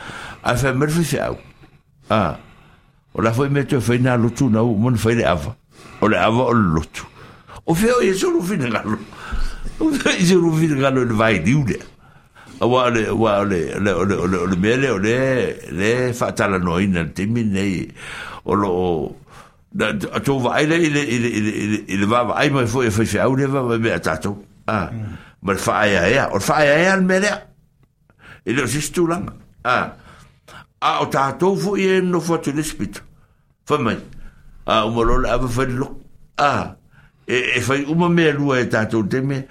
Speaker 7: a fa mer fi au a o la foi metu fa na lutu na u mon fa le ava o le ava o lutu o fe o yeso lu fin galo o fe yeso lu fin galo le vai diu le wa le wa le le le le le mele o le le fa tala noi ina te mine o lo da to va ile ile ile ile va ai mai foi fa fa o le va me atato a ma fa ya ya o fa ya ya le mele ile o sistu langa ah a o tātou fu i e no fatu le spita. Whamai. A umalola awa whani loko. A. E whai uma mea lua e tātou te mea.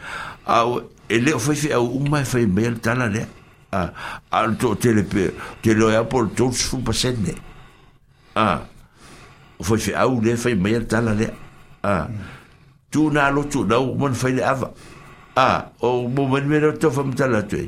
Speaker 7: A e leo whai whi au uma e whai mea le tala lea. A. A to te le pe. Te leo e apol tōtus fu pasene. A. O whai whi au le whai mea le tala lea. A. Tū nā lotu nau man whai le awa. A. O mō mani mea tō whamitala tue.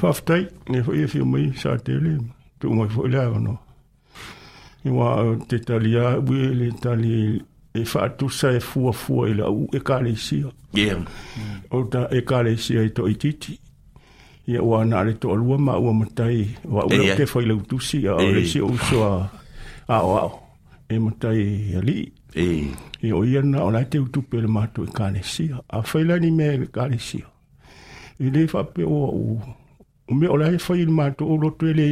Speaker 8: Whaftai,
Speaker 7: ne
Speaker 8: fwoi e fio mai, sa te le, tu mai fwoi le awa I wā uh, te tali a, ui e le tali e whātu sa e fua fua i la u e kāle i sia.
Speaker 7: Yeah.
Speaker 8: O ta e kāle i sia i tō i titi. I a wā nā le alua ma ua matai, wā ua yeah. te whai lautusi a o le si o so a ao ao. E matai e ali. E. E o iana o lai te utupe le mātu e kāle i A whaila ni me e kāle i e le fa o o o me o le fa il ma to lo to le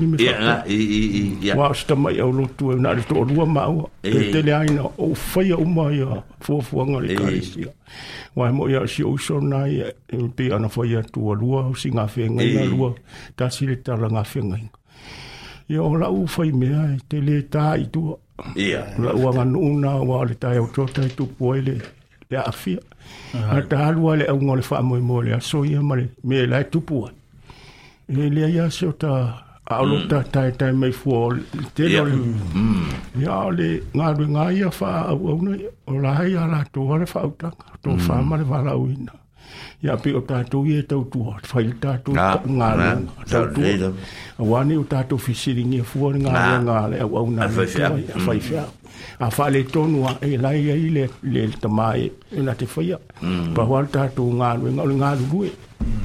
Speaker 8: ni me fa ya e e i ya wa sta mai o lo to na le to o lo ma e o no o fa ya o ma ya fo fo nga le ka si ya wa mo ya si o so na ya e, pe ana fa ya to lo o fe nga na lo ta si le ta la nga fe nga o la u fa me ai e te le ta i to ya la wa na wa le ta ya o to ta te afia a te alua le aunga le wha mole so ia male me lai tupua e le ia se o ta aolo mm. ta tai tai mai fua te lo le mm. ia le ngā ngai fa ia wha au au nei o la hai fa la to fa wha au wala au ina ya pi o ta ye tau tu ot fail ta tu nga na
Speaker 7: ta tu
Speaker 8: wa ni o ta tu fi si ni fu o nga nga le wa na fa
Speaker 7: fa
Speaker 8: a fa le ton wa e la ye ile le le mai e na te fa mm.
Speaker 7: pa
Speaker 8: wa ta tu nga lu nga le nga lu lu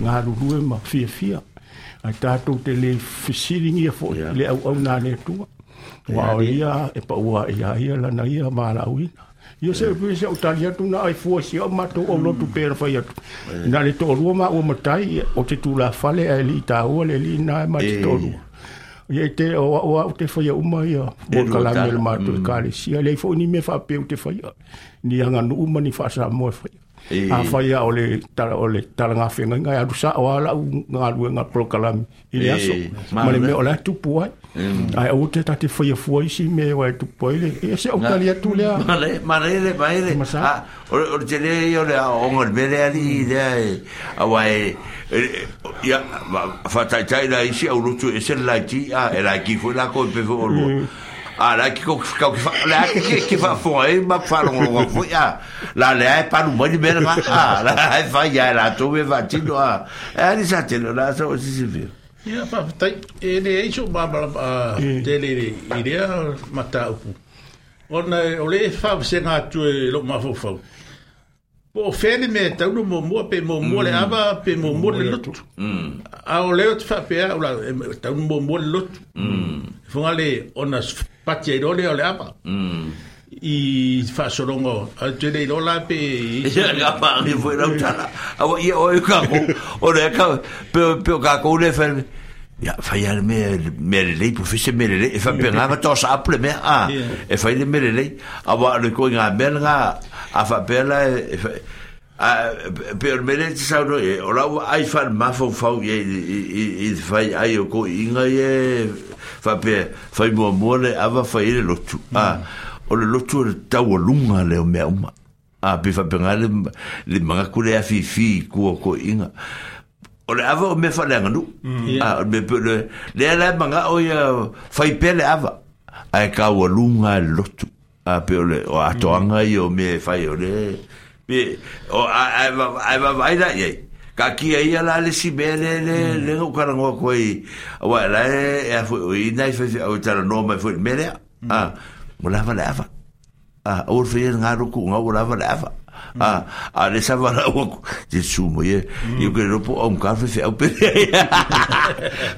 Speaker 8: nga lu lu ma fi fi a ta te le fi si ni fu le wa na le tu wa ia e pa wa e ia ia la na ia ma la wi Yo se pu se utalia tu na ai fo si o mato o lotu per fa yat. Na le to ru ma o matai o te tu la fale ai li ta o le li na ma te eh. to ru. Ye te o o te fo ya uma ya o kala mel mato kali mm. si le fo ni me fa pe o te fa ya. Ni anga nu uma ni fa sa mo fa ya. E- a fai a ole tala ole tala nga fenga nga ya dusa o ala nga lu nga e pro kalam ile e, aso ma le me ola tu po ai mm. ai o te tati fai a fuai si me o tu po ile e se
Speaker 7: o
Speaker 8: kali a tu le a [LAUGHS] ma
Speaker 7: le ma le le ma le a o ah, o le yo le a o ngor be le ali ile a wa e ya fa tai tai la isi a u e se la ki a e la ki fu la ko pe fo o lu mm. Ara ki ko ka ki fa la o ki ki fa fo ah, é ah, é é, ah. e ma fa tá lo lo ya. La le ai pa no mani mer ma ka. La ai fa ya la tu me va ti no. E ni sa te lo la so si si vi.
Speaker 8: Ya pa tai e ne e so ba ba de le idea mata upu. Ona o le fa se nga tu e lo ma fo fo. Po fene me no mo pe mo mo le ava pe mo mo le lotu. A o hum. le fa pe a o la tau no mo mo le fongale ona patia do le ole apa hmm. i fa sorongo e a e te le ik la pe
Speaker 7: ya ga pa ri foi la tala a o ia e, o ka o le ka pe pe ka ko le fer Ja, fa ja le mer merele, professor merele, e fa penga ma tos aple me a. E fa le merele, a wa le ko nga mel nga a fa pela e fa a per merele sa no e ola ai fa ma fa fa e i fa ai ko inga e fa pe fa mo mo le ava fa ile lo tu a o le lotu le tau o lunga le o mea uma. A pe fa penga le, le manga kule a fifi kua ko inga. O le ava o me fa leanga nu. A me pe le, le ala manga o ia fai pe le ava. A e ka o lunga le lotu. A pe o le o atoanga i o mea fai o le. Pe o a va vaida iei. ka ki ai ala le si bele le le o ka ngo ko i wa la e, e fu i nai fe o ta no ma fu mele a mo la va e la va a o fe nga ru ku nga o la va la va a a le sa va la o de su mo ye i ke ro po un ka fe o pe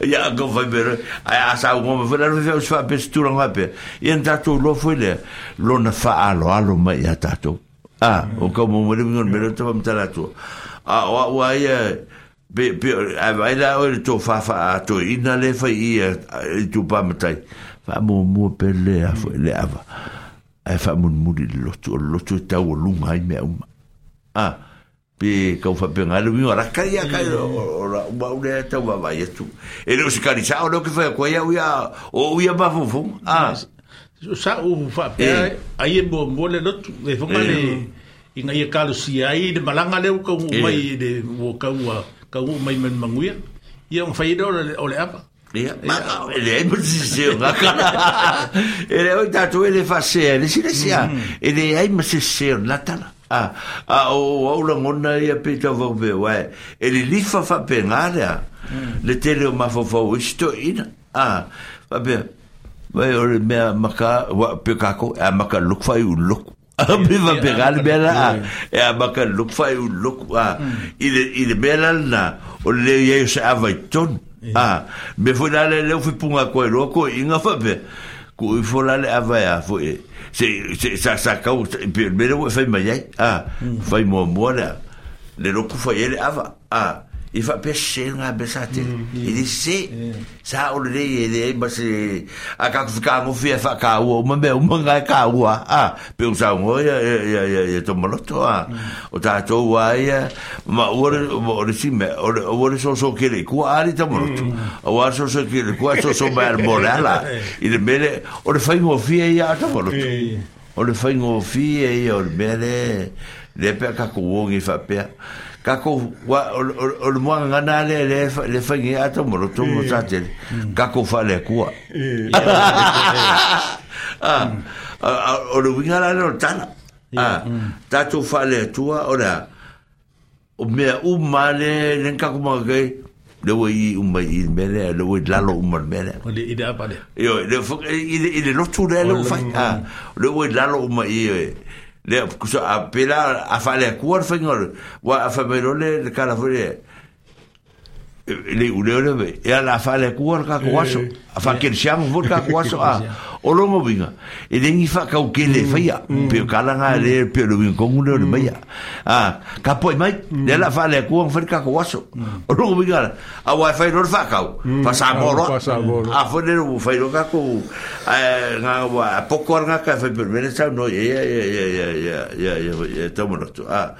Speaker 7: ya go fa be a sa o mo fe la fe o fa pe stu nga pe i en ta lo fu le lo na fa alo alo ma ya ta tu a mm. o ka mo mo le ngon me lo to mo ta la tu a o wa ia e, be be a vai la o to fa fa to ina le fa ia e, e, tu pa matai fa mo mo pele a fo le ava ai fa mo mo di lotu lotu ta o lunga ai me um a pe ka fa pe ngalo mi ora ka ia ka ora ba u le ta va vai tu e lo sicariza o lo que fa ko ia o ia o ia ba fo fo a sa
Speaker 8: u fa pe ai mo mo le lotu le fo ma le i ngai e kalu
Speaker 7: si
Speaker 8: ai de malanga leu ka eh. mai de wo ka u mai men manguia i on fai do eh, ah, o apa ya
Speaker 7: ma le e se nga ka e le ta tu e le fa se mm. e le si le si a e ai mo se se la ta a a o o la ngona e pe ta vo be wa e le li fa fa pe nga le le te le ma fo fo sto in a fa be Vai ora me maka pe pekako a maka lukfai u luk Abiva pegal e, ah, mm. bela a baka lok fai u lok a ile ile bela na o le ye se avaiton a me ah, foi la le le fui punga ko lo ko inga fa be ko i fo la le avaya fo e se se sa sa ka u pe le fai mai a ah, mm. fai mo mo la le lok fai le ava a i fa pese na besa te i di se sa o le eh, ah, eh, eh, uhum. tá, e le ba se a ka ku ka ngo fi fa ka o ma be o nga ka o a pe o sa o ya ya ya ya to mo to a o ta to wa ya ma o re o re si me o re o re so so ke le ku a ri to mo to o a so so ke le ku a so so ba mo i de mele o re fa ngo fi ya to mo to o le fa ngo fi e o le mele le pe ka ku o fa pe ka ko wa o le mo nga na le le le fa ngi ato mo lo to mo sa eh. te mm. ka ko fa le ku o le winga la no tana eh, ah mm. ta to fa le tua
Speaker 8: ora
Speaker 7: o me u male len ka kuma ge le wo e, i u mai i mele le wo la lo u mal mele o le ida pa le yo le fo i le lo tu le lo fa ah le wo la lo u mai e, le kuso a pela a fale kuar fengor wa a famerole le kala fole le ule ule e ala fale kuar ka kuaso a fa kirsiam vor ka kuaso a o longo vinga e den ifa ka o que le faia pero kala na le lo vin con un le maia ah ka poi mai le la fa le ku un fer ka ko aso o longo vinga a no fa no fa sa pasa moro
Speaker 8: a fo
Speaker 7: le o fa lo ka ko nga wa poco nga ka fa per vene sa no ya ya ya ya ya ya ya ya ya ya ya ya ya ya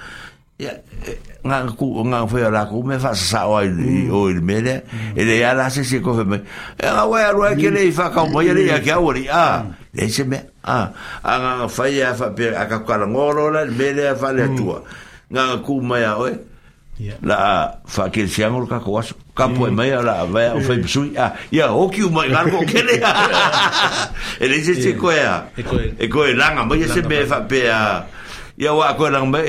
Speaker 7: ia nga ku nga foi la ku me fa sa o il mm. o il mele e ele ia la se se ko fe me e nga wa ro ke le fa ka mo ele ia ke o ri a le se me a a nga fa ia fa pe a ka ka ngoro la mele fa le mm. tua nga ku ma ia o la fa ke se angol ka ko ka po e mm. me ia la va o fe su a ia o ki mo nga ko ke le [LAUGHS] ele se se ko ia e, e ko e langa mo ia se me fa pe a ia wa ko lang ba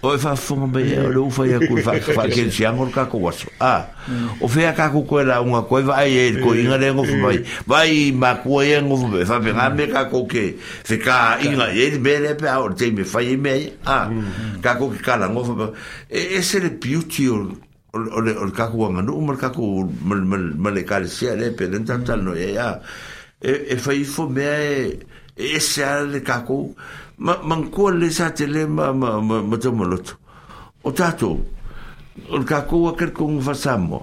Speaker 7: o fa fon ba ia lo fa ia ko fa fa ke si angor ka ko waso a mm. o fe ka ko e ko la unha ko va ai ko inga le ngo eh. vai vai ma ko ia ngo fa fa pe me ka ko ke se ka inga e be le pe o te me fa i me a mm. ka ko ke ka la ngo e, e se le beauty o o le o ka ko nga no o ka ko mal mal mal ka le sia le pe le tantal no ia e fa e, i fo me e se a le kakou ma mankua le sa te le ma ma ma ma tamaloto o tatou o le kakou akele kogu fasamoa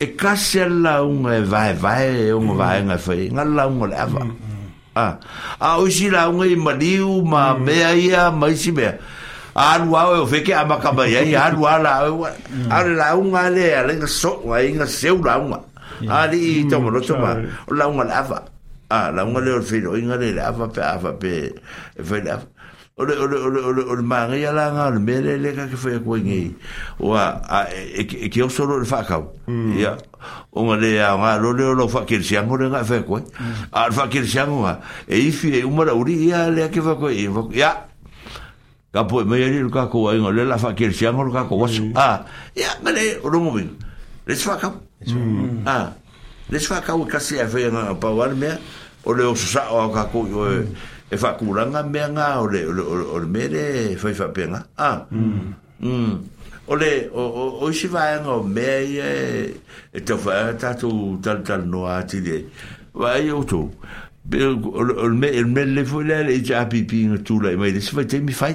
Speaker 7: e kasi a lauga e vaevae e oga mm-hmm. vaega fai ga lauga o le ava mm-hmm. ah, a a o isi lauga i maliu ma mm-hmm. mea ia ma isi mea alu au e o feke amakama iai [LAUGHS] alu a mm. laau a le lauga le a le ga soʻoga i ga seu lauga mm, a liʻi tamaloto ma o lauga le ava a la un le o filo inga le la fa pe fa pe fa la ole ole ole ole ole manga ya la nga le mele le ka ke fa ko ngi wa e ke o solo le fa ka ya o nga le ya nga lo le lo fa ke siang le nga fa ko a fa ke siang wa e ifi e umara uri ya le ke fa ko ya ka po me le ka ko inga le la fa ke siang lo ka ko wa ah ya mele o lo mo bin le fa ka ah le sa ka u kasi a fe nga pa war me o le o sa o ka ku e, e fa ku langa me nga o le o le mere e fa e fa pe nga ah mm o le o o si va nga me e e te fa ta tu tal tal no a ti de va yo tu o le me le fo le e ja pipi tu le me se fa te mi fai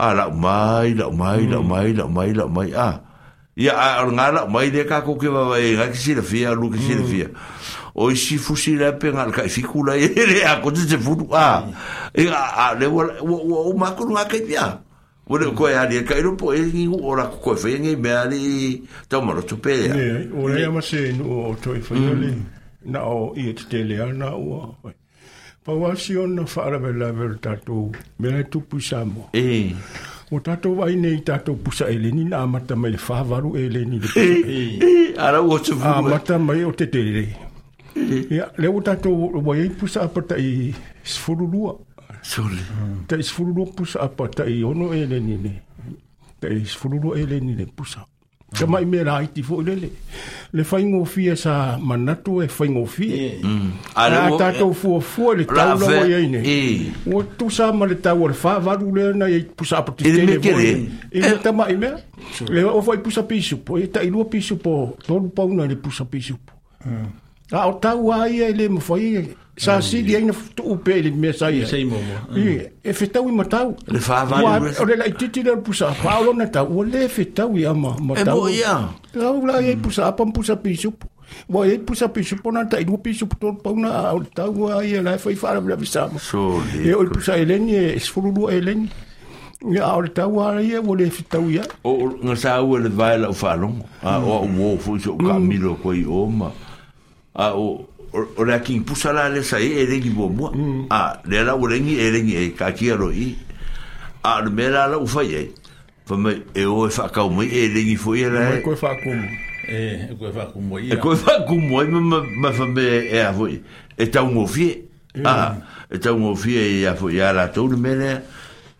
Speaker 7: a ah, la mai la mai la hmm. mai la mai la mai a ah, ya ar ah, nga la mai de ka ko ke va va ga ki si la fia lu ki si la fia o si fu si la pe nga ka fi kula ere [LAUGHS] a ko te fu du a e a le wo e e wo o ma ku nga ka pia wo le ko ya dia ka ro po e ni u ora ko ko fe ni me mm. ali to ma
Speaker 8: ro
Speaker 7: tupe ya
Speaker 8: o le ma se no to i fo le na o i e te le na o pauasi ona fa'alawe lave o tatou mea e tupu
Speaker 7: samoa e eh. ua tatou
Speaker 8: ai nei tatou pusa eleni na amata mai [LAUGHS] eh, eh, le fahavalu hmm. eleni leni le pusa mai o tetele ia lea ua tatou uai ai pusa apa tai sefululua taʻi sefululua pusa apa tai ono e leni le taʻi sefululua e le pusa Ka mai me la iti fo lele. Le fai fi sa manatu
Speaker 7: e
Speaker 8: fai fi mm. A tātou fua fua le tau la wai aine. E. O tu sa ma le tau le wha varu le na e pusa apati tele. E me kere. E eh. me tama i mea. Le o fai pusa pisupo. E ta ilua pisupo. Tolu pauna le pusa pisupo. Mm. a ah, o tau ai ai e le mawhai sa mm. si di aina tu upe le mea sai ai sei
Speaker 7: momo
Speaker 8: mm. e fetau i matau le whāwari o le lai titi le pusa whaolo na tau o le fetau i ama matau e mo ia lau lai ai e mm. pusa apam e pusa pisupu wa e pusa pisu pona ta ilu pisu to pona au ta wa e la fai fara bla bisa
Speaker 7: so
Speaker 8: e
Speaker 7: o
Speaker 8: pusa eleni e sfulu eleni
Speaker 7: ya
Speaker 8: au ta wa e wo le
Speaker 7: fitau
Speaker 8: ya
Speaker 7: o nga sa le vai la falo a o wo fu so ka milo koi o ma a ah, o o la king pusa la le sai e rengi bomo mm. a ah, le la o rengi e rengi e ka ki ro i a ah, me la u fa ye fa me e o fa ka mo e rengi fo ye la e ko fa ku mo e ko fa ku mo e ko fa ku mo me fa me e a vo e ta un ofie mm. a e ta un ofie e a fo ya
Speaker 8: la
Speaker 7: to me le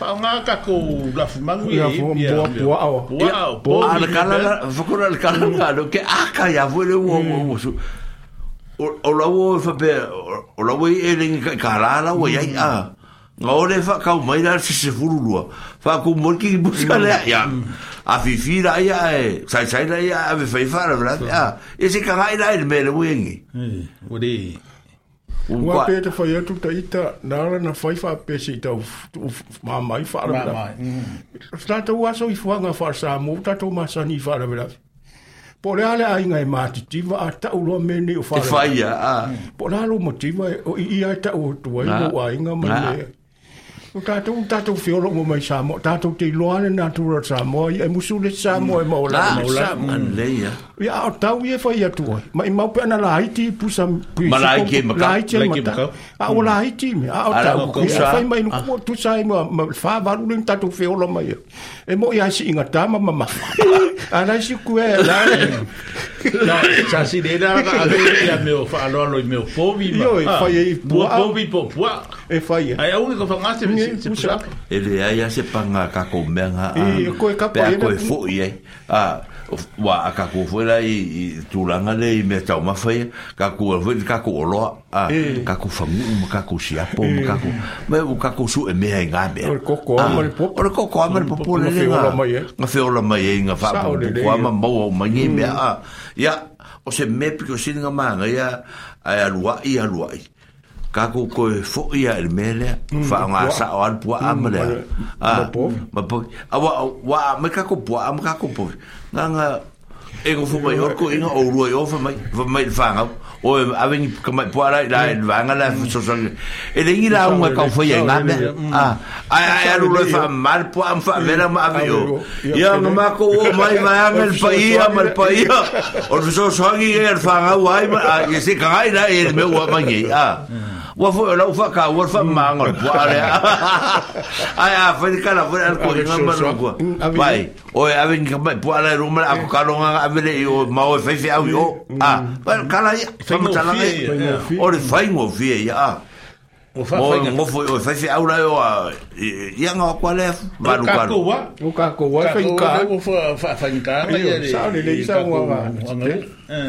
Speaker 8: Whaangaka ko lafumangu la,
Speaker 7: whakura ke aka ia wele ua su. O la ua whape, o la ua e rengi ka la ua ya hmm. a. Nga ore wha kau mai la si se furulua. Fa ku mo ki buska le hmm. ya. Hmm. A fi la ya e, sai sai la ia, a me whaifara, vela. Ese kangai
Speaker 8: la e mele Ua pē te whai atu ta ita, nāra na whai wha pēsi ta mā mai whāra
Speaker 7: mera.
Speaker 8: Tātou mm. aso i whuanga whāra sā mō, tātou mā sani
Speaker 7: i
Speaker 8: whāra mera. Po le ale ai ngai māti tiwa a ta uro mene o
Speaker 7: whāra mera. Te whai a.
Speaker 8: Po le alo mo tiwa, i ai ta uro tua, i mō ai ngā O tātou, o tātou whioro mo mai Samoa, tātou te loa ne nātou ra Samoa, e musu le Samoa e maula.
Speaker 7: Nā, an leia.
Speaker 8: Ia, o tau e whai atu ai. Ma i maupe ana la haiti pusa... Ma la haiti e makau. La haiti e makau. A o la haiti me, a o tau. Ia, whai mai nukua tu sai ma whāvaru le tātou whioro mai. E mo i aisi inga tāma mama. A rai si kue. La,
Speaker 7: sa si nena, a vei, ia meo whaaloalo i meo pōvi ma. Ia, whai
Speaker 8: e i pua.
Speaker 7: Pōvi po pua. e fai e. Ai, aune ka whangate me si tisaka. E, e le ai a se panga ka ko menga. E, e koe ka pa. koe fo i e. A, wa, a ka ko fuera i tūranga le i me tau mawhai. Ka ko fuera, ka ko oloa. A, e. ka ko whangu, ma ka ko si apo, ma e. ka ko. Ma u ka ko su e me i ngā mea. Ore koko
Speaker 8: amare popo. Ore
Speaker 7: koko amare popo. Nga
Speaker 8: whi ola mai e. Nga
Speaker 7: whi ola mai e, nga whapa. Ko ama mau au mangi mea. ya mm. o se me piko sininga maanga. Ia, ai aluai, aluai. Ia, ka ku ko fo ia el mele hmm, fa nga sa o al po amle ah ma po awa wa me ka ko po am ka ko po nga nga e ko fo mai o ko inga o rua o fa mai fa mai fa nga o a veni ka mai po ara la va nga la so so e le ira un ka fo ia nga me ah ai ai alu lo fa mal po am fa vera ma ave o ia nga ma ko o mai ma [LAUGHS] am el pa ia ma el pa ia o so so ngi el fa nga wai ma e se ka e ai la e me o ma ngi ah hmm wa fo la fa ka wa fa hmm. ma ngol po [LAUGHS] ale [LAUGHS] ai a fa hmm, ka la fa ko inga ma no ko vai o a ven ka ma po ale ru ma a ka lo nga a vele o ma o fa fa o a pa ka la fa ma ta la o le fa ngo fi ya O fa fa ngo fo o fa fa aula yo ya ngo kwa le ba lu ka ko wa o ka ko wa fa ka o fa fa fa ka ya le sa le sa wa wa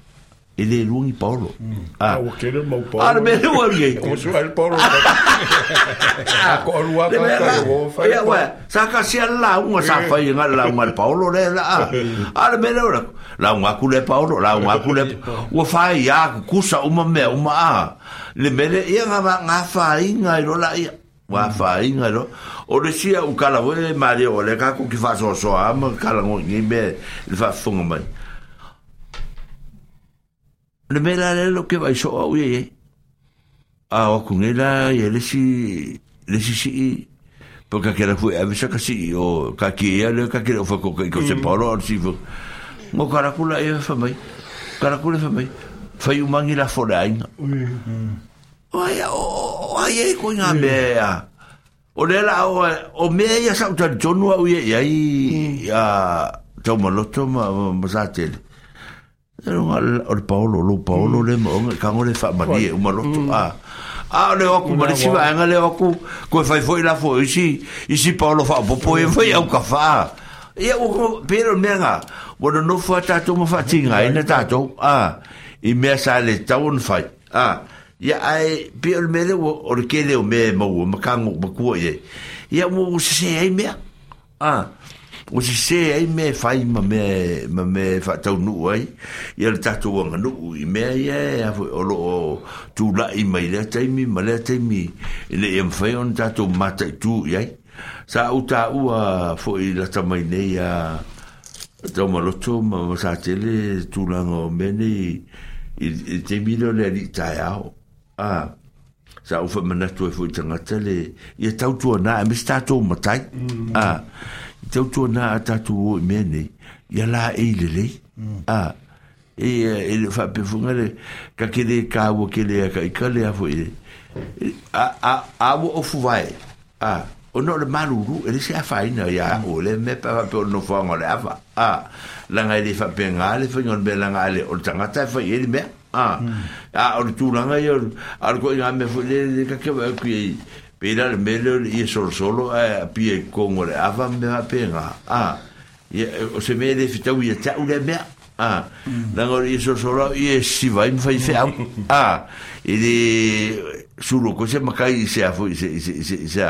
Speaker 7: É e le lungi hum. ah. ah
Speaker 8: o que é mau Paulo ah
Speaker 7: me né? [LAUGHS] lo né? [LAUGHS] é, é [LAUGHS]
Speaker 8: o su al paolo a o rua ka
Speaker 7: ka o fa ya wa sa ka si alla un sa fa i ngal la ah paolo le la lá me lo la un aku le paolo la un aku le o fa ya ku uma me uma a le me le ia nga nga fa i ngai lo la ia wa fa i ngai o le sia u kala o le mare o le ka ku ki fa so so a ma kala ngi me le fa funga mai le mela le lo ke vai so au ye a o con ela e le si le si si porque que era fue a veces casi o caqui ela caqui fue con que se mm. paró si fue mo caracula e fa mai caracula e fa mai fai un mangi la forain mm. ai o ai e con a mea o le la o o mea ia sa utan jonu au ye ai mm. a tau maloto ma ma sa tele Ero nga o le paolo, lo paolo le mo, nga kango e mm. mm. ah. ah, le fa mani e umaloto. A le oku, mani si vaenga le oku, koe fai foi la foi, isi, isi paolo fa popo e fai au ka fa. E o ko, pero mea nga, wana no fua tato ma fa tinga, mm. ina tato, a, i mea sa le taon fai, a, ya ai pio me le o le kele o me mo makango makua ye ya mo se ai me ah o si se ai me fai ma me ma me fa tau nu ai ia le tatu wanga nu i me ia o lo tu la i mai le taimi ma le taimi le e mfai on tatu mata i tu iai sa u ta ua fo i la tamai nei a tau maloto ma ma sa tele tu langa o mene i te milo le li tai ao a sa u fa manatu e fo i tangata le ia tau tua na e mis tatu matai a tau tua nā a tātou o i mea nei, ia lā e i lele, mm. a, e, e le whapifunga le, ka kere e ka awa kere e ka i ka le afo i le, a, a, a, a, o fuwae, e a, o nō le maru e le se afa i nā, ia, mm. o le me pa wha pe o no whaunga le afa, a, langa i e le whapia ngā le, whai ngon me langa le, o le tangata e whai i le mea, a, mm. a, o le tūranga i, a, a, a, a, a, a, a, a, a, a, a, a, a, a, a, a, Pela le mele le ia solo solo a pia i kongo le ava me ha penga. Ah, o se me le fitau ia tau le mea. Ah, lango mm. le ia solo solo ia siva im fai fea. Ah, [LAUGHS] e le suro kose makai i se afo i se i se i se i se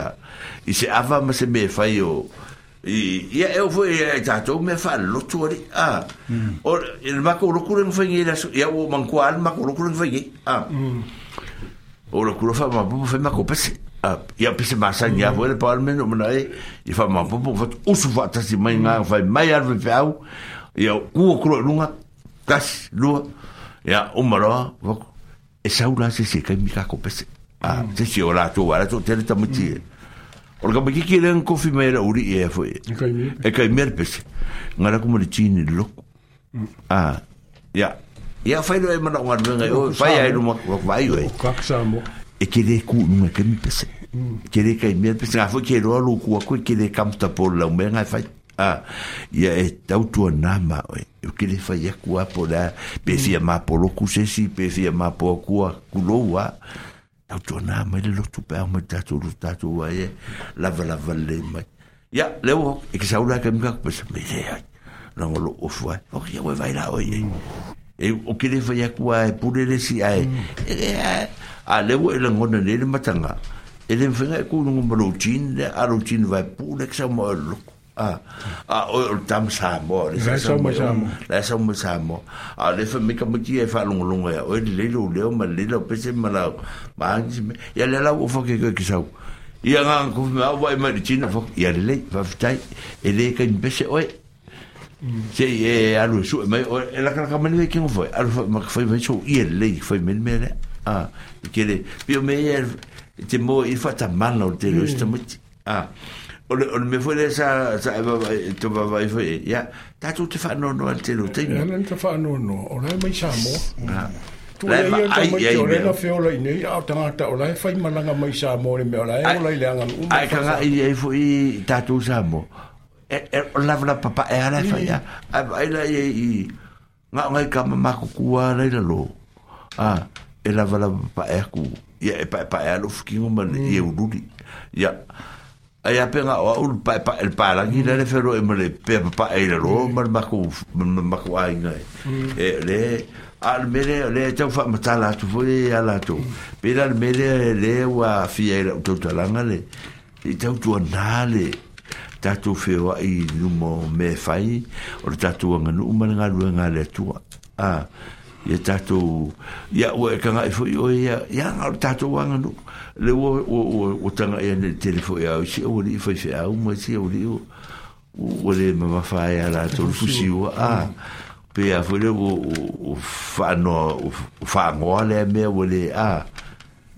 Speaker 7: i se ava ma se me fai o ia e o foi e tatou me fa lotu ali ah mm. o il e mako lokure no fai ia ia o mankual mako lokure no fai ah o lokure fa ma bu fai mako pese ia pese masani mm. a foi le parliament o mana e i fa mampu po fa usu fa tasi mai nga fa mai ar ve au ia ku ku lunga tas lua ia o va e saura se se kai mika ko pese a mm. se se ora tu ora tu tele ta muti Ora kama ki kire ang kofi mai ra uri e foi.
Speaker 8: E. e
Speaker 7: kai mer e pese. Ngara kuma le chini lo. Mm. Ah. Ya. Ya fai lo e mana ngwa ngai o fai ai lo mo vai o.
Speaker 8: Kaksa mo
Speaker 7: e kere ku nunga ke mi pese mm. kere ka mi pese a foi kero lo ku ko kere kam ta por la me nga fai a ya e tau tu na ma e kere fai ya ku a por la pe fia ma mm. por lo ku se si pe fia ma por ku a ku lo wa tau tu na ma e le lo tu pa ma ta tu ta tu wa e la va la va le ma ya le wo e ke sa ula ke mi ka pese me le ai na lo ofu ai o ke wa e, vai la o e, mm. e o kere fai ya ku a e pure le si ai 啊！你我一樣，我哋你都冇爭啊！一定分開過，我唔落錢咧，阿落錢會補你幾
Speaker 8: 多毛六？啊啊！我暫三毛，你收唔收？收唔收？收唔收？啊！你分咪咁多啲嘢翻嚟我攞㗎？喂！你老
Speaker 7: 廖咪你老邊先咪老，買啲咩？又嚟佬我放幾多幾多？又講佢咩？我話你唔知，又講又嚟翻翻睇，你依家唔俾錢喂？即係阿老蘇咪？誒！你講咁多啲嘢，見我否？阿老蘇咪否唔少，依家嚟否咩咩咧？啊！que le pio me er te mo i fata mano te lo mm. sta e e, e mo a o le me fue de esa sa va to va va fue ya ta tu te fa no no al te lo
Speaker 8: te no te fa no no o le me chamo tu le ia ta mo ki o le na feo le nei a ta ta o le fa i malanga mai sa mo le me o le o le le anga
Speaker 7: un ai ka ga i e fu i ta tu sa mo e la la papa e ala fa ya mm. ai la i nga nga ka ma ku ala i la lo ah e lava la pa e aku ia e pa e pa e alo fuki ngoma mm. i e ururi ia ai ape nga ul pa pa el pa alangi mm. lele fero e male pe a pa e ro mar mm. mako mako a inga mm. e le al mele le ta fa mata la tu foi e ala to mm. pe al mele le wa fia e la utau talanga le i tau tua nā le tatou whewa i numo me fai o le tatou anganu umanga ruenga le tua a ya tato ya wa e ka nga fo yo ya ya nga tato wa nga no le wo wo wo ta ya ne telefo ya o si o ri fo se a o mo si o ri o o le ma fa ya la to fu si o a pe a fo le wo fa no fa ngo le me wo le a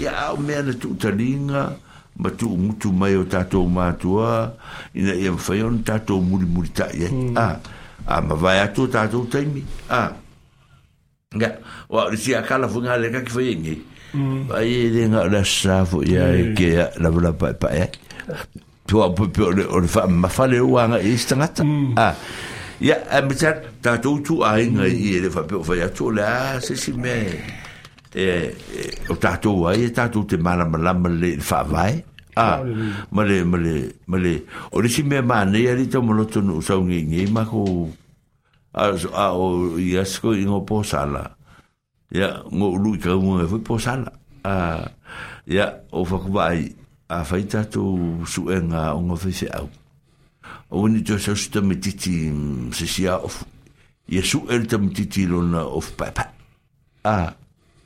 Speaker 7: ia au mea le tuutalinga ma tuumutu mai o tatou matua ina ia mafai ona tatou mulimuli taʻi ai a hmm. a ah, ah, mavae atu o tatou taimi ah. a ia ua o le siakala foi gale kaki fai ai gei hmm. ai e lega o le asasā foʻi ae kea lavalava e pae ai tua pepe o le faamamafa le uaga i isi tagata a ia e mata hmm. eh. e tatou tuaiga i e le faapeo fai atu o le a sesi mea e o tatou ai e tatou te malamalama le faavae a ma le ma le ma le o le simea manei ali taumaloto nuu saugiigei ma kou a o ia se koe igo posala ia go ulu i kauga e po posala a ia o fakuvaai afai tatou suʻega oga feifeʻau o ni to sa sta metiti se sia of ye su el tam titi lona of papa a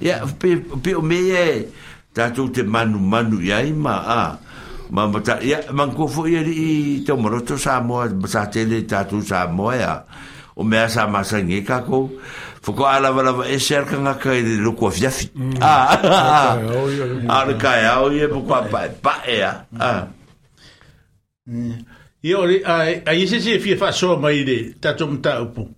Speaker 7: ya pe o me ye ta te manu manu ya ima ah, ma tak ya man ko fo ye i te mo ro to sa mo ya o sama sa ma sa ala ala eser e ser ka nga ka i lu ko fia fi ya o oh, ya, ah. hmm. ya, ah, ah, ye bu pa pa pa ya a
Speaker 8: ye o ai ai se se fi fa so ma ide ta tu upu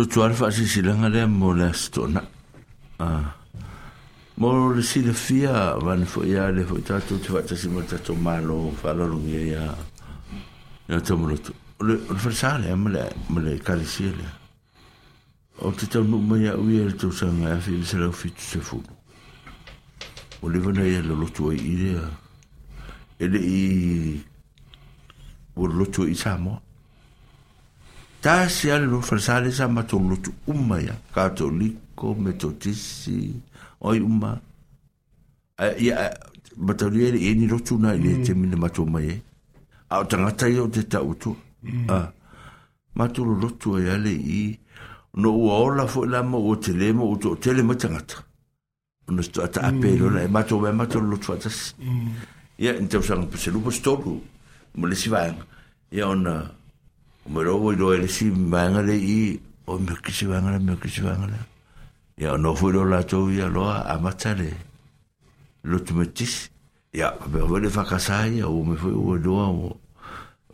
Speaker 7: so tu arfa si si langa le molesto na ah mo le si le fia van fo ya le fo ta tu tu vata si mo ta to malo fa la lunga ya ya to mo tu le le fa sale am eh, le mo le kali si le o tu ta no mo ya wi le tu sa nga eh, fi se la fi tu se fu o le vana ya le lo tu ai ele i o lo tu i sa mo Mm. ta se ale lo falsale sa ma tolotu uma mm. ia katoliko metotisi oi uma ia mataulia i leʻiai ni lotu na i lē temina matua mai a o tagata ia o te tautua a matulolotu ai a leʻi no ua ola fo la ma ua tele ma ua toʻatele mai tagata ona se toʻataape lona e matou mea matulolotu atasi ia ni tausaga peselupa setolu ma lesi vaega ia ona me lo voy doer si mangale i o me kisi mangale me kisi mangale ya no fue lo la tuya lo a matare lo tumetis ya me voy de facasai o me fue o lo o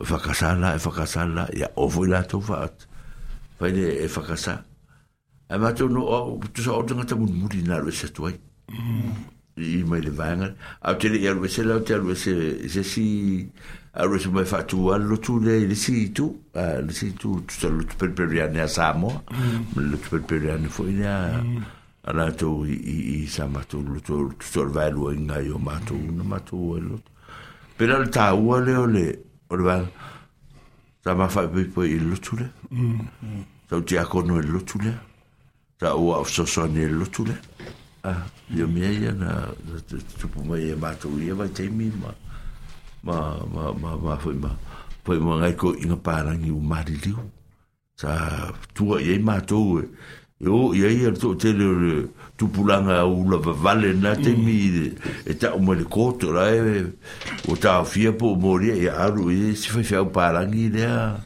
Speaker 7: facasala e facasala ya o fue la tuya fue de e facasa ama tu no o tu so otra ta mun mudi na lo se tuai i mai le vanga a te le alwe se lau te alwe se se si alwe se mai fatu al lo le le si tu le si tu tu sa lo tu per per ane a Samoa mm. lo tu per per ane fo ine mm. a ala to i i sa matu lo tu sa vai lo inga yo matu no matu lo per al ta u le ole ole va sa ma mm, fa pe po il le sa ti akono il lo le sa u a so so ne lo le a yo me ia na tupu mai e mātou ia vai teimi ma ma ma ma ma foi ma foi ma ngai ko inga pārangi u mari liu sa tua ia i mātou e yo ia ia to te le tupulanga u la vavale na mi e ta o mele koto la e o ta o fia po moria e aru e si fai fiau pārangi lea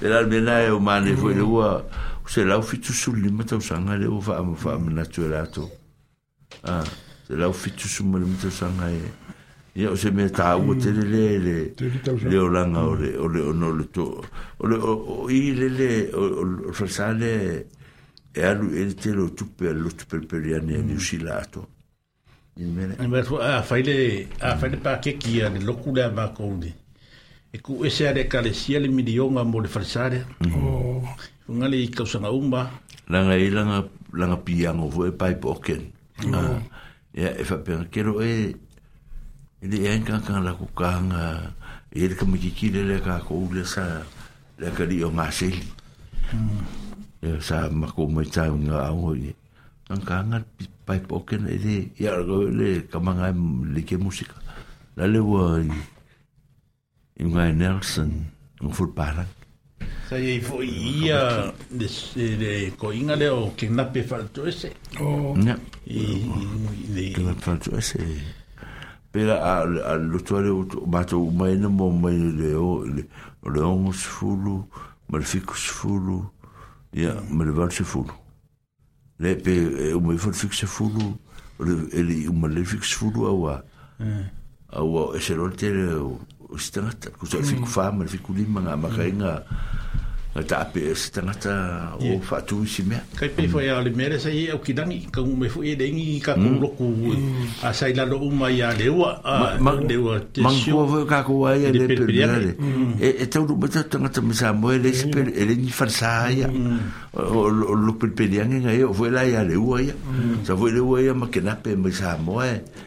Speaker 7: C'est la mena e o le mm-hmm. foi le ua o se lau fitu suli la tau sanga le o tu un ah se lau fitu suli sanga e o se mea tāua mm. tele le le le o langa o le o le o no le to o le o i le le o le e e te lo Ma faile a faile mm. pa e ku ese are kale siale milionga mo le farsare mm -hmm. oh. ngale i kausanga umba langa i langa langa piango vo e pai poken mm -hmm. uh, oh. ya ah, e fa e pe kero e ele en kan kan la kukanga e le kamiki ki le ka ko le sa le ka di o masel mm -hmm. e sa ma ko mo tsa nga o ye kan kan pai poken e de ya e e le kamanga le ke musika la le wo unha Nelson un fulparan Sai aí foi ia de eh, coinga le o que na pe falto ese. Oh. Ne. E que na falto Pela a a lutore o bato mai no mo mai le o le o fulu, mal ficus fulu. Ia, mal varse fulo Le pe eh, o meu fol fixe fulo Ele o mal fixe fulu awa. Awa é. ese rotel o se tangata. Ko sa fiku fama, mm. fiku lima nga makainga nga ta ape se tangata o fatu isi mea. Kai pei fai ale mere sa ye au kidangi, ka ume fu e dengi i ka mm. kuroku mm. a sai lalo uma i a lewa. Mangkua fai ka kua ia le pelpiliare. E, e tau rupa ta tangata me sa moe le sipere, e le ni farsa ia. O lo pelpiliare nga ia, fai la ia lewa ia. Sa fai lewa ia ma kenape me sa moe. Mm.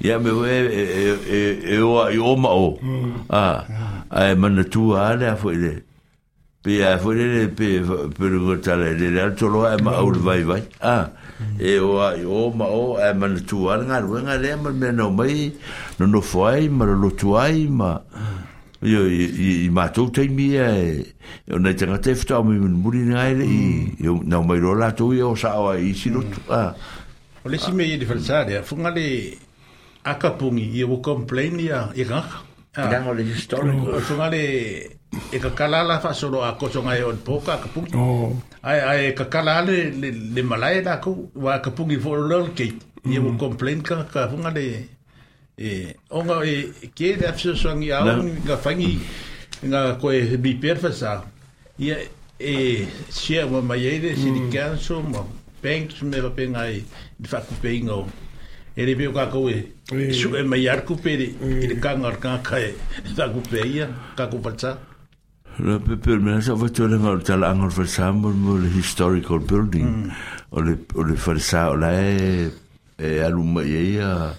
Speaker 7: ya me we e e, e, e, e o i o ma o mm. a ah. a e mana tu a le a foi le pe a foi le pe pe le gota le le le alto lo e ma o le vai vai a e o a i o ma o a e mana tu a le ngaru e nga le ma me no mai no no foai ma lo tu ai ma Yo i i ma tu te mi e yo na te ngate fta mi mun muri na ile i yo na mai rola tu yo sa wa i si lo tu a mm. Olesi me yedi falsa dia fungale akapungi i o complain ya i ga Dango le historico. O tunga le e ka kalala fa solo a ko tonga e on poka ka pungi. Oh. Ai ai ka kalale le le malai la ko wa ka pungi fo lol ke. Mm. Ia o complain ka ka funga le e onga e ke da fso sangi a un ga fangi nga ko e bi perfasa. Ia e sia wa mai ele mm. si di canso mo banks me va pengai di fa kupingo. Mm. ele veio com a coe isso é maior que o pere ele canga arca cai da cupeia da cupeça la pepper me sa va tole va tala angor for samur mo le historical building mm. o le o le for sa o la e e alu me ia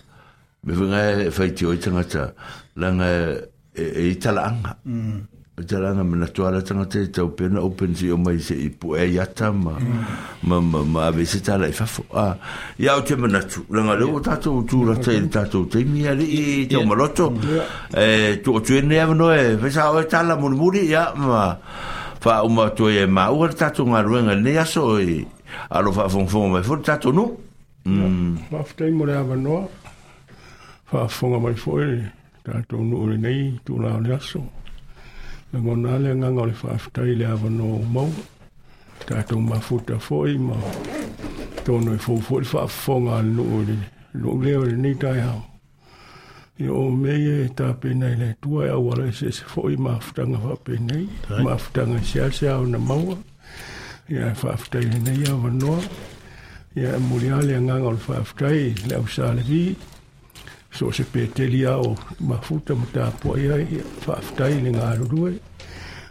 Speaker 7: me vinga fai tio tanga la nga e, e, e, e tala anga mm. talanga mana tuala tanga te tau pena open si o mai se i pu e yata ma ma ma ma ave se tala i e fafo a ia o te mana tu langa leo o tatou tu rata i tatou te mi ali i te o maloto e tu o tue ne avano e pesa o e tala murimuri ia ma fa o ma tu e ma ua tatou ngā ruenga ne aso e alo fa fonfonga mai fo tatou no ma mm. ftai mo le avanoa fa fonga mai fo e tatou no o le nei tu la o le aso Na ngona le nganga o le whaafutai le awa no mau. Tātou ma futa fōi ma tōno i fōfō i whaafonga nō le. Nō leo le nei tai hao. I o mei e tāpe nei le tua e awa le se se fōi ma futanga whaape nei. Ma futanga se ase au na maua. Ia e whaafutai le nei awa noa. Ia e muri a le nganga o le whaafutai le awsa le so se peteli ao ma futa mo ta po ia fa ftai ni nga ru due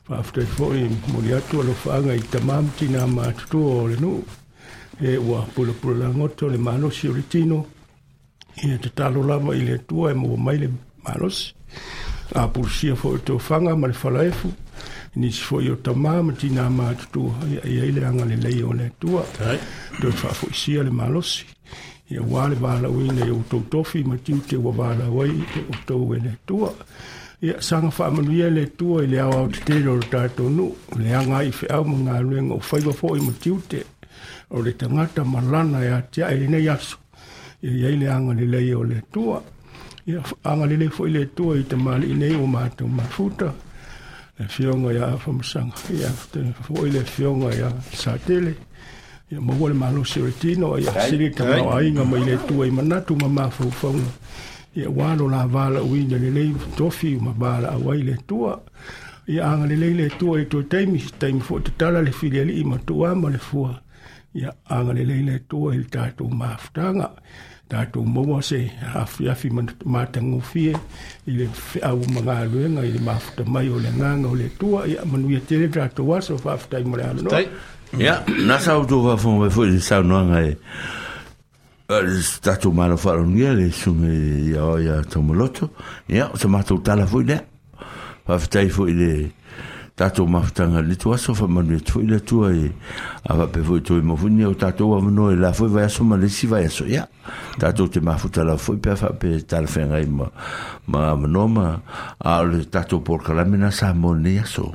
Speaker 7: fa ftai fo i mo ia tu lo fa nga i tamam ti na ma tu o le no e wa pulo pulo la ngoto le mano si ritino i e te talo la mo i le tu e mo mai le malos a pur si fo to fa nga ma le fa lae fu ni si fo io tamam ti na ma tu ia ia le nga le le o le tu ai do fa fo si le malos si ia uā le valauina i outou tofi ma tiu te ua valau ai e outou e le atua ia saga faamanuia le atua i le aoao tetele o le tatou nuu leaga ai feau ma galuega o faiva foʻi ma tiu te o le tagata ma lana e atiaʻi e lenei aso ia iai le agalelei o le atua ia agalelei foʻi le atua i tamali nei ua matou mafuta le fioga iā famasaga ia foʻi le fioga iā satele ya mo wole malo seretino ya sili ka no ai nga mai le tuai mana tu ma mafu fau ya walo la vala wi ne le le tofi ma bala wai le tua ya ang le le le tua to time time fo to tala le fili ali ma tua ma le fua ya ang le le le tua il ta tu mafu tanga ta tu mo wa se afi afi ma tangu fi ile au ma nga le nga ile mafu ta mai ole nga ngole tua ya manu ya tele tra tua so fa fa time le ano ia na sau tu fa fo me fo i sau no ngai al statu malo fa un ia le sunge ia ia tomoloto ia o tamato tala fo ile fa ftai fo ile tatou mafutaga le tu aso faamanuiatu foʻi le atua e avape foʻi toe mafunia o tatou avanoa e la foʻi vaeaso ma lesi vaeaso ia tatou te mafutalau foʻi pea faape talafeagai ma ma avanoa ma a o le tatou polokalame na sa mo nei aso